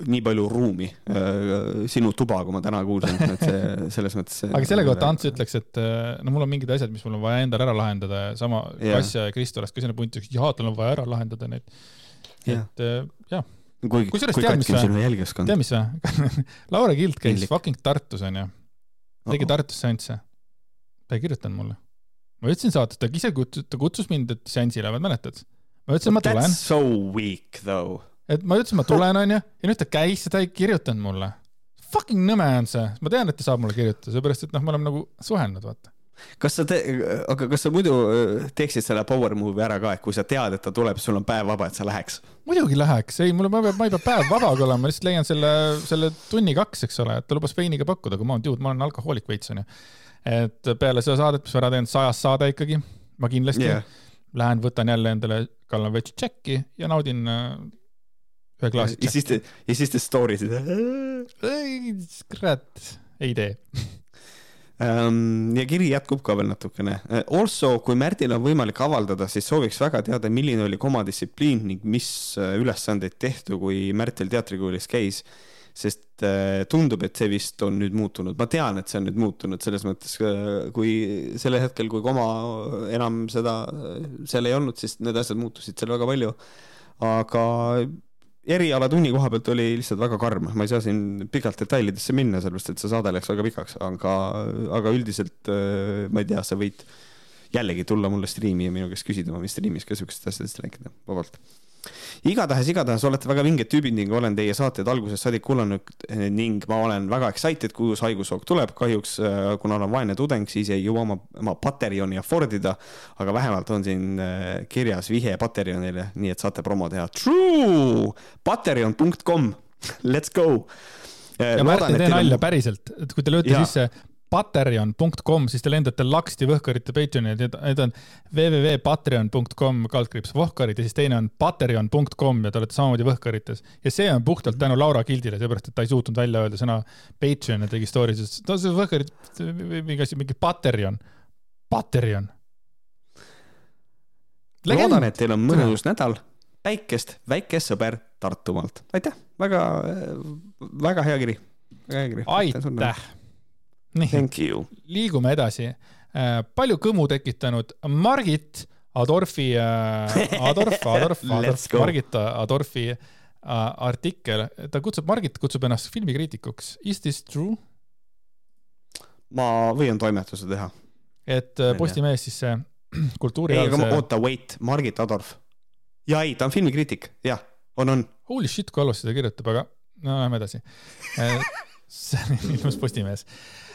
nii palju ruumi äh, sinu tuba, kui ma täna kuulsin, et see selles mõttes. aga selle kohta Ants ütleks, et äh, no mul on mingid asjad, mis mul on vaja endal ära lahendada ja sama yeah. Kasia ja Kristo oleks ka sinna punti, jaa, tal on vaja ära lahendada need. et jah kui, kui katki on sinu jälgijaskond. tead, mis või Laura Kild käis fucking Tartus onju, tegi Tartus seansse ta ei kirjutanud mulle. ma ütlesin saates, ta ise kutsus, ta kutsus mind seansile, mäletad? ma ütlesin, ma tulen. That's so weak though. et ma ütlesin, ma tulen, onju, ja nüüd ta käis ja ta ei kirjutanud mulle. Fucking nõme on see, ma tean, et ta saab mulle kirjutada, sellepärast et noh, me oleme nagu suhelnud, vaata kas sa te-, aga kas sa muidu äh, teeksid selle power move'i ära ka, et kui sa tead, et ta tuleb, sul on päev vaba, et sa läheks? muidugi läheks, ei, mul, pea, ma ei pea päev vaba olema, ma lihtsalt leian selle, selle tunni kaks, eks ole, et ta lubas veini ka pakkuda, kui ma olen dude, ma olen alkohoolik veits onju et peale seda saadet, mis ma ära teinud, sajas saade ikkagi, ma kindlasti yeah. lähen, võtan jälle endale, kallan veits tšekki ja naudin äh, ühe klaasi tšekki. ja siis te, ja siis te story sid? kurat, ei tee um,. ja kiri jätkub ka veel natukene. Äh, also, kui Märdil on võimalik avaldada, siis sooviks väga teada, milline oli komadistsipliin ning mis äh, ülesandeid tehti, kui Märtil teatrikoolis käis sest äh, tundub, et see vist on nüüd muutunud, ma tean, et see on nüüd muutunud selles mõttes, äh, kui sellel hetkel, kui koma enam seda seal ei olnud, siis need asjad muutusid seal väga palju. aga erialatunni koha pealt oli lihtsalt väga karm, ma ei saa siin pikalt detailidesse minna, sellepärast et see saade läks väga pikaks, aga, aga üldiselt äh, ma ei tea, sa võid jällegi tulla mulle striimi ja minu käest küsida, ma võin striimis ka siukestest asjadest rääkida vabalt igatahes, igatahes olete väga vinged tüübid ning olen teie saateid algusest saadik kuulanud eh, ning ma olen väga excited, kui uus haigushoog tuleb. kahjuks, eh, kuna olen vaene tudeng, siis ei jõua oma, oma Patreoni affordida, aga vähemalt on siin eh, kirjas vihje Patreonile, nii et saate promo teha. True, patreon.com, let's go ja Märten, tee nalja päriselt, et kui te lööte ja. sisse patreon.com, siis te lendate laksti Võhkarite Patreoni, need on www.patreon.com kaldkriips Vohkarid ja siis teine on patreon.com ja te olete samamoodi Võhkarites. ja see on puhtalt tänu Laura Gildile, seepärast et ta ei suutnud välja öelda sõna Patreon ja tegi story, sest ta on see Võhkarid, mingi asi, mingi Patreon, Patreon. loodan, et teil on mõnus nädal, päikest, väike sõber Tartumaalt, aitäh, väga, väga hea kiri, väga hea kiri. aitäh nii, liigume edasi. Äh, palju kõmu tekitanud Margit Adorfi äh,, Adorf, Adorf, Adorf, Margit Adorfi äh, artikkel, ta kutsub, Margit kutsub ennast filmikriitikuks. Is this true? ma võin toimetuse teha. et Postimehes siis see kultuuri. ei, aga see... oota, wait, Margit Adorf. ja ei, ta on filmikriitik, jah, on, on. Holy shit, kui halvasti ta kirjutab, aga no lähme edasi see ilmus Postimehes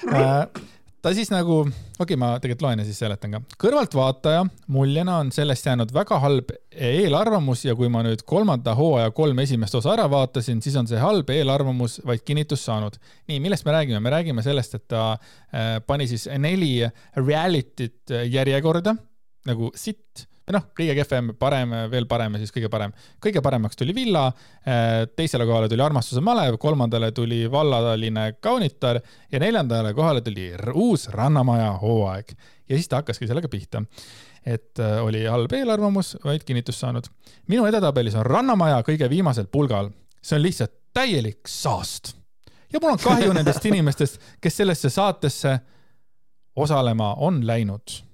Äh, ta siis nagu, okei okay,, ma tegelikult loen ja siis seletan ka. kõrvaltvaataja muljena on sellest jäänud väga halb eelarvamus ja kui ma nüüd kolmanda hooaja kolm esimest osa ära vaatasin, siis on see halb eelarvamus vaid kinnitust saanud. nii, millest me räägime? me räägime sellest, et ta äh, pani siis neli reality't järjekorda nagu sitt noh, kõige kehvem, parem, veel parem ja siis kõige parem. kõige paremaks tuli Villa, äh, teisele kohale tuli Armastuse malev, kolmandale tuli Vallaline kaunitar ja neljandale kohale tuli uus Rannamaja hooaeg. ja siis ta hakkaski sellega pihta. et äh, oli halb eelarvamus, vaid kinnitust saanud. minu edetabelis on Rannamaja kõige viimasel pulgal. see on lihtsalt täielik saast. ja mul on kahju nendest inimestest, kes sellesse saatesse osalema on läinud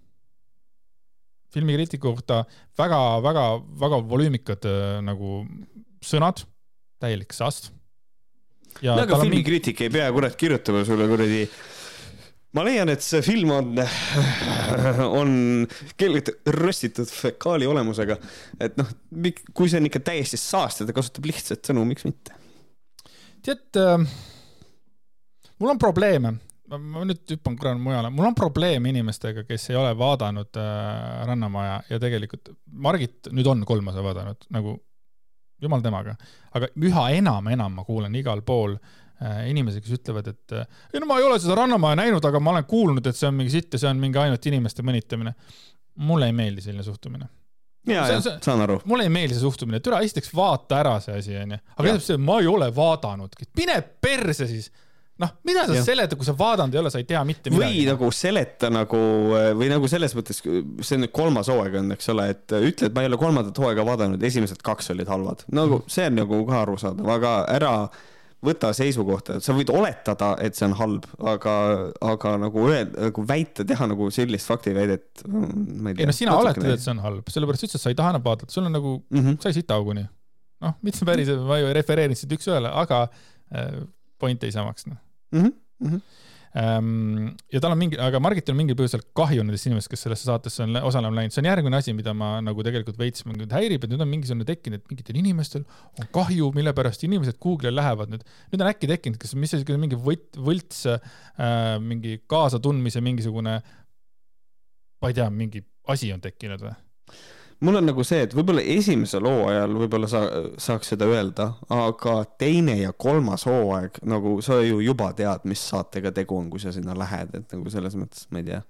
filmikriitiku kohta väga-väga-väga volüümikad äh, nagu sõnad, täielik sast. no aga filmikriitik mingi... ei pea kurat kirjutama sulle kuradi ma leian, et see film on, on kellegi röstitud fekaali olemusega. et noh, kui see on ikka täiesti saast ja ta kasutab lihtsat sõnu, miks mitte? tead äh,, mul on probleeme ma, ma nüüd hüppan korra mujale, mul on probleem inimestega, kes ei ole vaadanud äh, Rannamaja ja tegelikult Margit nüüd on kolm osa vaadanud, nagu jumal temaga, aga üha enam, enam ma kuulen igal pool äh, inimesi, kes ütlevad, et äh, ei no ma ei ole seda Rannamaja näinud, aga ma olen kuulnud, et see on mingi sitt ja see on mingi ainult inimeste mõnitamine. mulle ei meeldi selline suhtumine. Ja, ja saan aru. mulle ei meeldi see suhtumine, et üle esiteks vaata ära see asi, onju. aga teiseks see, ma ei ole vaadanudki, mine perse siis noh, mida sa seletad, kui sa vaadanud ei ole, sa ei tea mitte midagi. või nagu seleta nagu või nagu selles mõttes, see on nüüd kolmas hooaeg on, eks ole, et ütle, et ma ei ole kolmandat hooaega vaadanud, esimesed kaks olid halvad. nagu mm. see on nagu ka arusaadav, aga ära võta seisukohta, sa võid oletada, et see on halb, aga, aga nagu öelda, nagu väita, teha nagu sellist faktiväidet, ma ei tea. ei noh, sina oletad, et see on halb, sellepärast üldse sa ei taha enam vaadata, sul on nagu mm, -hmm. sa ei sita auguni. noh, mitte päris, ma ju refereerin sind üks-ühele, aga äh, point ei saa maksma mm. -hmm. ja tal on mingi, aga Margitil on mingil põhjusel kahju nendest inimestest, kes sellesse saatesse on osalema läinud, see on järgmine asi, mida ma nagu tegelikult veits mind häirib, et nüüd on mingisugune tekkinud, et mingitel inimestel on kahju, mille pärast inimesed Google'i lähevad nüüd. nüüd on äkki tekkinud, kas, mis see mingi võt-, võlts äh,, mingi kaasatundmise mingisugune, ma ei tea, mingi asi on tekkinud või? Mul on nagu see, et võib-olla esimesel hooajal võib-olla sa saaks seda öelda, aga teine ja kolmas hooaeg nagu sa ju juba tead, mis saatega tegu on, kui sa sinna lähed, et nagu selles mõttes ma ei tea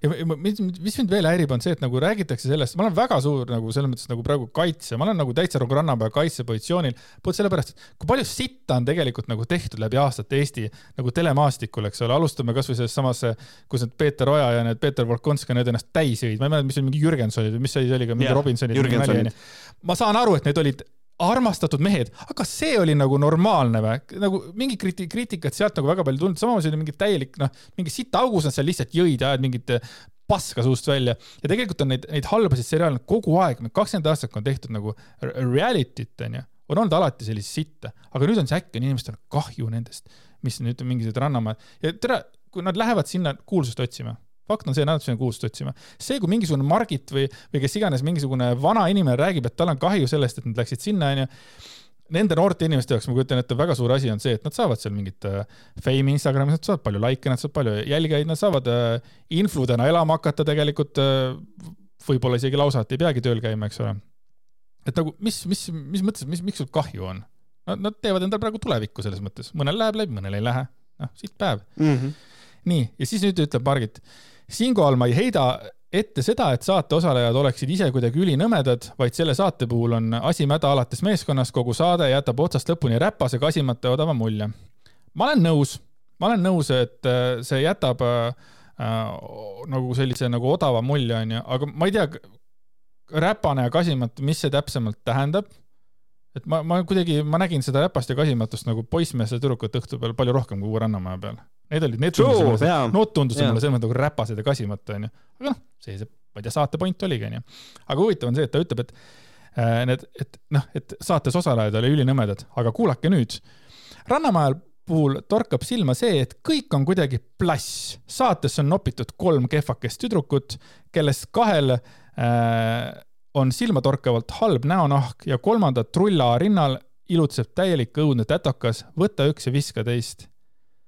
ja mis, mis mind veel häirib, on see, et nagu räägitakse sellest, ma olen väga suur nagu selles mõttes nagu praegu kaitse, ma olen nagu täitsa nagu Rannamäe kaitsepositsioonil, puht sellepärast, et kui palju sitta on tegelikult nagu tehtud läbi aastate Eesti nagu telemaastikul, eks ole, alustame kasvõi selles samas, kus need Peeter Oja ja need Peeter Volkonski, need ennast täis jõid, ma ei mäleta, mis oli mingi Jürgensonid või mis see oli mingi Robinsonid. ma saan aru, et need olid armastatud mehed, aga see oli nagu normaalne või? nagu mingi kriti-, kriitikat sealt nagu väga palju tulnud, samamoodi oli mingi täielik noh, mingi sitaaugus nad seal lihtsalt jõid ja ajasid mingit paska suust välja ja tegelikult on neid, neid halbasid seriaale kogu aeg, kakskümmend aastat on tehtud nagu reality't onju, on olnud alati sellist sitta, aga nüüd on see äkki on inimestel kahju nendest, mis nüüd mingisugused rannamaad ja tere, kui nad lähevad sinna kuulsust otsima fakt on see, nad peavad kuulsust otsima. see, kui mingisugune Margit või, või kes iganes, mingisugune vana inimene räägib, et tal on kahju sellest, et nad läksid sinna, onju nende noorte inimeste jaoks ma kujutan ette, väga suur asi on see, et nad saavad seal mingit äh, fame'i Instagramis, nad saavad palju likee, nad saavad palju jälgijaid, nad saavad äh, infludena elama hakata tegelikult äh,. võib-olla isegi lausa, et ei peagi tööl käima, eks ole. et nagu, mis, mis, mis mõttes, mis, miks sul kahju on? Nad teevad endale praegu tulevikku selles mõttes, mõnel läheb läbi, mõnel ei lähe. noh, siit päev mm. -hmm. nii, ja siis nüüd ütleb Margit siinkohal ma ei heida ette seda, et saate osalejad oleksid ise kuidagi ülinõmedad, vaid selle saate puhul on asi mäda alates meeskonnast, kogu saade jätab otsast lõpuni räpase, kasimata ja odava mulje. ma olen nõus, ma olen nõus, et äh, see jätab äh, äh, nagu sellise nagu odava mulje, onju, aga ma ei tea, räpane ja kasimatu, mis see täpsemalt tähendab et ma, ma kuidagi, ma nägin seda räpast ja kasimatust nagu poissmeeste tüdrukute õhtu peal palju rohkem kui Rannamäe peal. Need olid, need tundusid mulle, need tundusid mulle selles mõttes nagu räpased ja kasimata, onju. aga noh, see, see, ma ei tea, saate point oligi, onju. aga huvitav on see, et ta ütleb, et äh, need, et noh, et saates osalejad olid ülinõmedad, aga kuulake nüüd. Rannamäel puhul torkab silma see, et kõik on kuidagi plass. saatesse on nopitud kolm kehvakest tüdrukut, kellest kahel äh, on silmatorkavalt halb näonahk ja kolmanda trulla rinnal ilutseb täielik õudne tätokas, võta üks ja viska teist.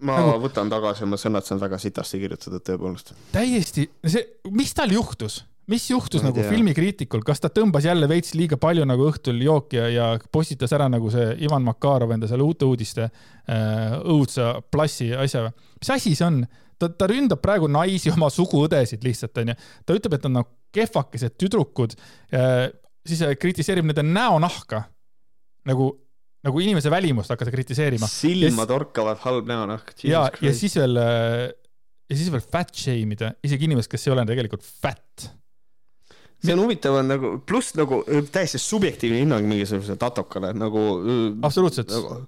Ma nagu, võtan tagasi oma sõnad, see on väga sitasti kirjutatud tõepoolest. täiesti, see, mis tal juhtus? mis juhtus nagu filmikriitikul, kas ta tõmbas jälle veits liiga palju nagu õhtul jooki ja, ja postitas ära nagu see Ivan Makarov enda selle uute uudiste äh, õudsa plassi asja või? mis asi see on? ta, ta ründab praegu naisi, oma suguõdesid lihtsalt onju. ta ütleb, et on nagu kehvakesed tüdrukud, siis kritiseerib nende näonahka nagu, nagu inimese välimust hakata kritiseerima. silma torkavad halb näonahk. ja, ja siis veel, ja siis veel fat shame ida, isegi inimest, kes ei ole tegelikult fat see on huvitav, on nagu, pluss nagu täiesti subjektiivne hinnang mingisugusele tatokale nagu. absoluutselt nagu,.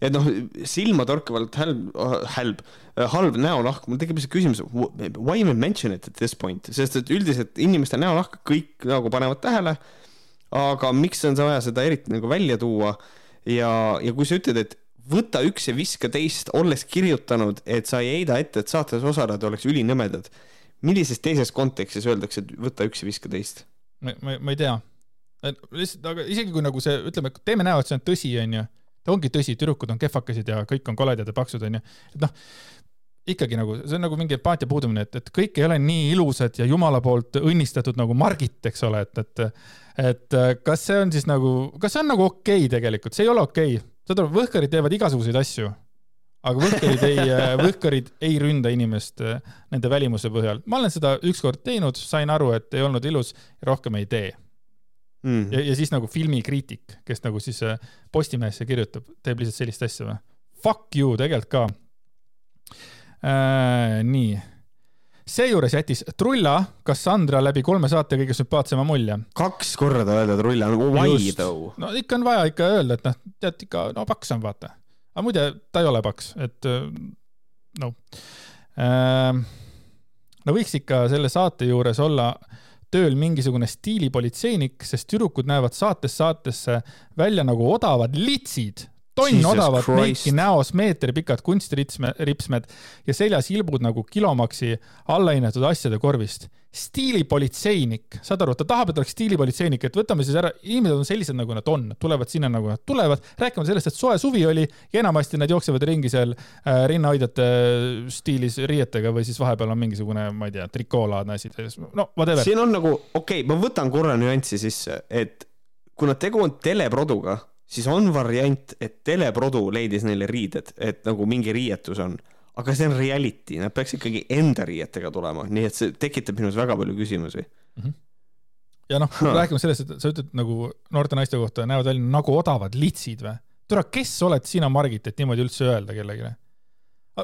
et noh, silmatorkavalt hälb, hälb, halb näonahk, mul tekib lihtsalt küsimus, why even mention it at this point, sest et üldiselt inimeste näonahka kõik nagu panevad tähele. aga miks on vaja seda eriti nagu välja tuua ja, ja kui sa ütled, et võta üks ja viska teist, olles kirjutanud, et sa ei heida ette, et saates osalejad oleks ülinõmedad millises teises kontekstis öeldakse, et võta üks ja viska teist? ma, ma, ma ei tea. lihtsalt, aga isegi kui nagu see, ütleme, teeme näo, et see on tõsi, onju, ta ongi tõsi, tüdrukud on kehvakesed ja kõik on koledad ja paksud, onju. et noh, ikkagi nagu, see on nagu mingi empaatia puudumine, et, et kõik ei ole nii ilusad ja jumala poolt õnnistatud nagu Margit, eks ole, et, et et äh, kas see on siis nagu, kas see on nagu okei okay tegelikult, see ei ole okei okay.. saad aru, võhkarid teevad igasuguseid asju, aga võhkarid ei, võhkarid ei ründa inimest äh, nende välimuse põhjal. ma olen seda ükskord teinud, sain aru, et ei olnud ilus ja rohkem ei tee. mm. ja, ja siis nagu filmikriitik, kes nagu siis äh, Postimehesse kirjutab, teeb lihtsalt sellist asja või? Fuck you tegelikult ka äh,. nii. seejuures jättis Trulla Cassandra läbi kolme saate kõige sümpaatsema mulje. kaks korda öelda trull on why though. no ikka on vaja ikka öelda, et noh, tead ikka, no paks on, vaata. aga muide, ta ei ole paks, et noh no võiks ikka selle saate juures olla tööl mingisugune stiilipolitseinik, sest tüdrukud näevad saatest saatesse välja nagu odavad litsid. Tonn Jesus odavat meiki näos, meetripikad kunstripsmed ja seljas ilbud nagu kilomaksi allahinnatud asjade korvist. Stiilipolitseinik, saad aru, ta tahab, et oleks stiilipolitseinik, et võtame siis ära, inimesed on sellised, nagu nad on, tulevad sinna, nagu nad tulevad, rääkimata sellest, et soe suvi oli ja enamasti nad jooksevad ringi seal äh, rinnahoidjate stiilis riietega või siis vahepeal on mingisugune, ma ei tea, trikoolaadne asi, no whatever. siin on nagu, okei okay,, ma võtan korra nüanssi sisse, et kuna tegu on teleproduga, siis on variant, et teleprodu leidis neile riided, et nagu mingi riietus on. aga see on reality, nad peaks ikkagi enda riietega tulema, nii et see tekitab minus väga palju küsimusi. ja noh, Huh. räägime sellest, et sa ütled nagu noorte naiste kohta näevad välja nagu odavad litsid või? tule, kes oled sina, Margit, et niimoodi üldse öelda kellelegi?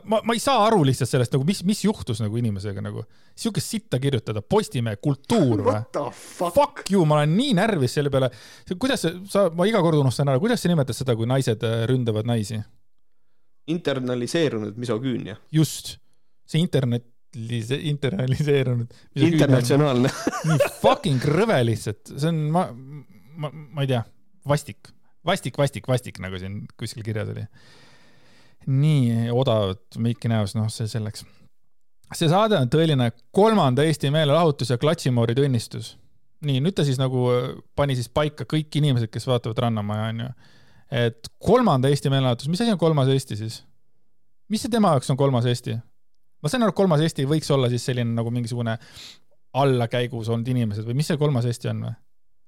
ma, ma ei saa aru lihtsalt sellest nagu, mis, mis juhtus nagu inimesega nagu, siukest sitta kirjutada, Postimehe kultuur või? the fuck? Fuck you, ma olen nii närvis selle peale. kuidas sa, ma iga kord unustan ära, kuidas sa nimetad seda, kui naised äh, ründavad naisi? internaliseerunud misogüünia. just, see internet, internaliseerunud. internatsionaalne. nii fucking rõve lihtsalt, see on, ma, ma, ma ei tea, vastik, vastik, vastik, vastik, nagu siin kuskil kirjas oli. Nii odavat meiki näos, noh, see selleks. see saade on tõeline kolmanda Eesti meelelahutus ja klatšimoorid õnnistus. nii, nüüd ta siis nagu äh, pani siis paika kõik inimesed, kes vaatavad Rannamaja, onju. et kolmanda Eesti meelelahutus, mis asi on kolmas Eesti siis? mis see tema jaoks on kolmas Eesti? ma sain aru, et kolmas Eesti võiks olla siis selline nagu mingisugune allakäigus olnud inimesed või mis see kolmas Eesti on või?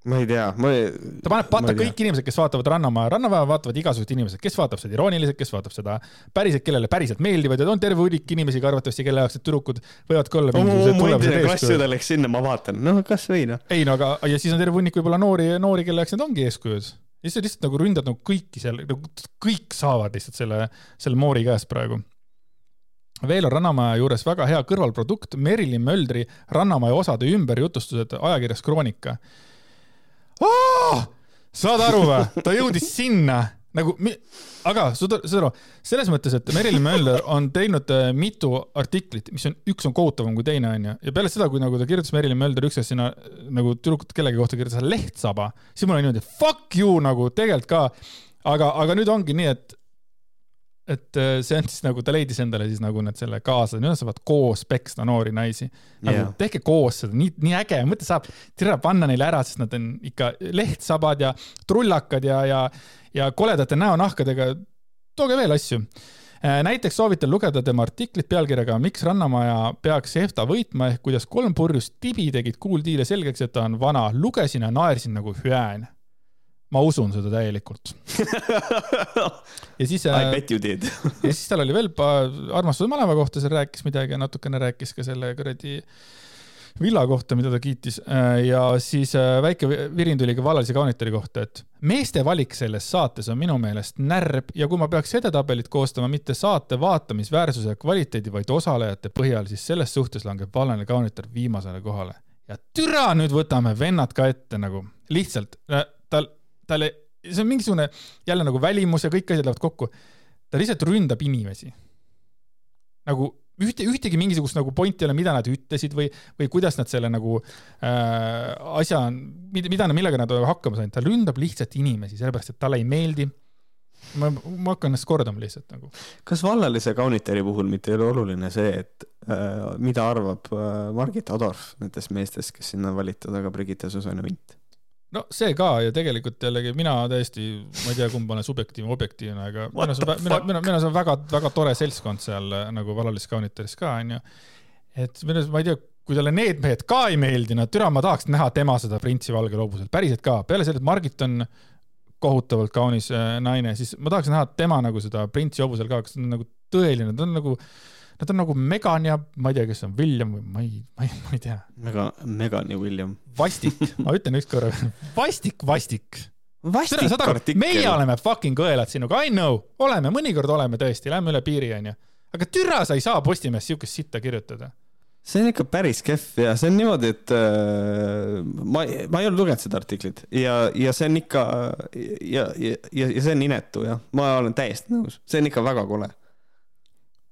Ma ei tea, ma ei. ta paneb patta kõik inimesed, kes vaatavad Rannamaja, Rannamaja vaatavad igasugused inimesed, kes vaatab seda irooniliselt, kes vaatab seda päriselt, kellele päriselt meeldivad ja on terve hunnik inimesi ka arvatavasti, kelle jaoks need tüdrukud võivad ka olla mu endine klassiõde läks sinna, ma vaatan, noh, kasvõi noh. ei no aga, ja siis on terve hunnik võib-olla noori, noori, kelle jaoks need ongi eeskujud. ja siis sa lihtsalt nagu ründad nagu kõiki seal, nagu kõik saavad lihtsalt selle, selle moori käest praegu. veel on Rannamaja juures väga hea kõrvalprodukt Merilin Möldri Rannamaja osade ümberjutustused ajakirjas Kroonika. Saad aru või? ta jõudis sinna nagu, aga saad aru, selles mõttes, et Merilin Mölder on teinud äh, mitu artiklit, mis on, üks on kohutavam kui teine, onju. ja peale seda, kui nagu ta kirjutas Merilin Mölder ükskord sinna nagu tüdrukut kellegi kohta kirjutas lehtsaba, siis mul oli niimoodi fuck you nagu tegelikult ka. aga, aga nüüd ongi nii, et et äh, see on siis nagu, ta leidis endale siis nagu need selle kaasa, nüüd nad saavad koos peksta noori naisi. nagu yeah. tehke koos seda, nii, nii äge, mõtle saab, tere panna neile ära, sest nad on ikka lehtsabad ja trullakad ja, ja, ja koledate näonahkadega. tooge veel asju. näiteks soovitan lugeda tema artiklit pealkirjaga Miks Rannamaja peaks EFTA võitma ehk kuidas kolm purjust tibi tegid kuultiile selgeks, et ta on vana. lugesin ja naersin nagu hüään. Ma usun seda täielikult. ja siis I äh, bet you did. ja siis tal oli veel armastuse maleva kohta, seal rääkis midagi ja natukene rääkis ka selle kuradi villa kohta, mida ta kiitis. ja siis äh, väike vi- virin tuli ka vallalise kaunitari kohta, et meeste valik selles saates on minu meelest närb ja kui ma peaks edetabelit koostama mitte saate vaatamisväärsuse ja kvaliteedi, vaid osalejate põhjal, siis selles suhtes langeb vallaline kaunitar viimasele kohale. ja türa nüüd võtame vennad ka ette nagu lihtsalt, tal, tal, see on mingisugune jälle nagu välimus ja kõik asjad lähevad kokku ta lihtsalt ründab inimesi. nagu ühte, ühtegi mingisugust nagu pointi ei ole, mida nad ütlesid või, või kuidas nad selle nagu äh, asja, mida, millega nad hakkama saanud, ta ründab lihtsalt inimesi, sellepärast et talle ei meeldi. ma, ma hakkan ennast kordama lihtsalt nagu. kas vallalise kaunitari puhul mitte ei ole oluline see, et äh, mida arvab äh, Margit Adorf nendest meestest, kes sinna on valitud, aga Brigitte Susanne Vint? No see ka ja tegelikult jällegi mina täiesti, ma ei tea, kumb olen subjektiivne, objektiivne, aga What minu arust the on, minu, arust on väga, väga tore seltskond seal äh, nagu Valalis kaunitaris ka onju. et minu arust, ma ei tea, kui talle need mehed ka ei meeldi, no türa, ma tahaks näha tema seda printsi valgel hobusel, päriselt ka, peale selle, et Margit on kohutavalt kaunis äh, naine, siis ma tahaks näha tema nagu seda printsi hobusel ka, kas ta on nagu tõeline, ta on nagu, nad on nagu Megan ja ma ei tea, kes on William või ma ei, ma ei, ma ei tea Mega, Megan ja William. vastik, ma ütlen ükskord, vastik, vastik. vastik artikkel. meie oleme fucking kõelad sinuga, I know, oleme, mõnikord oleme tõesti, lähme üle piiri, onju. aga türa sa ei saa Postimehes siukest sitta kirjutada. see on ikka päris kehv ja see on niimoodi, et äh, ma, ma ei ole lugenud seda artiklit ja, ja see on ikka ja, ja, ja, ja see on inetu jah, ma olen täiesti nõus, see on ikka väga kole.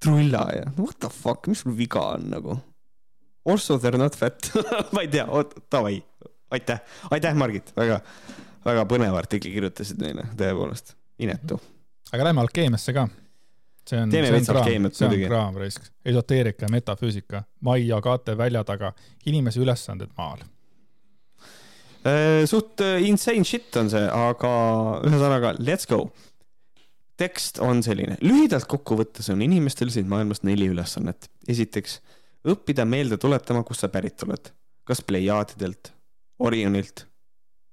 Trulla ja what the fuck, mis sul viga on nagu? Also they are not fat ma ei tea, davai, aitäh, aitäh, Margit, väga, väga põneva artikli kirjutasid meile, tõepoolest, inetu. aga lähme alkeemiasse ka. see on, see on kraam, see on kraam raisk. esoteerika ja metafüüsika, Mai Agate välja taga, inimese ülesanded maal. Äh, suht äh, insane shit on see, aga ühesõnaga let's go. Tekst on selline, lühidalt kokku võttes on inimestel siin maailmas neli ülesannet. esiteks, õppida meelde tuletama, kust sa pärit oled. kas Pleiaadidelt, Orionilt,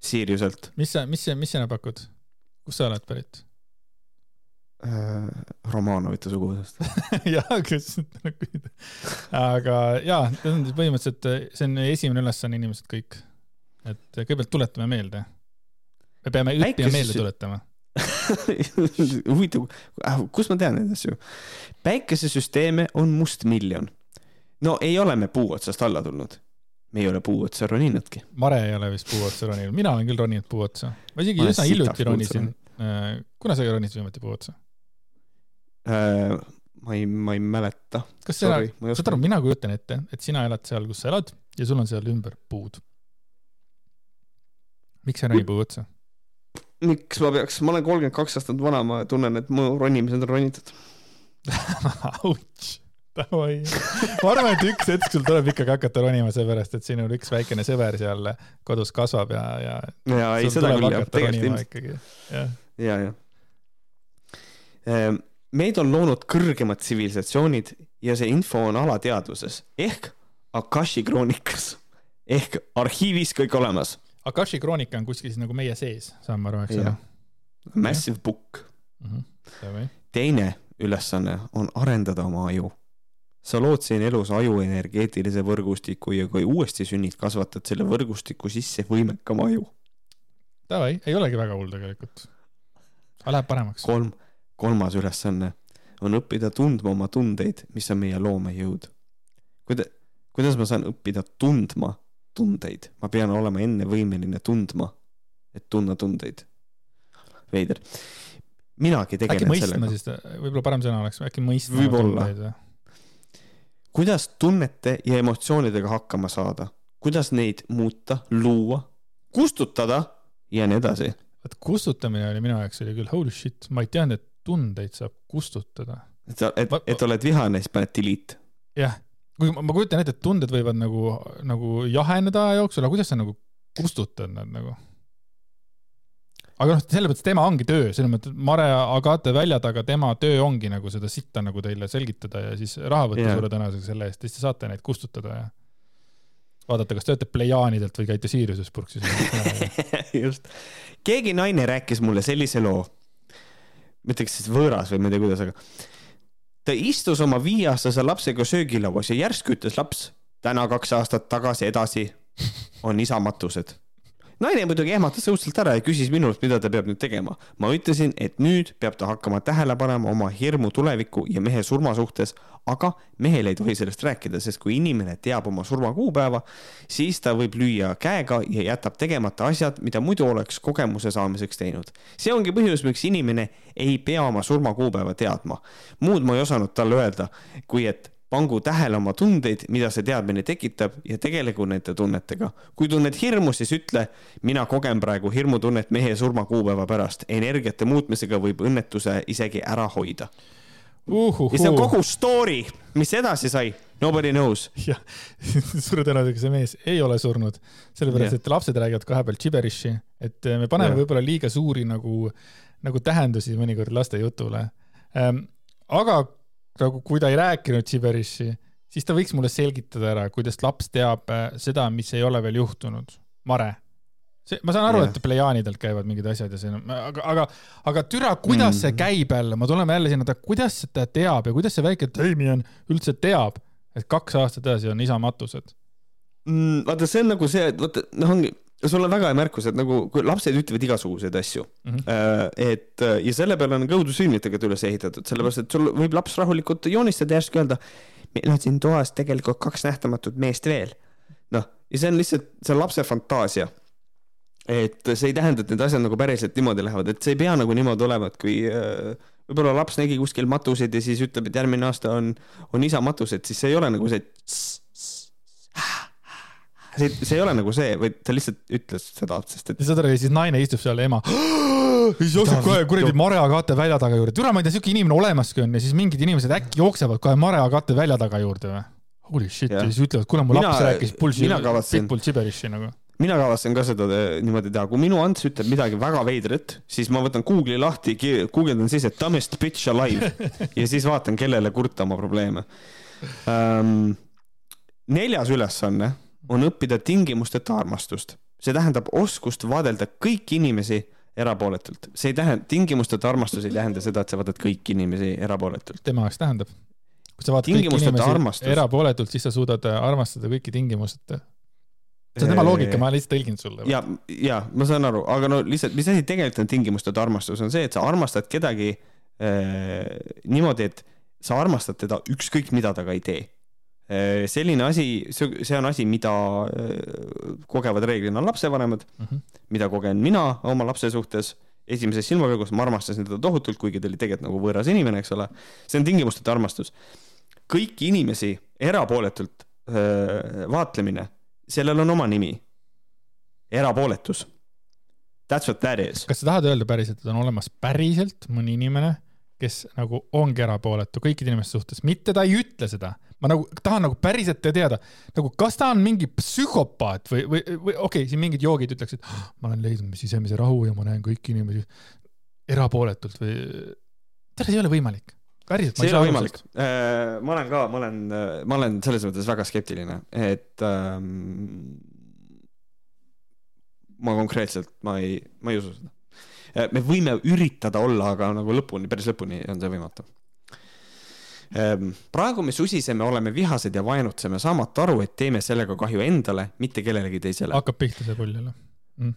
Siriuselt mis sa, mis mis sina pakud? kust sa oled pärit? äh,, Romanovite suguvõsast. jah, kes, aga jaa, põhimõtteliselt, see on esimene ülesanne inimesed kõik. et kõigepealt tuletame meelde. me peame õppima meelde tuletama. huvitav, kust ma tean neid asju? päikesesüsteeme on mustmiljon. no ei ole me puu otsast alla tulnud. me ei ole puu otsa roninudki. Mare ei ole vist puu otsa roninud, mina olen küll roninud puu otsa. ma isegi üsna hiljuti ronisin. kuna sa ronisid viimati puu otsa? Äh, ma ei, ma ei mäleta. kas sina, saad aru, mina kujutan ette, et sina elad seal, kus sa elad ja sul on seal ümber puud. miks sa ei roni puu otsa? Miks ma peaks, ma olen kolmkümmend kaks aastat vana, ma tunnen, et mu ronimised on ronitud. Ouch, davai. ma arvan, et üks hetk sul tuleb ikkagi hakata ronima, seepärast et sinul üks väikene sõber seal kodus kasvab ja, ja ja ei, seda küll jah, tegelikult ilmselt, jah. ja, ja. meid on loonud kõrgemad tsivilisatsioonid ja see info on alateadvuses ehk Akashi kroonikas ehk arhiivis kõik olemas. Akashi kroonika on kuskil siis nagu meie sees, saan ma aru, eks ole? Massive book. davai, teine ülesanne on arendada oma aju. sa lood siin elus aju energeetilise võrgustiku ja kui uuesti sünnid, kasvatad selle võrgustiku sisse võimekama aju. davai, ei olegi väga hull tegelikult. aga läheb paremaks. kolm, kolmas ülesanne on õppida tundma oma tundeid, mis on meie loomejõud. kuida-, kuidas ma saan õppida tundma tundeid, ma pean olema enne võimeline tundma, et tundma tundeid. veider. minagi äkki tegelen mõistma sellega. siis, võib-olla parem sõna oleks, äkki mõistma. Võib-olla. kuidas tunnete ja emotsioonidega hakkama saada, kuidas neid muuta, luua, kustutada ja nii edasi. vot kustutamine oli minu jaoks oli küll holy shit, ma ei teadnud, et tundeid saab kustutada. et sa, et et oled vihane, siis paned delete. jah, ma, ma kujutan ette, et tunded võivad nagu, nagu jaheneda aja jooksul, aga kuidas sa nagu kustutad nad nagu? aga noh, selles mõttes tema ongi töö, selles mõttes Mare Agate välja taga, tema töö ongi nagu seda sitta nagu teile selgitada ja siis raha võtta yeah. suure tõenäosusega selle eest, siis te saate neid kustutada ja vaadata, kas te olete Plejaanidelt või käite Siriuses purksis. just. keegi naine rääkis mulle sellise loo. ma ütleks siis võõras või ma ei tea, kuidas, aga ta istus oma viieaastase lapsega söögilauas ja järsku ütles laps, täna kaks aastat tagasi edasi on isamatused. Naine muidugi ehmatas õudselt ära ja küsis minult, mida ta peab nüüd tegema. ma ütlesin, et nüüd peab ta hakkama tähele panema oma hirmu tuleviku ja mehe surma suhtes, aga mehel ei tohi sellest rääkida, sest kui inimene teab oma surmakuupäeva, siis ta võib lüüa käega ja jätab tegemata asjad, mida muidu oleks kogemuse saamiseks teinud. see ongi põhjus, miks inimene ei pea oma surmakuupäeva teadma. muud ma ei osanud talle öelda, kui et pangu tähele oma tundeid, mida see teadmine tekitab ja tegelegu nende tunnetega. kui tunned hirmu, siis ütle, mina kogen praegu hirmutunnet mehe surmakuupäeva pärast. energiate muutmisega võib õnnetuse isegi ära hoida. ja see on kogu story, mis edasi sai Nobody knows. jah, suure tõenäosusega see mees ei ole surnud, sellepärast et lapsed räägivad kahe peal gibberishi, et me paneme võib-olla liiga suuri nagu, nagu tähendusi mõnikord laste jutule ähm,. aga nagu kui ta ei rääkinud gibberishi, siis ta võiks mulle selgitada ära, kuidas laps teab äh, seda, mis ei ole veel juhtunud. Mare. see, ma saan aru yeah., et plejaanidelt käivad mingid asjad ja see, aga, aga, aga türa, kuidas mm. see Mm. käib jälle, ma tulen jälle sinna, kuidas ta teab ja kuidas see väike Damien üldse teab, et kaks aastat edasi on isa matused. mm,. vaata, see on nagu see, et vaata, noh, ongi, sul on väga hea märkus, et nagu kui lapsed ütlevad igasuguseid asju Mhm. äh,, et äh, ja selle peale on kõudusünnitega üles ehitatud, sellepärast et sul võib laps rahulikult joonistada ja järsku öelda, meil on siin toas tegelikult kaks nähtamatut meest veel. noh, ja see on lihtsalt, see on lapse fantaasia. et see ei tähenda, et need asjad nagu päriselt niimoodi lähevad, et see ei pea nagu niimoodi olema, et kui äh, võib-olla laps nägi kuskil matuseid ja siis ütleb, et järgmine aasta on, on isa matused, siis see ei ole nagu see see, see ei ole nagu see, vaid ta lihtsalt ütles seda, sest et ja saad aru, ja siis naine istub seal, ema. siis jookseb kohe kuradi mareakate välja taga juurde, türa, ma ei tea, siuke inimene olemaski on ja siis mingid inimesed äkki jooksevad kohe mareakate välja taga juurde või? Holy shit ja siis ütlevad, kuule, mu Mina- laps rääkis bullshit mina, kavatsen- pitbull gibberishi nagu. mina kavatsen ka seda te- niimoodi teha, kui minu Ants ütleb midagi väga veidrat, siis ma võtan Google'i lahti, guugeldan siis, et dumbest bitch alive ja siis vaatan, kellele kurta oma probleeme um,. neljas ülesanne on õppida tingimusteta armastust, see tähendab oskust vaadelda kõiki inimesi erapooletult, see ei tähenda, tingimusteta armastus ei tähenda seda, et sa vaatad kõiki inimesi erapooletult. tema jaoks tähendab. kui sa vaatad kõiki inimesi armastus. erapooletult, siis sa suudad äh, armastada kõiki tingimusteta. see on tema loogika, ma lihtsalt tõlgin sulle. ja, ja ma saan aru, aga no lihtsalt, mis asi tegelikult on tingimusteta armastus, on see, et sa armastad kedagi äh, niimoodi, et sa armastad teda ükskõik, mida ta ka ei tee. Selline asi, see see on asi, mida äh, kogevad reeglina lapsevanemad, Mhm. mida kogen mina oma lapse suhtes esimeses silmapilgus, ma armastasin teda tohutult, kuigi ta oli tegelikult nagu võõras inimene, eks ole. see on tingimusteta armastus. kõiki inimesi erapooletult öö, vaatlemine, sellel on oma nimi. erapooletus. That's what that is. kas sa tahad öelda päriselt, et on olemas päriselt mõni inimene, kes nagu ongi erapooletu kõikide inimeste suhtes, mitte ta ei ütle seda. ma nagu tahan nagu päriselt teada, nagu kas ta on mingi psühhopaat või, või, või okei okay,, siin mingid joogid ütleksid, ma olen leidnud sisemise rahu ja ma näen kõiki inimesi erapooletult või. tead, ei ole võimalik. päriselt. see ei ole võimalik. ma olen ka, ma olen, ma olen selles mõttes väga skeptiline, et ähm, ma konkreetselt, ma ei, ma ei usu seda. Me võime üritada olla, aga nagu lõpuni, päris lõpuni on see võimatu. praegu me susiseme, oleme vihased ja vaenutseme, saamata aru, et teeme sellega kahju endale, mitte kellelegi teisele. hakkab pihta see pull jälle mm..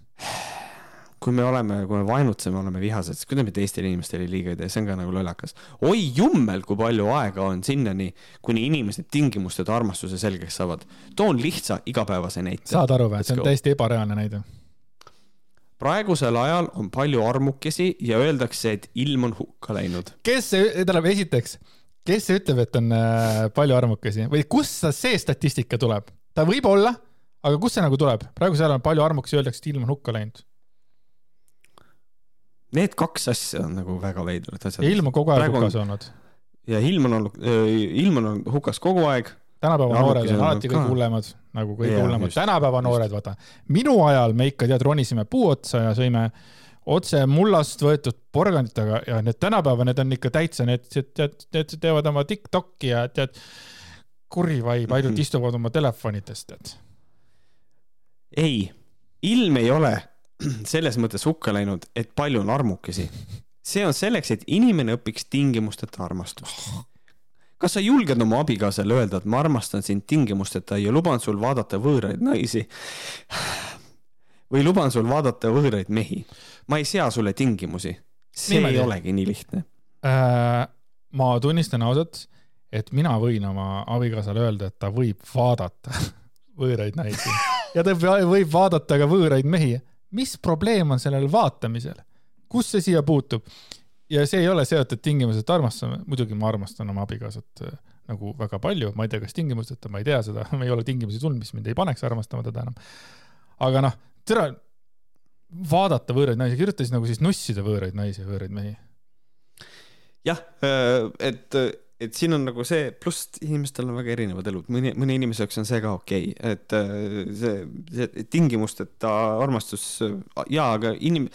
kui me oleme, kui me vaenutseme, oleme vihased, siis kuidas me teistele inimestele liiga ei tee, see on ka nagu lollakas. oi jummel, kui palju aega on sinnani, kuni inimesed tingimusteta armastuse selgeks saavad. toon lihtsa igapäevase näite. saad aru või, see on täiesti ebareaalne näide. Praegusel ajal on palju armukesi ja öeldakse, et ilm on hukka läinud. kes see, tähendab esiteks, kes see ütleb, et on äh, palju armukesi või kust see statistika tuleb? ta võib olla, aga kust see nagu tuleb? praegusel ajal on palju armukesi, öeldakse, et ilm on hukka läinud. Need kaks asja on nagu väga veidrad asjad. ja ilm on kogu aeg Praegu on- hukas olnud. ja ilm on olnud, ilm on olnud hukas kogu aeg. Tänapäeva Ja noored on alati kõige hullemad, nagu kõige Jaa, hullemad. just, tänapäeva just. noored, vaata. minu ajal me ikka tead ronisime puu otsa ja sõime otse mullast võetud porgandit, aga ja need tänapäeva, need on ikka täitsa, need, tead, need teevad oma Tiktoki ja tead, kuri vaib, ainult Mhm. istuvad oma telefonides, tead. ei, ilm ei ole selles mõttes hukka läinud, et palju on armukesi. see on selleks, et inimene õpiks tingimusteta armastust. Kas sa julged oma abikaasale öelda, et ma armastan sind tingimusteta ja luban sul vaadata võõraid naisi? või luban sul vaadata võõraid mehi? ma ei sea sulle tingimusi. see Niimoodi. ei olegi nii lihtne. Äh, ma tunnistan ausalt, et mina võin oma abikaasale öelda, et ta võib vaadata võõraid naisi ja ta võib vaadata ka võõraid mehi. mis probleem on sellel vaatamisel? kus see siia puutub? Ja see ei ole seotud tingimuseta armastama, muidugi ma armastan oma abikaasat äh, nagu väga palju, ma ei tea, kas tingimusteta, ma ei tea seda, ei ole tingimusi tulnud, mis mind ei paneks armastama teda enam. aga noh, tere, vaadata võõraid naisi, kirjuta siis nagu siis nussida võõraid naisi ja võõraid mehi. jah, et et siin on nagu see, pluss inimestel on väga erinevad elud, mõni, mõne inimese jaoks on see ka okei okay., et äh, see, see tingimusteta armastus, jaa, aga inim-,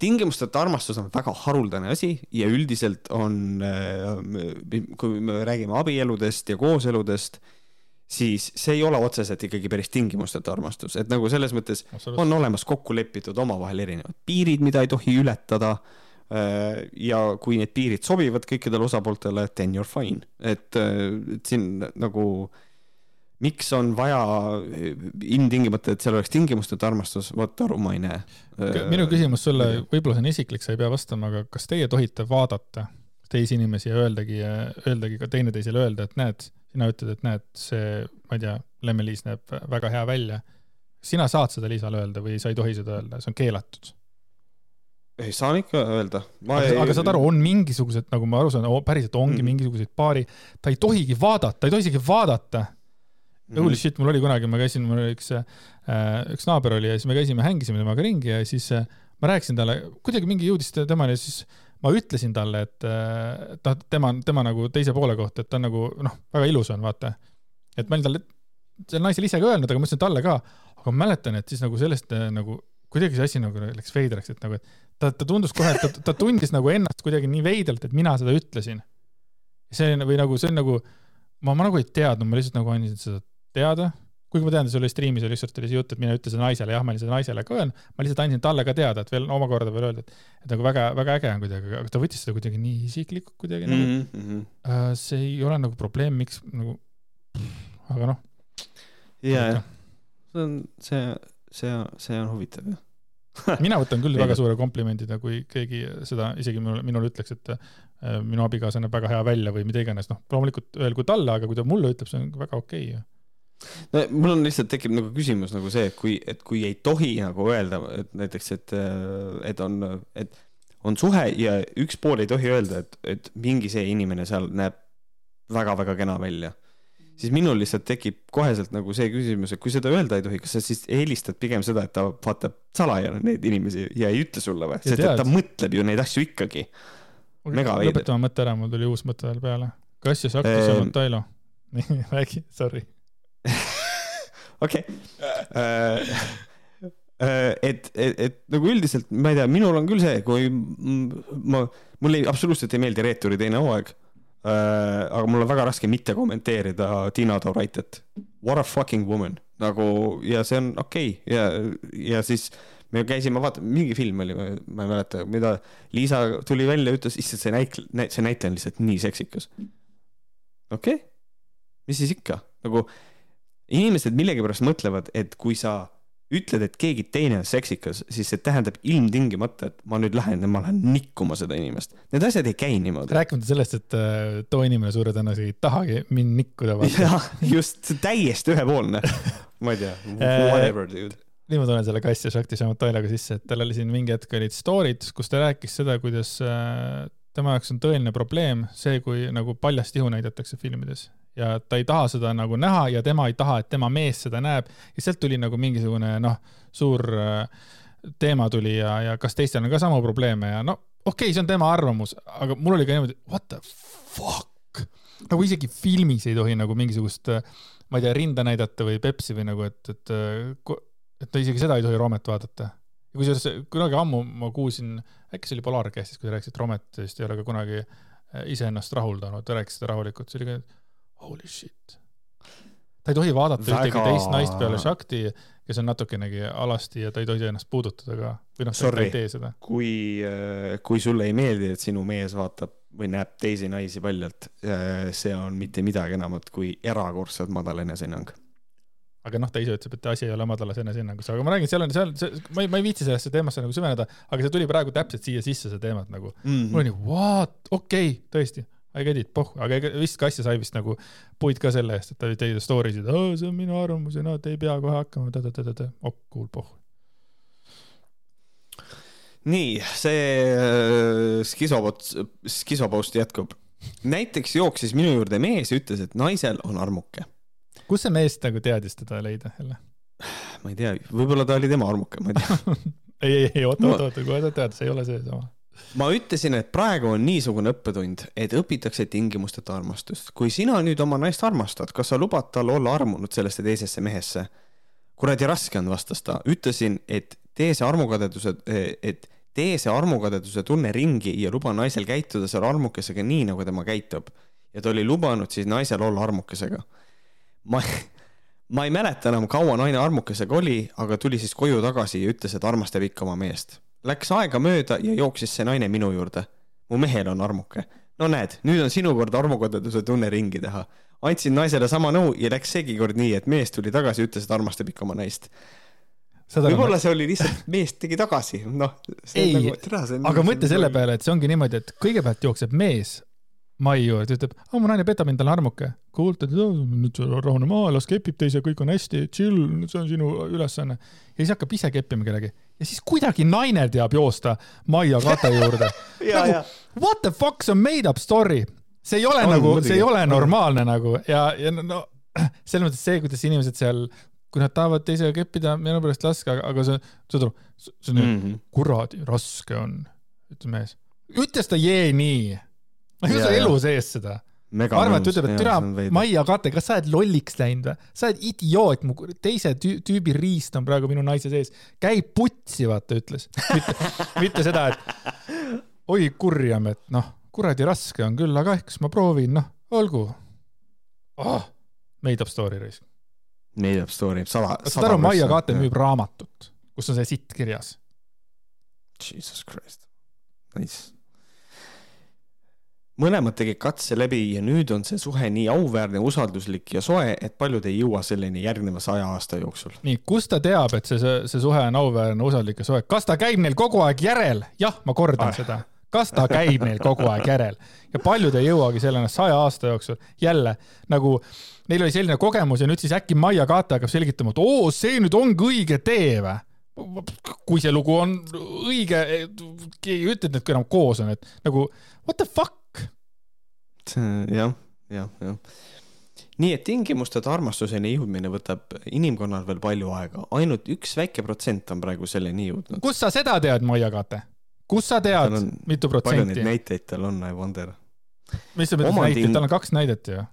tingimusteta armastus on väga haruldane asi ja üldiselt on, äh, kui me räägime abieludest ja kooseludest, siis see ei ole otseselt ikkagi päris tingimusteta armastus, et nagu selles mõttes on olemas kokku lepitud omavahel erinevad piirid, mida ei tohi ületada Äh, ja kui need piirid sobivad kõikidele osapooltele, then you are fine, et, äh, et siin nagu miks on vaja ilmtingimata, et seal oleks tingimusteta armastus, vot aru ma ei näe. minu küsimus sulle, võib-olla see on isiklik, sa ei pea vastama, aga kas teie tohite vaadata teisi inimesi ja öeldagi, öeldagi ka teineteisele öelda, et näed, sina ütled, et näed, see, ma ei tea, Lemmeliis näeb väga hea välja. sina saad seda Liisale öelda või sa ei tohi seda öelda, see on keelatud ei, saan ikka öelda. aga, ei... aga saad aru, on mingisugused, nagu ma aru saan, päriselt ongi mm. mingisuguseid paari, ta ei tohigi vaadata, ta ei tohi isegi vaadata. Holy shit, mul oli kunagi, ma käisin, mul oli üks äh,, üks naaber oli ja siis me käisime, hängisime temaga ringi ja siis äh, ma rääkisin talle, kuidagi mingi jõudis temani ja siis ma ütlesin talle, et äh, noh, tema, tema nagu teise poole kohta, et ta on nagu noh, väga ilus on, vaata. et ma olin talle, selle naisele ise ka öelnud, aga ma ütlesin talle ka, aga ma mäletan, et siis nagu sellest nagu kuidagi see asi nagu läks veidraks, et nagu, et ta, ta tundus kohe, et ta, ta tundis nagu ennast kuidagi nii veidralt, et mina seda ütlesin. see või nagu, see on nagu, ma, ma nagu ei teadnud, ma lihtsalt nagu andsin seda teada, kuigi ma tean, et sul oli striimis oli lihtsalt oli see jutt, et mina ütlesin naisele, jah, ma seda naisele ka öelnud, ma lihtsalt andsin talle ka teada, et veel omakorda veel öelda, et, et nagu väga, väga äge on kuidagi, aga ta võttis seda kuidagi nii isiklikult kuidagi mm -hmm. nagu mm. -hmm. see ei ole nagu probleem, miks nagu, aga noh. ja, jah, see on, see, see, see on huvitav jah mina võtan küll väga suure komplimendina, kui keegi seda isegi minule, minule ütleks, et äh, minu abikaasa näeb väga hea välja või mida iganes, noh, loomulikult öelgu talle, aga kui ta mulle ütleb, see on väga okei okay, no mul on lihtsalt tekib nagu küsimus nagu see, et kui, et kui ei tohi nagu öelda, et näiteks, et, et on, et on suhe ja üks pool ei tohi öelda, et, et mingi see inimene seal näeb väga-väga kena välja siis minul lihtsalt tekib koheselt nagu see küsimus, et kui seda öelda ei tohi, kas sa siis helistad pigem seda, et ta vaatab salaja neid inimesi ja ei ütle sulle või? sest et ta mõtleb ju neid asju ikkagi. lõpetame mõtte ära, mul tuli uus mõte veel peale. Aktus ja Montailo. nii, räägi, sorry. okei. Äh, äh, et, et, et nagu üldiselt, ma ei tea, minul on küll see, kui ma, mulle ei, absoluutselt ei meeldi Reeturi teine hooaeg Äh, aga mul on väga raske mitte kommenteerida Tiina Tauraitet. What a fucking woman nagu ja see on okei okay. ja, ja siis me käisime vaata, mingi film oli, ma ei mäleta, mida Liisa tuli välja, ütles, issand, see näit-, see näitleja on lihtsalt nii seksikas. okei okay., mis siis ikka, nagu inimesed millegipärast mõtlevad, et kui sa ütled, et keegi teine on seksikas, siis see tähendab ilmtingimata, et ma nüüd lähen ja ma lähen nikkuma seda inimest. Need asjad ei käi niimoodi. rääkimata sellest, et äh, too inimene suure tõenäosusega ei tahagi mind nikkuda. jah, just, täiesti ühepoolne. ma ei tea, äh, whatever dude nüüd ma tulen selle Kass ja Shakti Šamatoilaga sisse, et tal oli siin mingi hetk olid story'd, kus ta rääkis seda, kuidas äh, tema jaoks on tõeline probleem see, kui nagu paljast ihu näidatakse filmides ja ta ei taha seda nagu näha ja tema ei taha, et tema mees seda näeb ja sealt tuli nagu mingisugune noh, suur äh, teema tuli ja, ja kas teistel on ka samu probleeme ja no okei okay,, see on tema arvamus, aga mul oli ka niimoodi, what the fuck, nagu isegi filmis ei tohi nagu mingisugust, ma ei tea, rinda näidata või Pepsi või nagu, et, et, et isegi seda ei tohi Romet vaadata. ja kusjuures kunagi ammu ma kuulsin, äkki see oli Polaarkestis, kui ta rääkis, et Romet vist ei ole ka kunagi iseennast rahuldanud, ta rääkis seda rahulikult, see oli ka holy shit. ta ei tohi vaadata Väga... ühtegi teist naist peale Shakti, kes on natukenegi alasti ja ta ei tohi ennast puudutada ka. või noh, ta ei tee seda. kui, äh, kui sulle ei meeldi, et sinu mees vaatab või näeb teisi naisi paljalt, äh, see on mitte midagi enamat kui erakordselt madal enesehinnang aga noh, ta ise ütleb, et asi ei ole madalas enesehinnangus, aga ma räägin, seal on, seal, ma ei, ma ei viitsi sellesse teemasse nagu süveneda, aga see tuli praegu täpselt siia sisse, see teema, et nagu mm -hmm. mul oli what, okei okay,, tõesti, I get it, pohh, aga ega vist Kassja sai vist nagu puid ka selle eest, et ta tegi story sid, see on minu arvamus ja no te ei pea kohe hakkama, ta-ta-ta-ta, oh cool, pohh. nii, see äh, skisopot-, skisopost jätkub. näiteks jooksis minu juurde mees ja ütles, et naisel on armuke. kus see mees nagu teadis teda leida jälle? ma ei tea, võib-olla ta oli tema armuke, ma ei tea ei, ei, ei, oota, oota, oota, kohe ta teadis, ei ole see sama ma ütlesin, et praegu on niisugune õppetund, et õpitakse tingimusteta armastust. kui sina nüüd oma naist armastad, kas sa lubad tal olla armunud sellesse teisesse mehesse? kuradi raske on, vastas ta. ütlesin, et tee see armukadeduse, et tee see armukadeduse tunne ringi ja luba naisel käituda selle armukesega nii, nagu tema käitub. ja ta oli lubanud siis naisel olla armukesega. ma, ma ei mäleta enam, kaua naine armukesega oli, aga tuli siis koju tagasi ja ütles, et armastab ikka oma meest. Läks aega mööda ja jooksis see naine minu juurde. mu mehel on armuke. no näed, nüüd on sinu kord armukadeduse tunne ringi teha. andsin naisele sama nõu ja läks seegi kord nii, et mees tuli tagasi ütles, et armastab ikka oma naist. võib-olla see oli lihtsalt, mees tegi tagasi, noh. Ei, nagu, aga mõtle selle. peale, et see ongi niimoodi, et kõigepealt jookseb mees mai juurde, ütleb, mu naine petab mind talle armuke. Ütleb, nüüd rahune maha, las kepib teise, kõik on hästi, chill, see on sinu ülesanne. ja siis hakkab ise keppima kellegi ja siis kuidagi naine teab joosta Maia kate juurde. ja, What the fuck, see on made up story. see ei ole On, on, nagu, see ei ole On. normaalne nagu ja, ja no, selles mõttes see, kuidas inimesed seal, kui nad tahavad teisega keppida, minu pärast laske, aga, see, saad aru, see on mm. Mhm. kuradi raske on, ütleb mees. ütles ta jee nii. ma ei usu elu sees seda. Ma arvan, et nõus. ütleb, et türa Maia Kate, kas sa oled lolliks läinud või? sa oled idioot, mu teise tüü, tüübi riist on praegu minu naise sees. käi putsi, vaata, ütles. mitte, mitte seda, et oi kurjam, et noh, kuradi raske on küll, aga eks ma proovin, noh, olgu oh,. Made up story risk. Made up story, sada. saad aru, Maia Kate müüb raamatut, kus on see sitt kirjas. Jesus Christ, nice. Mõlemad tegid katse läbi ja nüüd on see suhe nii auväärne, usalduslik ja soe, et paljud ei jõua selleni järgneva saja aasta jooksul. nii, kust ta teab, et see, see, suhe on auväärne, usaldlik ja soe, kas ta käib neil kogu aeg järel? jah, ma kordan Ah. seda. kas ta käib neil kogu aeg järel ja paljud ei jõuagi selleni saja aasta jooksul. jälle nagu neil oli selline kogemus ja nüüd siis äkki Maia Kate hakkab selgitama, et oo, see nüüd ongi õige tee või? kui see lugu on õige, keegi ei ütle, et nad enam koos on, et nagu what the fuck? jah, jah, jah. nii et tingimusteta armastuseni jõudmine võtab inimkonnal veel palju aega, ainult üks väike protsent on praegu selleni jõudnud. kust sa seda tead, Maia Kate? kust sa tead mitu palju neid protsenti? näiteid tal on, I wonder. mis sa mõtled omandi- näiteid, tal on kaks näidet ju.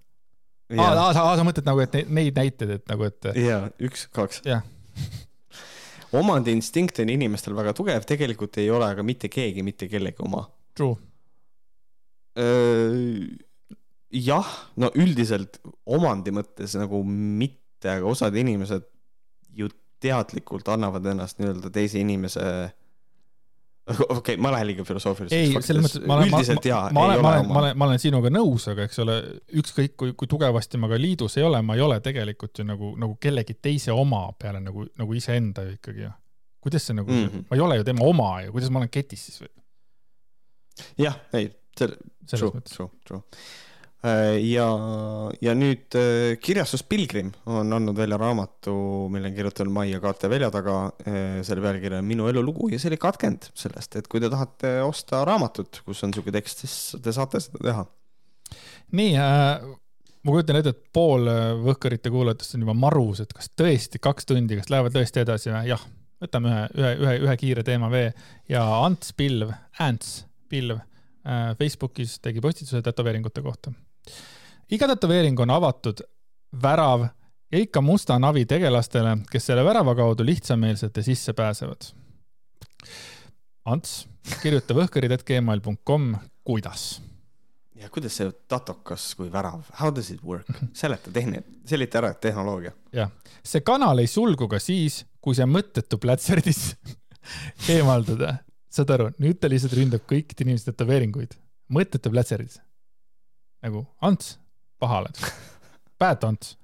aa, aa, sa, sa mõtled nagu, et neid, neid näiteid, et nagu, et jaa, üks, kaks. jah, omandiinstinkt on inimestel väga tugev, tegelikult ei ole aga mitte keegi mitte kellegi oma. true. jah, no üldiselt omandi mõttes nagu mitte, aga osad inimesed ju teadlikult annavad ennast nii-öelda teise inimese okei okay,, ma lähen liiga filosoofiliseks. ei, selles mõttes ma olen, ma, ma, ma ma ma olen, ma olen sinuga nõus, aga eks ole, ükskõik kui, kui tugevasti ma ka liidus ei ole, ma ei ole tegelikult ju nagu, nagu kellegi teise oma peale nagu, nagu iseenda ju ikkagi ju. kuidas see nagu mm. -hmm. ma ei ole ju tema oma ju, kuidas ma olen ketis siis või? jah, ei, selles true, mõttes. true, true. ja, ja nüüd äh, kirjastus Pilgrim on andnud välja raamatu, mille on kirjutanud Maia Kate välja taga. selle pealkiri on Minu elulugu ja see oli katkend sellest, et kui te tahate osta raamatut, kus on sihuke tekst, siis te saate seda teha. nii äh,, ma kujutan ette, et pool äh, Võhkarite kuulajatest on juba marus, et kas tõesti kaks tundi, kas lähevad tõesti edasi või? jah, võtame ühe, ühe, ühe, ühe kiire teema veel ja Ants Pilv, Ants Pilv äh, Facebookis tegi postituse tätoveeringute kohta. Iga tätoveering on avatud värav ja ikka musta navi tegelastele, kes selle värava kaudu lihtsameelselt ja sisse pääsevad. Ants, kirjuta võhkarid.gmail.com, kuidas ja kuidas see tatokas kui värav, how does it work? seleta tehni, selita ära, tehnoloogia. jah, see kanal ei sulgu ka siis, kui see mõttetu plätserdis eemaldada. saad aru, nüüd ta lihtsalt ründab kõikide inimeste tätoveeringuid. mõttetu plätserdis. Nagu Ants, paha oled. Bad Ants.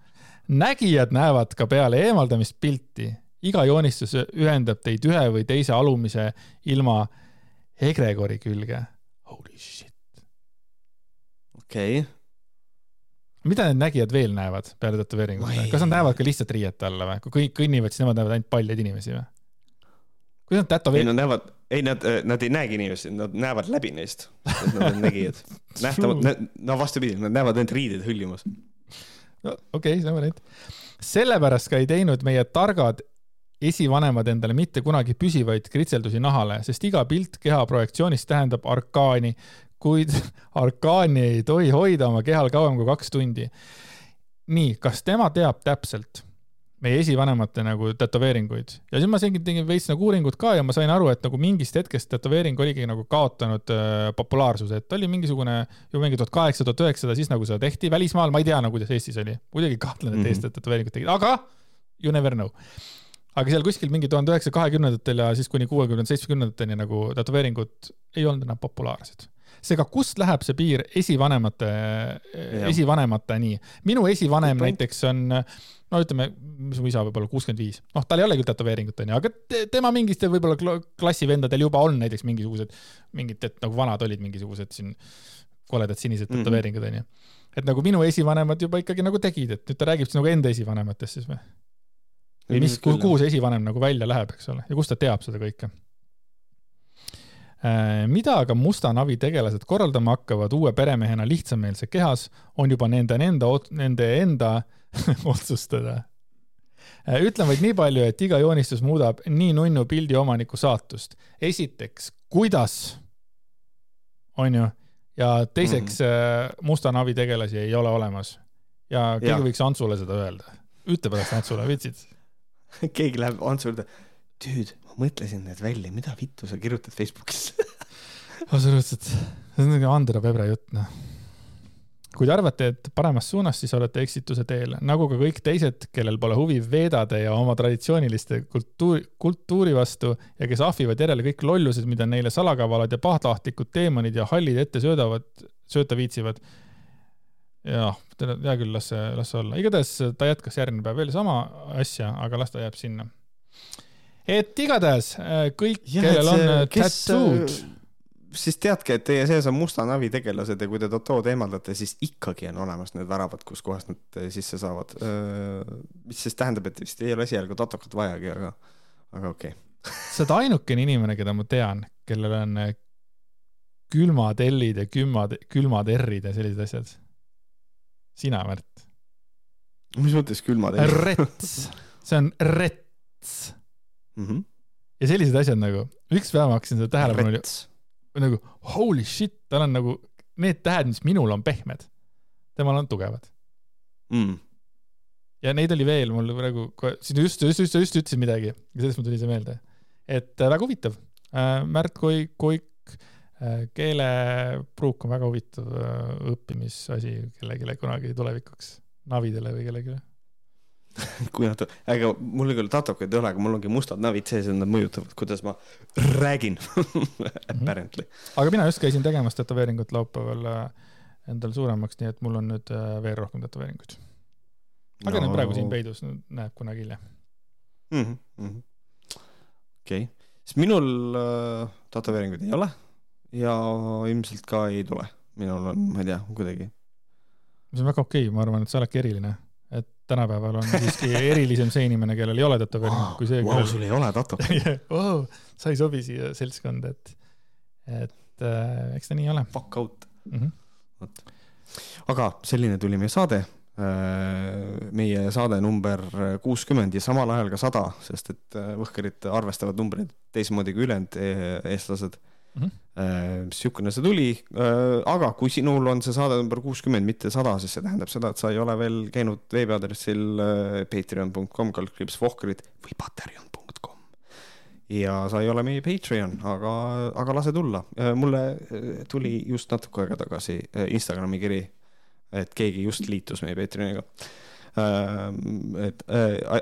nägijad näevad ka peale eemaldamist pilti. iga joonistus ühendab teid ühe või teise alumise ilma egregori külge. Holy shit. okei okay., mida need nägijad veel näevad peale tätoveeringut Ma? ei- kas nad näevad ka lihtsalt riiete alla või? kui kõik kõnnivad, siis nemad näevad ainult paljaid inimesi või? Kui nad ei tätoveerivad, nad näevad, ei nad, nad ei näegi inimesi, nad näevad läbi neist. Nad on nägijad. nähtavad, no vastupidi, nad näevad ainult riided hõljumas. no okei okay,, see on variant. sellepärast ka ei teinud meie targad esivanemad endale mitte kunagi püsivaid kritseldusi nahale, sest iga pilt keha projektsioonist tähendab arkaani, kuid arkaani ei tohi hoida oma kehal kauem kui kaks tundi. nii, kas tema teab täpselt meie esivanemate nagu tätoveeringuid. Ja siis ma tegin, tegin veits nagu uuringut ka ja ma sain aru, et nagu mingist hetkest tätoveering oligi nagu kaotanud äh, populaarsuse, et oli mingisugune ju mingi tuhat kaheksa, tuhat üheksasada, siis nagu seda tehti välismaal, ma ei tea nagu kuidas Eestis oli, kuidagi kahtlen, et mm -hmm. eestlased tätoveeringut tegid, aga you never know. aga seal kuskil mingi tuhande üheksasaja kahekümnendatel ja siis kuni kuuekümnendate, seitsmekümnendateni nagu tätoveeringud ei olnud enam populaarsed seega, kust läheb see piir esivanemate, esivanemateni? minu esivanem näiteks on no ütleme, mis mu isa võib olla kuuskümmend viis, noh, tal ei ole küll tätoveeringut, onju, aga te, tema mingistel võib-olla klassivendadel juba on näiteks mingisugused, mingid, et nagu vanad olid mingisugused siin koledad sinised -hmm. tätoveeringud, onju. et nagu minu esivanemad juba ikkagi nagu tegid, et nüüd ta räägib nagu enda esivanematest siis või? või mis, kuhu see esivanem nagu välja läheb, eks ole, ja kust ta teab seda kõike mida aga musta navi tegelased korraldama hakkavad uue peremehena lihtsameelse kehas, on juba nende, nende, nende enda otsustada. Äh, ütlen vaid nii palju, et iga joonistus muudab nii nunnu pildi omaniku saatust. esiteks, kuidas, on ju, ja teiseks mm, -hmm. musta navi tegelasi ei ole olemas. ja keegi ja. võiks Antsule seda öelda. ütle pärast Antsule, viitsid? keegi läheb Antsu juurde. Dude, ma mõtlesin need välja, mida vittu sa kirjutad Facebookis absoluutselt, see on niisugune Andero Pebre jutt, noh kui te arvate, et paremas suunas, siis olete eksituse teel, nagu ka kõik teised, kellel pole huvi veedade ja oma traditsiooniliste kultuuri, kultuuri vastu ja kes ahvivad järele kõik lollused, mida neile salakavalad ja pahtahtlikud teemonid ja hallid ette söödavad, sööta viitsivad. jah, hea küll, las see, las see olla. igatahes ta jätkas järgmine päev veel sama asja, aga las ta jääb sinna. Et igatahes kõik, kellel on tattoo'd siis teadke, et teie sees on musta navi tegelased ja kui te Totood eemaldate, siis ikkagi on olemas need väravad, kuskohast nad sisse saavad. mis siis tähendab, et vist ei ole esialgu Totokat vajagi, aga, aga okei okay. sa oled ainukene inimene, keda ma tean, kellel on külmad L-id ja külmad, külmad R-id ja sellised asjad. sina, Märt. mis mõttes külmad L-id? rets, see on rets mm. -hmm. ja sellised asjad nagu, üks päev ma hakkasin seda tähelepanu nagu holy shit, tal on nagu need tähed, mis minul on pehmed, temal on tugevad mm.. ja neid oli veel, mul praegu, siin just, just, just, just ütlesin midagi ja sellest mul tuli see meelde. et äh, väga huvitav äh,. Märt Koik, Koik äh,, keelepruuk on väga huvitav äh, õppimisasi kellelegi kunagi tulevikuks, navidele või kellelegi kui nad, aga mul küll tatokaid ei ole, aga mul ongi mustad navid sees ja nad mõjutavad, kuidas ma räägin apparently. aga mina just käisin tegemas tätoveeringut laupäeval äh, endal suuremaks, nii et mul on nüüd äh, veel rohkem tätoveeringuid. aga no. need praegu siin peidus, näeb kunagi hiljem mm -hmm.. okei okay., siis minul äh, tätoveeringuid ei ole ja ilmselt ka ei tule. minul on, ma ei tea, kuidagi. see on väga okei okay,, ma arvan, et sa oledki eriline tänapäeval on siiski erilisem see inimene, kellel ei ole tätoveeringut, kui see wow,. Vau, sul ei ole tätoveeringut wow, sa ei sobi siia seltskonda, et, et äh, eks ta nii ole. Fuck out mm. -hmm. vot. aga selline tuli meie saade äh,. meie saade number kuuskümmend ja samal ajal ka sada, sest et äh, võhkerid arvestavad numbreid teistmoodi kui ülejäänud e-, eestlased mm. -hmm. sihukene see tuli, äh, aga kui sinul on see saade number kuuskümmend, mitte sada, siis see tähendab seda, et sa ei ole veel käinud veebiaadressil äh, patreon.com kaldkriips vohkrid või patreon.com. ja sa ei ole meie Patreon, aga, aga lase tulla. mulle tuli just natuke aega tagasi Instagrami kiri, et keegi just liitus meie Patreoniga. et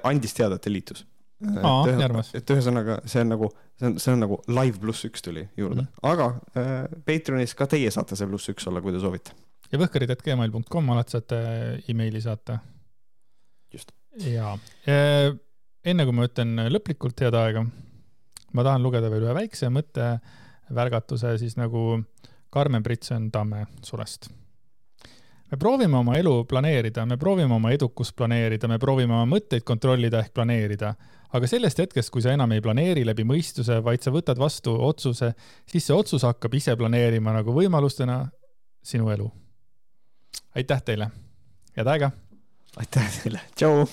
andis teada, et ta liitus et, et ühesõnaga, see on nagu, see on, see on nagu live pluss üks tuli juurde mm, -hmm. aga äh, Patreonis ka teie saate see pluss üks olla, kui te soovite. ja võhkarid.gmail.com alati saate emaili saata. just. ja e, enne kui ma ütlen lõplikult head aega, ma tahan lugeda veel ühe väikse mõttevärgatuse siis nagu Karmen Britson Tamme surest me proovime oma elu planeerida, me proovime oma edukust planeerida, me proovime oma mõtteid kontrollida ehk planeerida aga sellest hetkest, kui sa enam ei planeeri läbi mõistuse, vaid sa võtad vastu otsuse, siis see otsus hakkab ise planeerima nagu võimalustena sinu elu. aitäh teile, head aega! aitäh teile, tšau!